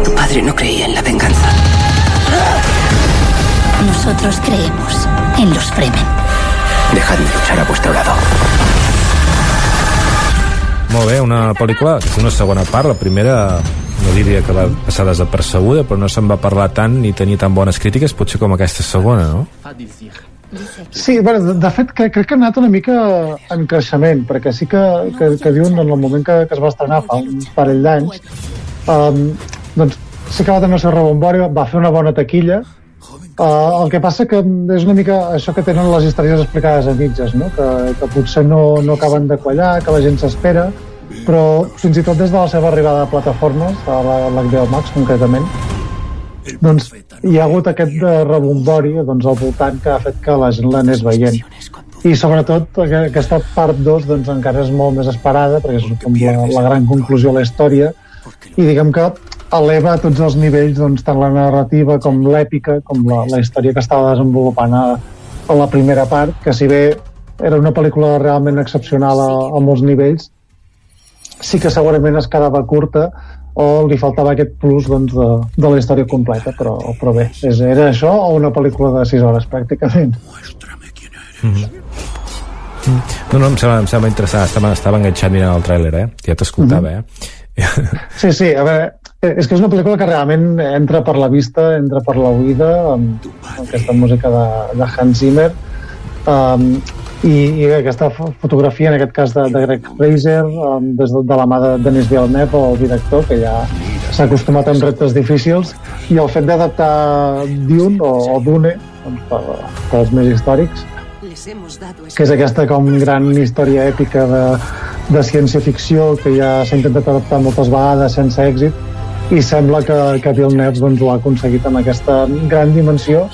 Tu padre no creía en la venganza. Nosotros creemos en los Fremen. Dejadme luchar a vuestro lado. Molt bé, una pel·lícula una segona part, la primera no Lídia que va passar desapercebuda però no se'n va parlar tant ni tenir tan bones crítiques potser com aquesta segona, no? Sí, bueno, de, de fet crec, crec que ha anat una mica en creixement, perquè sí que, que, que diuen en el moment que, que es va estrenar fa un parell d'anys, um, doncs sí que va tenir el seu rebombori, va fer una bona taquilla, Uh, el que passa que és una mica això que tenen les històries explicades a mitges, no? que, que potser no, no acaben de quallar, que la gent s'espera, però fins i tot des de la seva arribada a plataformes, a l'HBO Max concretament, doncs hi ha hagut aquest rebombori doncs, al voltant que ha fet que la gent l'anés veient. I sobretot aquesta part 2 doncs, encara és molt més esperada, perquè és com la, la gran conclusió de la història, i diguem que eleva a tots els nivells doncs, tant la narrativa com l'èpica com la, la història que estava desenvolupant a, a la primera part que si bé era una pel·lícula realment excepcional a, a molts nivells sí que segurament es quedava curta o li faltava aquest plus doncs, de, de la història completa però, però bé, és, era això o una pel·lícula de 6 hores pràcticament mm -hmm. No, no, em sembla, em sembla interessant. Estava, estava enganxat mirant el tràiler, eh? Ja t'escoltava, mm -hmm. eh? Sí, sí, a veure, és que és una pel·lícula que realment entra per la vista, entra per la oïda, amb, amb aquesta música de, de Hans Zimmer, um, i, i aquesta fotografia, en aquest cas de, de Greg Fraser, um, des de, de la mà de Denis Villeneuve, el director, que ja s'ha acostumat amb reptes difícils, i el fet d'adaptar Dune, o, o Dune, doncs, per, per als més històrics, que és aquesta com gran història èpica de, de ciència-ficció que ja s'ha intentat adaptar moltes vegades sense èxit i sembla que, que Villeneuve doncs, ho ha aconseguit amb aquesta gran dimensió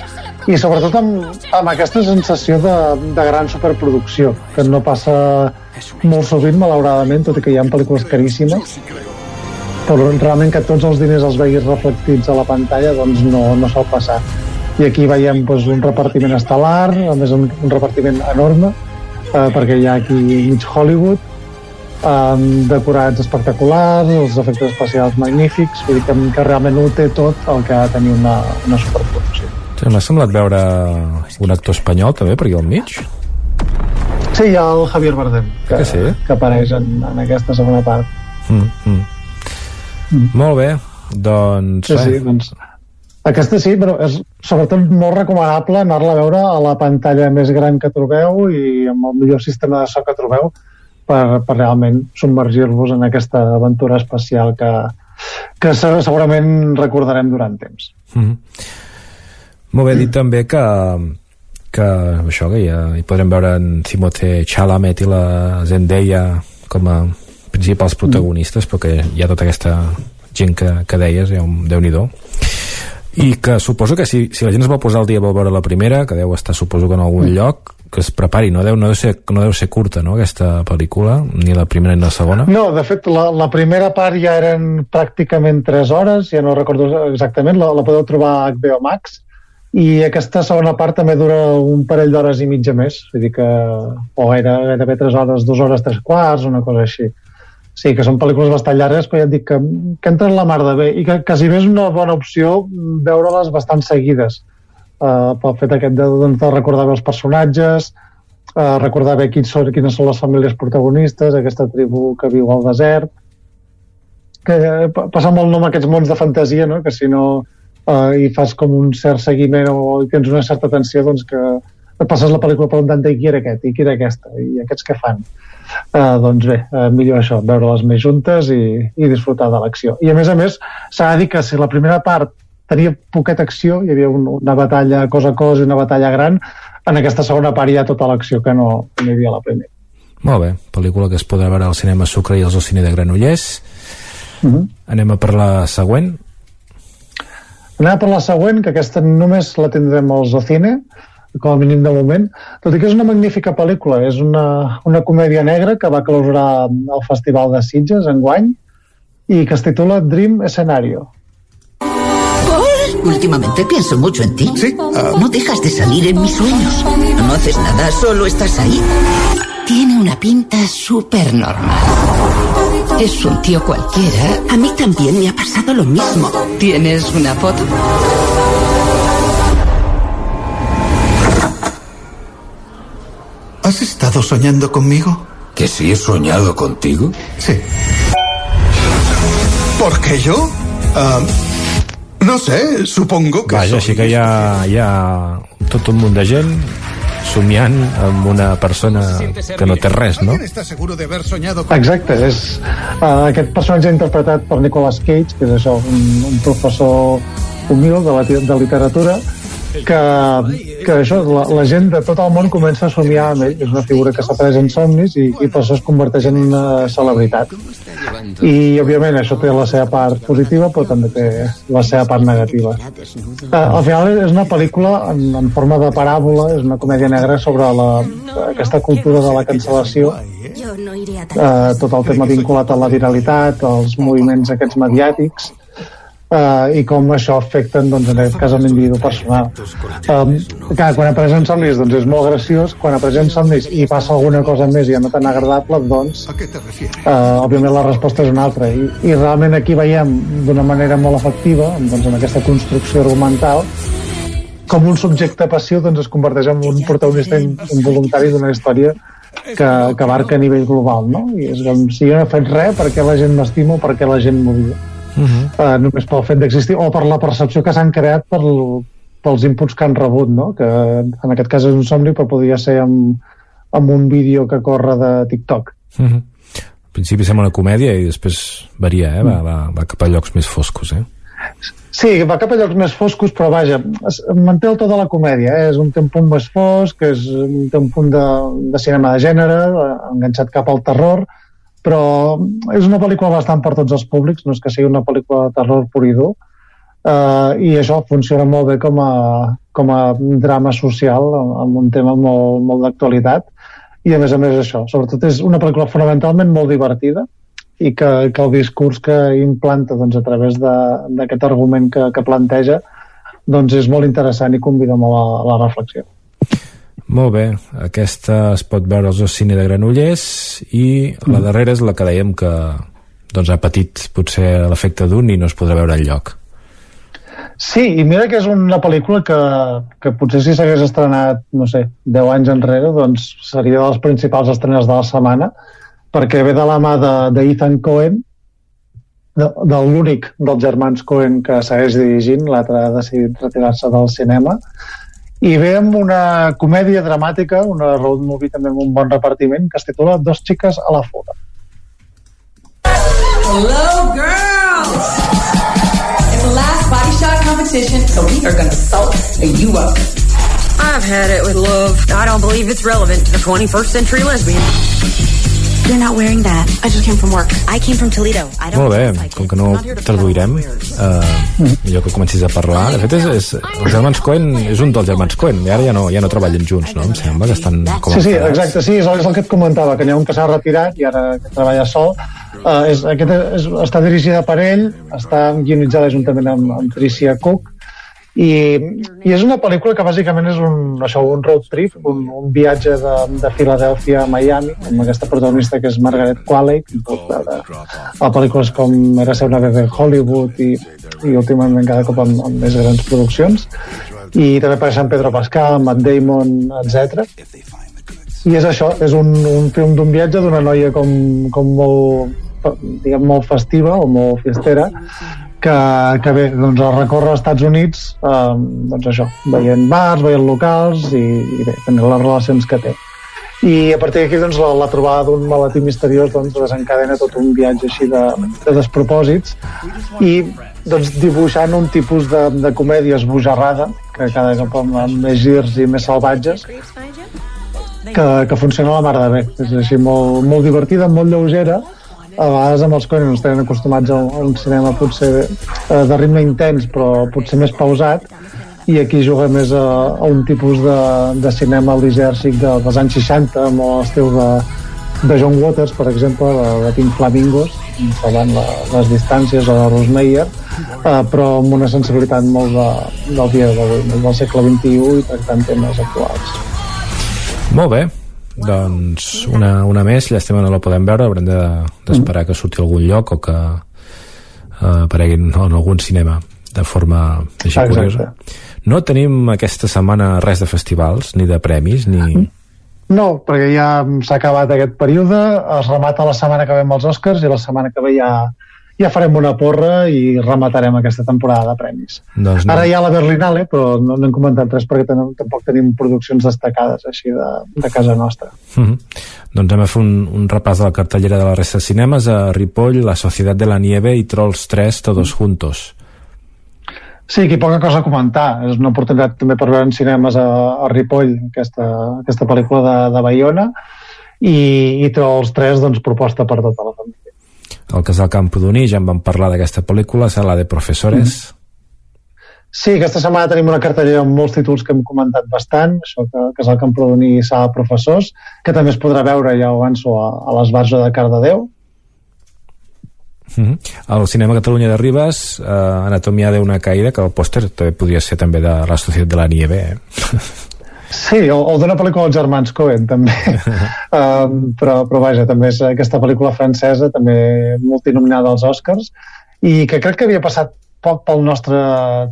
i sobretot amb, amb aquesta sensació de, de gran superproducció que no passa molt sovint malauradament, tot i que hi ha pel·lícules caríssimes però realment que tots els diners els veguis reflectits a la pantalla doncs no, no sol passar i aquí veiem doncs, un repartiment estel·lar a més un, un repartiment enorme eh, perquè hi ha aquí mig Hollywood amb decorats espectaculars, els efectes especials magnífics, vull dir que, que realment ho té tot el que ha de tenir una, una superproducció. Sí, M'ha semblat veure un actor espanyol també per aquí al mig. Sí, hi ha el Javier Bardem, que, que, sí? que apareix en, en aquesta segona part. Mm, mm. Mm. Molt bé, doncs... Sí, sí, doncs aquesta sí, però és sobretot molt recomanable anar-la a veure a la pantalla més gran que trobeu i amb el millor sistema de so que trobeu per, per realment submergir-vos en aquesta aventura espacial que, que segurament recordarem durant temps. Mm -hmm. Molt bé dit també que que això que ja hi podrem veure en Timothée Chalamet i la Zendaya com a principals protagonistes, mm. però que hi ha tota aquesta gent que, que deies, ja un déu nhi i que suposo que si, si la gent es vol posar al dia vol veure la primera, que deu estar suposo que en algun mm. lloc, que es prepari, no deu, no, deu ser, no deu ser curta, no?, aquesta pel·lícula, ni la primera ni la segona. No, de fet, la, la primera part ja eren pràcticament 3 hores, ja no recordo exactament, la, la podeu trobar a HBO Max, i aquesta segona part també dura un parell d'hores i mitja més, vull dir que o era gairebé 3 hores, 2 hores, 3 quarts, una cosa així. Sí, que són pel·lícules bastant llargues, però ja et dic que, que entren la mar de bé i que quasi bé és una bona opció veure-les bastant seguides uh, pel fet aquest de, doncs, de recordar bé els personatges, uh, recordar bé quins són, quines són les famílies protagonistes, aquesta tribu que viu al desert, que uh, passa molt nom aquests mons de fantasia, no? que si no uh, hi fas com un cert seguiment o tens una certa atenció, doncs que et passes la pel·lícula preguntant i qui era aquest, i qui era aquesta, i aquests què fan eh, doncs bé, eh, millor això, veure-les més juntes i, i disfrutar de l'acció. I a més a més, s'ha de dir que si la primera part tenia poqueta acció, hi havia un, una batalla cos a cos i una batalla gran, en aquesta segona part hi ha tota l'acció que no, no hi havia a la primera. Molt bé, pel·lícula que es podrà veure al cinema Sucre i al cine de Granollers. Uh mhm. -huh. Anem a per la següent. Anem a per la següent, que aquesta només la tindrem als cine, com a mínim de moment, tot i que és una magnífica pel·lícula. És una, una comèdia negra que va clausurar el Festival de Sitges enguany i que es titula Dream Escenario. Últimamente pienso mucho en ti. ¿Sí? Uh... No dejas de salir en mis sueños. No haces nada, solo estás ahí. Tiene una pinta súper normal. Es un tío cualquiera. A mí también me ha pasado lo mismo. ¿Tienes una foto? ¿Has estado soñando conmigo? ¿Que sí he soñado contigo? Sí. ¿Por qué yo? Uh, no sé, supongo que Vaja, soy... així que hi ha, hi ha tot un munt de gent somiant amb una persona que no té res, no? ¿Está seguro de haber soñado con... Exacte, és uh, aquest personatge interpretat per Nicolas Cage, que és això, un, un professor humil de, la, de literatura, que, que això, la, la gent de tot el món comença a somiar amb ell. És una figura que s'apareix en somnis i, i per això es converteix en una celebritat. I, òbviament, això té la seva part positiva, però també té la seva part negativa. Uh, al final és una pel·lícula en, en forma de paràbola, és una comèdia negra sobre la, aquesta cultura de la cancel·lació eh, tot el tema vinculat a la viralitat, als moviments aquests mediàtics, eh, i com això afecten, doncs, en aquest cas, a l'individu personal. Um, clar, quan apareixen somnis, doncs és molt graciós, quan apareixen somnis i passa alguna cosa més i ja no tan agradable, doncs, eh, òbviament la resposta és una altra. I, i realment aquí veiem d'una manera molt efectiva, doncs, en aquesta construcció argumental, com un subjecte passiu doncs, es converteix en un protagonista involuntari d'una història que, que abarca a nivell global, no? I és com, si jo no he fet res, perquè la gent m'estima o perquè la gent m'odia. Uh -huh. uh, només pel fet d'existir o per la percepció que s'han creat per, pels inputs que han rebut, no? que en aquest cas és un somni però podria ser amb, amb un vídeo que corre de TikTok. Uh -huh. Al principi sembla una comèdia i després varia, eh? va, va, va cap a llocs més foscos. Eh? Sí, va cap a llocs més foscos, però vaja, es, manté el to de la comèdia, eh? és un, té un punt més fosc, és, té un punt de, de cinema de gènere, enganxat cap al terror, però és una pel·lícula bastant per tots els públics, no és que sigui una pel·lícula de terror pur i dur, uh, i això funciona molt bé com a, com a drama social, amb un tema molt, molt d'actualitat, i a més a més això, sobretot és una pel·lícula fonamentalment molt divertida, i que, que el discurs que implanta doncs, a través d'aquest argument que, que planteja doncs és molt interessant i convida molt a, a la reflexió. Molt bé, aquesta es pot veure als cine de Granollers i la darrera és la que dèiem que doncs, ha patit potser l'efecte d'un i no es podrà veure enlloc. Sí, i mira que és una pel·lícula que, que potser si s'hagués estrenat, no sé, 10 anys enrere, doncs seria de les principals estrenes de la setmana, perquè ve de la mà de, de Ethan Cohen, de, de l'únic dels germans Cohen que segueix dirigint, l'altre ha decidit retirar-se del cinema, i ve amb una comèdia dramàtica, una road movie també amb un bon repartiment, que es titula Dos xiques a la fuga. Hello, girls! It's the last body shot competition, so we are gonna salt you up. I've had it with love. I don't believe it's relevant to the 21st century lesbian. You're not wearing that. I just came from work. I came from Toledo. I don't Molt bé, com que no traduirem, eh, millor que comencis a parlar. De fet, és, és, els germans Cohen és un dels germans Cohen, i ara ja no, ja no treballen junts, no? Em sembla que estan com Sí, sí, exacte, sí, és, és el que et comentava, que n'hi ha un que s'ha retirat i ara que treballa sol. Uh, és, aquest és, està dirigida per ell, està guionitzada juntament amb, amb Tricia Cook, i, i és una pel·lícula que bàsicament és un, això, un road trip, un, un viatge de, de Filadèlfia a Miami, amb aquesta protagonista que és Margaret Qualley, veure a pel·lícules com Era ser una bebè en Hollywood i, i últimament cada cop amb, amb més grans produccions. I també apareixen Pedro Pascal, Matt Damon, etc. I és això, és un, un film d'un viatge d'una noia com, com molt, diguem, molt festiva o molt fiestera, que, que bé, doncs recorre als Estats Units eh, doncs això, veient bars, veient locals i, i bé, tenint les relacions que té. I a partir d'aquí doncs, la, la trobada d'un malatí misteriós doncs, desencadena tot un viatge així de, de despropòsits i doncs, dibuixant un tipus de, de comèdia esbojarrada que cada cop amb, més girs i més salvatges que, que funciona a la mar de bé. És així molt, molt divertida, molt lleugera a vegades amb els Coen ens tenen acostumats a un cinema potser eh, de ritme intens però potser més pausat i aquí juga més a, a un tipus de, de cinema lisèrgic de, dels anys 60 amb l'estil de, de John Waters, per exemple, de, de Pink Flamingos, salvant la, les distàncies de Rosmeyer, eh, però amb una sensibilitat molt de, del dia d'avui, del segle XXI i tractant temes actuals. Molt bé, doncs una, una més, llàstima no la podem veure, haurem d'esperar de, que surti a algun lloc o que uh, apareguin en algun cinema de forma així Exacte. curiosa. No tenim aquesta setmana res de festivals, ni de premis, ni... No, perquè ja s'ha acabat aquest període, es remata la setmana que ve amb els Oscars i la setmana que ve ja, ja farem una porra i rematarem aquesta temporada de premis. Doncs no. Ara hi ha la Berlinale, però no, no hem comentat res perquè ten, tampoc tenim produccions destacades així de, de casa nostra. Mm -hmm. Doncs anem a fer un, un repàs de la cartellera de la resta de cinemes a Ripoll, La Societat de la Nieve i Trolls 3, Todos Juntos. Sí, aquí poca cosa a comentar. És una oportunitat també per veure en cinemes a, a Ripoll aquesta, aquesta pel·lícula de, de Bayona i, i Trolls 3 doncs, proposta per tota la família. El casal Campodoní, ja en vam parlar d'aquesta pel·lícula, Sala de Professores. Mm. Sí, aquesta setmana tenim una cartellera amb molts títols que hem comentat bastant, això que Casal Campodoní i Sala de Professors, que també es podrà veure, ja ho avanço, a, a l'Esbarjo de Cardedeu. Mm -hmm. El cinema Catalunya de Ribes, eh, Anatomia d'una caïda, que el pòster també podria ser també de la Societat de la Nieve. Eh? <laughs> Sí, o, o d'una pel·lícula dels germans Coen, també. <laughs> um, però, però vaja, també és aquesta pel·lícula francesa, també multinominada als Oscars, i que crec que havia passat poc pel nostre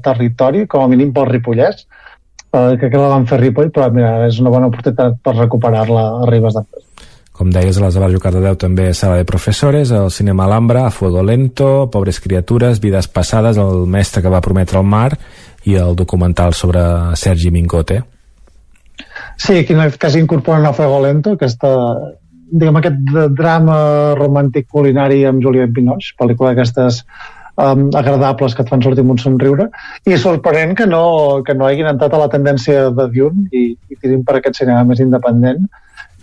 territori, com a mínim pel Ripollès, eh, que crec que la van fer Ripoll, però mira, és una bona oportunitat per recuperar-la a Ribes després. Com deies, a les de Barrio Cardedeu també Sala de Professores, el cinema Alhambra, A Fuego Lento, Pobres Criatures, Vides Passades, El mestre que va prometre el mar i el documental sobre Sergi Mingote. Sí, aquí en aquest cas incorporen a Fuego Lento, aquesta, diguem, aquest drama romàntic culinari amb Juliette Binoche, pel·lícula d'aquestes um, agradables que et fan sortir amb un somriure. I sorprenent que no, que no hagin entrat a la tendència de Dune i, i tirin per aquest cinema més independent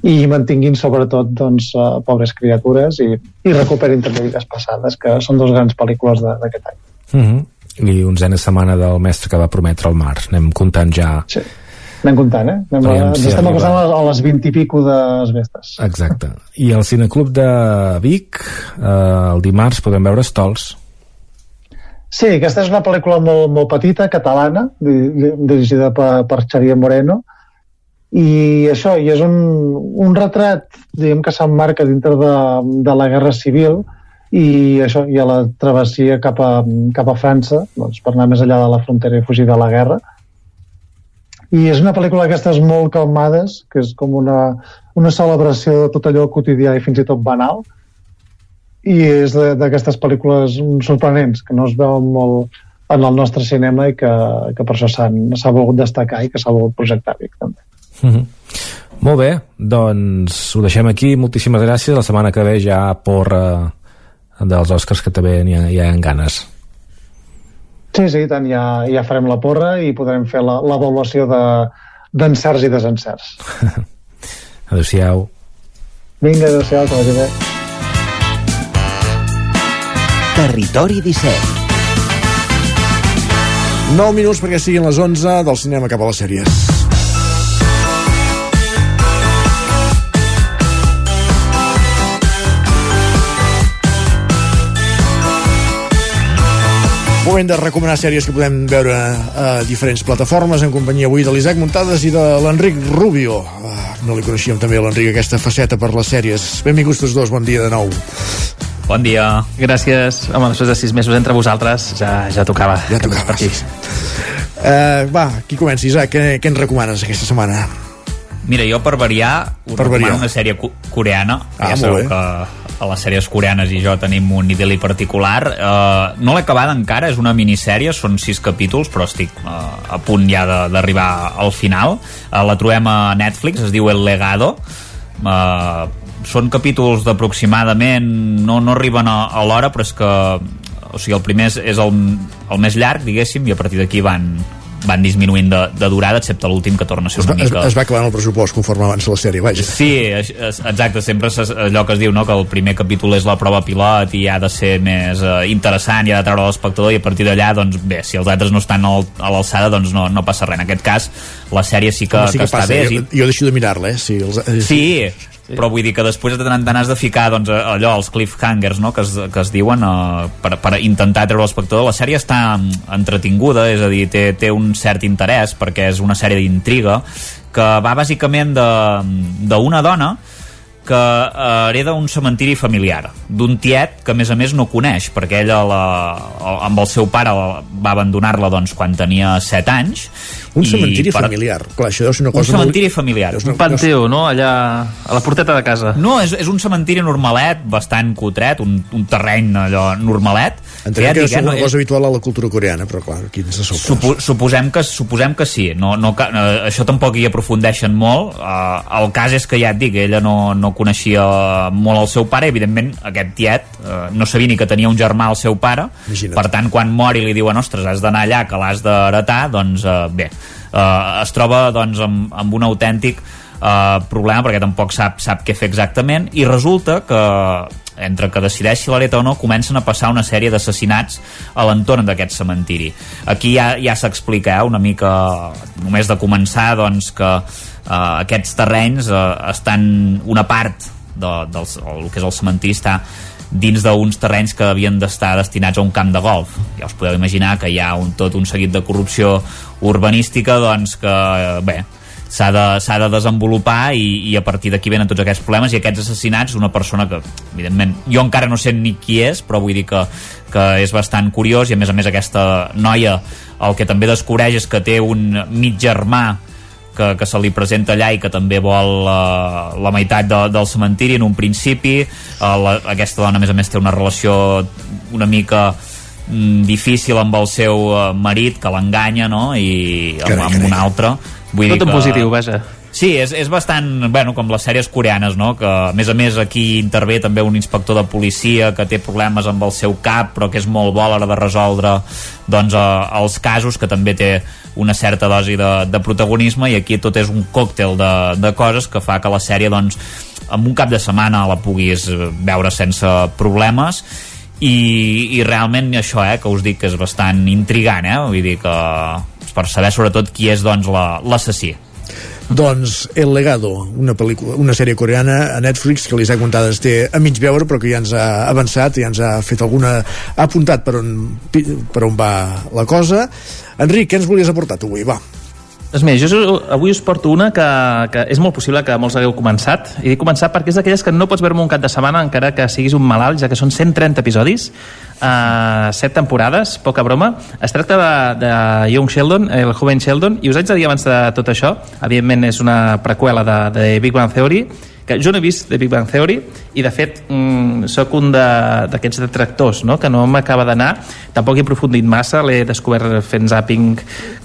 i mantinguin sobretot doncs, uh, pobres criatures i, i recuperin també vides passades que són dos grans pel·lícules d'aquest any. Mm -hmm. i onzena setmana del mestre que va prometre el mar anem comptant ja sí Anem comptant, eh? Anem, Aviam, si estem acostant a, a les 20 i pico d'esbestes. Exacte. I al Cineclub de Vic, eh, el dimarts podem veure Estols. Sí, aquesta és una pel·lícula molt, molt petita, catalana, dirigida per, per Xavier Moreno, i això, i és un, un retrat, diguem que s'emmarca dintre de, de la Guerra Civil, i això, i a la travessia cap a, cap a França, doncs, per anar més enllà de la frontera i fugir de la guerra, i és una pel·lícula d'aquestes molt calmades, que és com una, una celebració de tot allò quotidià i fins i tot banal, i és d'aquestes pel·lícules sorprenents, que no es veuen molt en el nostre cinema i que, que per això s'ha volgut destacar i que s'ha volgut projectar Vic, també. Mm -hmm. Molt bé, doncs ho deixem aquí. Moltíssimes gràcies. La setmana que ve ja porra dels Oscars que també hi ha, hi ha ganes. Sí, sí, tant, ja, ja farem la porra i podrem fer l'avaluació d'encerts de, i desencerts. <laughs> adéu-siau. Vinga, adéu-siau, que vagi bé. Territori 17 9 minuts perquè siguin les 11 del cinema cap a les sèries. Moment de recomanar sèries que podem veure a diferents plataformes en companyia avui de l'Isaac Muntades i de l'Enric Rubio. Ah, no li coneixíem també a l'Enric aquesta faceta per les sèries. Benvinguts tots dos, bon dia de nou. Bon dia. Gràcies. Home, després de sis mesos entre vosaltres ja, ja tocava. Ja tocava. Per aquí. Uh, va, qui comença, Isaac? Què, què ens recomanes aquesta setmana? Mira, jo per variar us per recomano variar. una sèrie coreana. Ah, ja sabeu que a les sèries coreanes i jo tenim un idili particular. Uh, no l'he acabada encara, és una minissèrie, són sis capítols, però estic uh, a punt ja d'arribar al final. Uh, la trobem a Netflix, es diu El Legado. Uh, són capítols d'aproximadament no, no arriben a, a l'hora però és que o sigui, el primer és, és el, el més llarg diguéssim i a partir d'aquí van, van disminuint de, de durada, excepte l'últim que torna a ser una es, mica... Es, es va acabant el pressupost conforme avança la sèrie, vaja. Sí, exacte, sempre és allò que es diu, no?, que el primer capítol és la prova pilot i ha de ser més uh, interessant i ha de treure l'espectador i a partir d'allà, doncs bé, si els altres no estan al, a l'alçada, doncs no, no passa res. En aquest cas, la sèrie sí que, Home, sí que, que està passa. bé. Jo, jo deixo de mirar-la, eh? Si els, eh, sí, Sí. però vull dir que després de tant en de ficar doncs, allò, els cliffhangers no? que, es, que es diuen uh, per, per intentar treure l'espectador la sèrie està entretinguda és a dir, té, té un cert interès perquè és una sèrie d'intriga que va bàsicament d'una dona que eh, hereda un cementiri familiar d'un tiet que a més a més no coneix perquè ella la, amb el seu pare va abandonar-la doncs, quan tenia 7 anys un cementiri per... familiar. Clar, això ser una cosa un cementiri molt... familiar un panteó, no? allà a la porteta de casa. No, és, és un cementiri normalet bastant cutret, un, un terreny allò normalet. Entenem que, que és una cosa habitual a la cultura coreana però clar, aquí ens Supo, suposem, que, suposem que sí no, no, eh, això tampoc hi aprofundeixen molt. Uh, el cas és que ja et dic ella no, no coneixia molt el seu pare, evidentment aquest tiet eh, no sabia ni que tenia un germà al seu pare, Imagina't. per tant quan mori li diuen ostres, has d'anar allà que l'has d'heretar, doncs eh, bé eh, es troba doncs amb, amb un autèntic eh, problema perquè tampoc sap, sap què fer exactament i resulta que entre que decideix si l'hereta o no, comencen a passar una sèrie d'assassinats a l'entorn d'aquest cementiri. Aquí ja, ja s'explica eh, una mica, només de començar, doncs, que eh, aquests terrenys eh, estan una part de, del el que és el cementiri està dins d'uns terrenys que havien d'estar destinats a un camp de golf. Ja us podeu imaginar que hi ha un, tot un seguit de corrupció urbanística doncs que, bé, s'ha de, de desenvolupar i, i a partir d'aquí venen tots aquests problemes i aquests assassinats d'una persona que, evidentment, jo encara no sé ni qui és, però vull dir que, que és bastant curiós i a més a més aquesta noia el que també descobreix és que té un mig germà que, que se li presenta allà i que també vol uh, la meitat de, del cementiri en un principi. Uh, la, aquesta dona a més a més té una relació una mica mm, difícil amb el seu uh, marit que l'enganya no? i amb, carai, amb un altre. Vull tot en que... positiu, vaja Sí, és, és bastant, bueno, com les sèries coreanes, no? Que, a més a més, aquí intervé també un inspector de policia que té problemes amb el seu cap, però que és molt bo a l'hora de resoldre doncs, eh, els casos, que també té una certa dosi de, de protagonisme i aquí tot és un còctel de, de coses que fa que la sèrie doncs, en un cap de setmana la puguis veure sense problemes i, i realment això eh, que us dic que és bastant intrigant eh? vull dir que per saber sobretot qui és doncs l'assassí doncs El Legado, una, pel·lícula, una sèrie coreana a Netflix que les ha Contades té a mig veure però que ja ens ha avançat ja ens ha fet alguna... ha apuntat per on, per on va la cosa. Enric, què ens volies aportar tu avui? Va. Doncs mira, jo avui us porto una que, que és molt possible que molts hagueu començat. I dic començat perquè és d'aquelles que no pots veure un cap de setmana encara que siguis un malalt, ja que són 130 episodis uh, set temporades, poca broma. Es tracta de, de Young Sheldon, el joven Sheldon, i us haig de dir abans de tot això, evidentment és una preqüela de, de Big Bang Theory, que jo no he vist de Big Bang Theory i de fet mm, sóc un d'aquests de, detractors no? que no m'acaba d'anar tampoc he aprofundit massa, l'he descobert fent zapping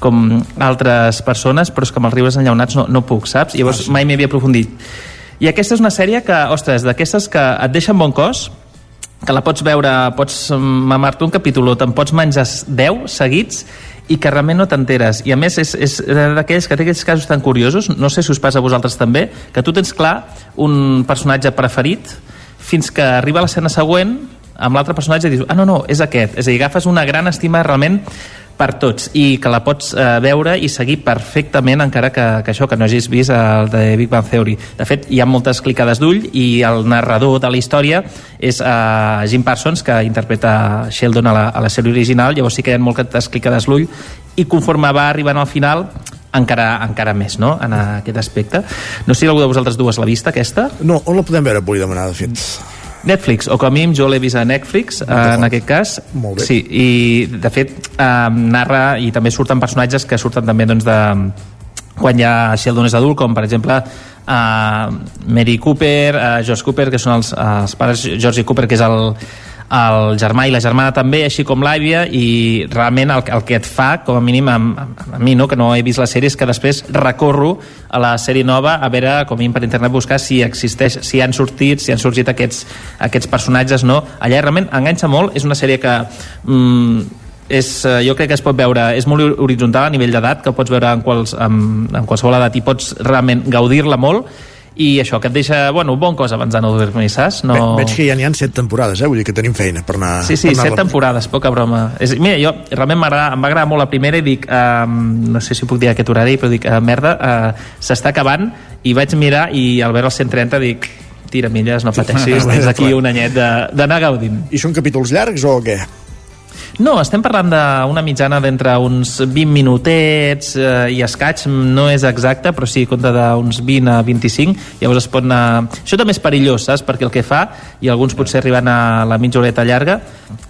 com altres persones però és que amb els rius enllaunats no, no puc, saps? Llavors ah, mai m'hi havia aprofundit i aquesta és una sèrie que, ostres, d'aquestes que et deixen bon cos que la pots veure, pots mamar-te un capítol o te'n pots menjar 10 seguits i que realment no t'enteres. I a més és, és d'aquells que té aquells casos tan curiosos, no sé si us passa a vosaltres també, que tu tens clar un personatge preferit fins que arriba l'escena següent amb l'altre personatge i dius, ah no, no, és aquest. És a dir, agafes una gran estima realment per tots i que la pots eh, veure i seguir perfectament encara que, que això que no hagis vist el de Big Bang Theory de fet hi ha moltes clicades d'ull i el narrador de la història és eh, Jim Parsons que interpreta Sheldon a la, a la sèrie original llavors sí que hi ha moltes clicades d'ull i conforme va arribant al final encara, encara més, no?, en aquest aspecte. No sé si algú de vosaltres dues l'ha vista, aquesta? No, on la podem veure, vull demanar, de fet? Netflix, o com a mínim jo l'he vist a Netflix, eh, en aquest cas. Molt bé. Sí, i de fet eh, narra i també surten personatges que surten també doncs, de quan ja Sheldon és adult, com per exemple uh, Mary Cooper, uh, George Cooper, que són els, els pares George Cooper, que és el, el germà i la germana també, així com l'àvia, i realment el, el que et fa, com a mínim a, a, mi, no, que no he vist la sèrie, és que després recorro a la sèrie nova a veure, com a mínim per internet, buscar si existeix, si han sortit, si han sorgit aquests, aquests personatges, no? Allà realment enganxa molt, és una sèrie que... Mm, és, eh, jo crec que es pot veure, és molt horitzontal a nivell d'edat, que pots veure en, quals, en, en qualsevol edat i pots realment gaudir-la molt i això, que et deixa, bueno, bon cos abans d'anar a dormir, saps? No... Ve, veig que ja n'hi ha set temporades, eh? Vull dir que tenim feina per anar... Sí, sí, per anar set temporades, poca broma. És, mira, jo realment em va agradar molt la primera i dic, um, no sé si puc dir aquest horari, però dic, uh, merda, uh, s'està acabant, i vaig mirar i al veure els 130 dic, tira milles, no pateixis, <laughs> tens aquí un anyet d'anar gaudint. I són capítols llargs o què? No, estem parlant d'una mitjana d'entre uns 20 minutets eh, i escaig, no és exacte, però sí, compta d'uns 20 a 25, llavors es pot anar... Això també és perillós, saps? Perquè el que fa, i alguns potser arriben a la mitja horeta llarga,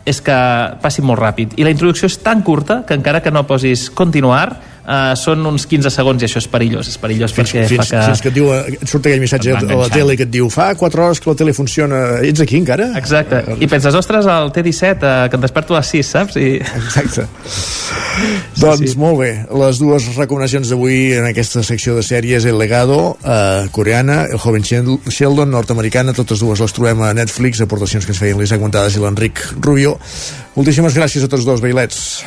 és que passi molt ràpid. I la introducció és tan curta que encara que no posis continuar, uh, són uns 15 segons i això és perillós, és perillós fins, perquè fins, fa que... Fins que et, diu, et surt aquell missatge a la tele que et diu fa 4 hores que la tele funciona, ets aquí encara? Exacte, i penses, ostres, el T17 uh, que em desperto a les 6, saps? I... Exacte. <laughs> doncs sí. molt bé, les dues recomanacions d'avui en aquesta secció de sèries El Legado, eh, coreana El Joven Sheldon, nord-americana totes dues les trobem a Netflix, aportacions que ens feien l'Isaac Montades i l'Enric Rubio moltíssimes gràcies a tots dos, Bailets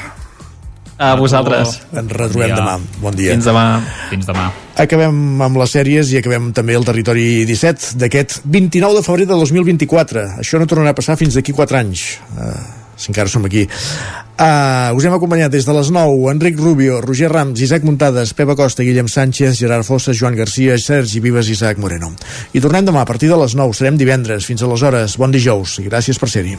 a vosaltres. Ens retrobem demà. Bon dia. Fins demà. Fins demà. Acabem amb les sèries i acabem també el territori 17 d'aquest 29 de febrer de 2024. Això no tornarà a passar fins d'aquí 4 anys. Uh, si encara som aquí. Uh, us hem acompanyat des de les 9 Enric Rubio, Roger Rams, Isaac Muntades, Pepa Costa, Guillem Sánchez, Gerard Fossa, Joan Garcia, Sergi Vives i Isaac Moreno. I tornem demà a partir de les 9. Serem divendres. Fins aleshores. Bon dijous i gràcies per ser-hi.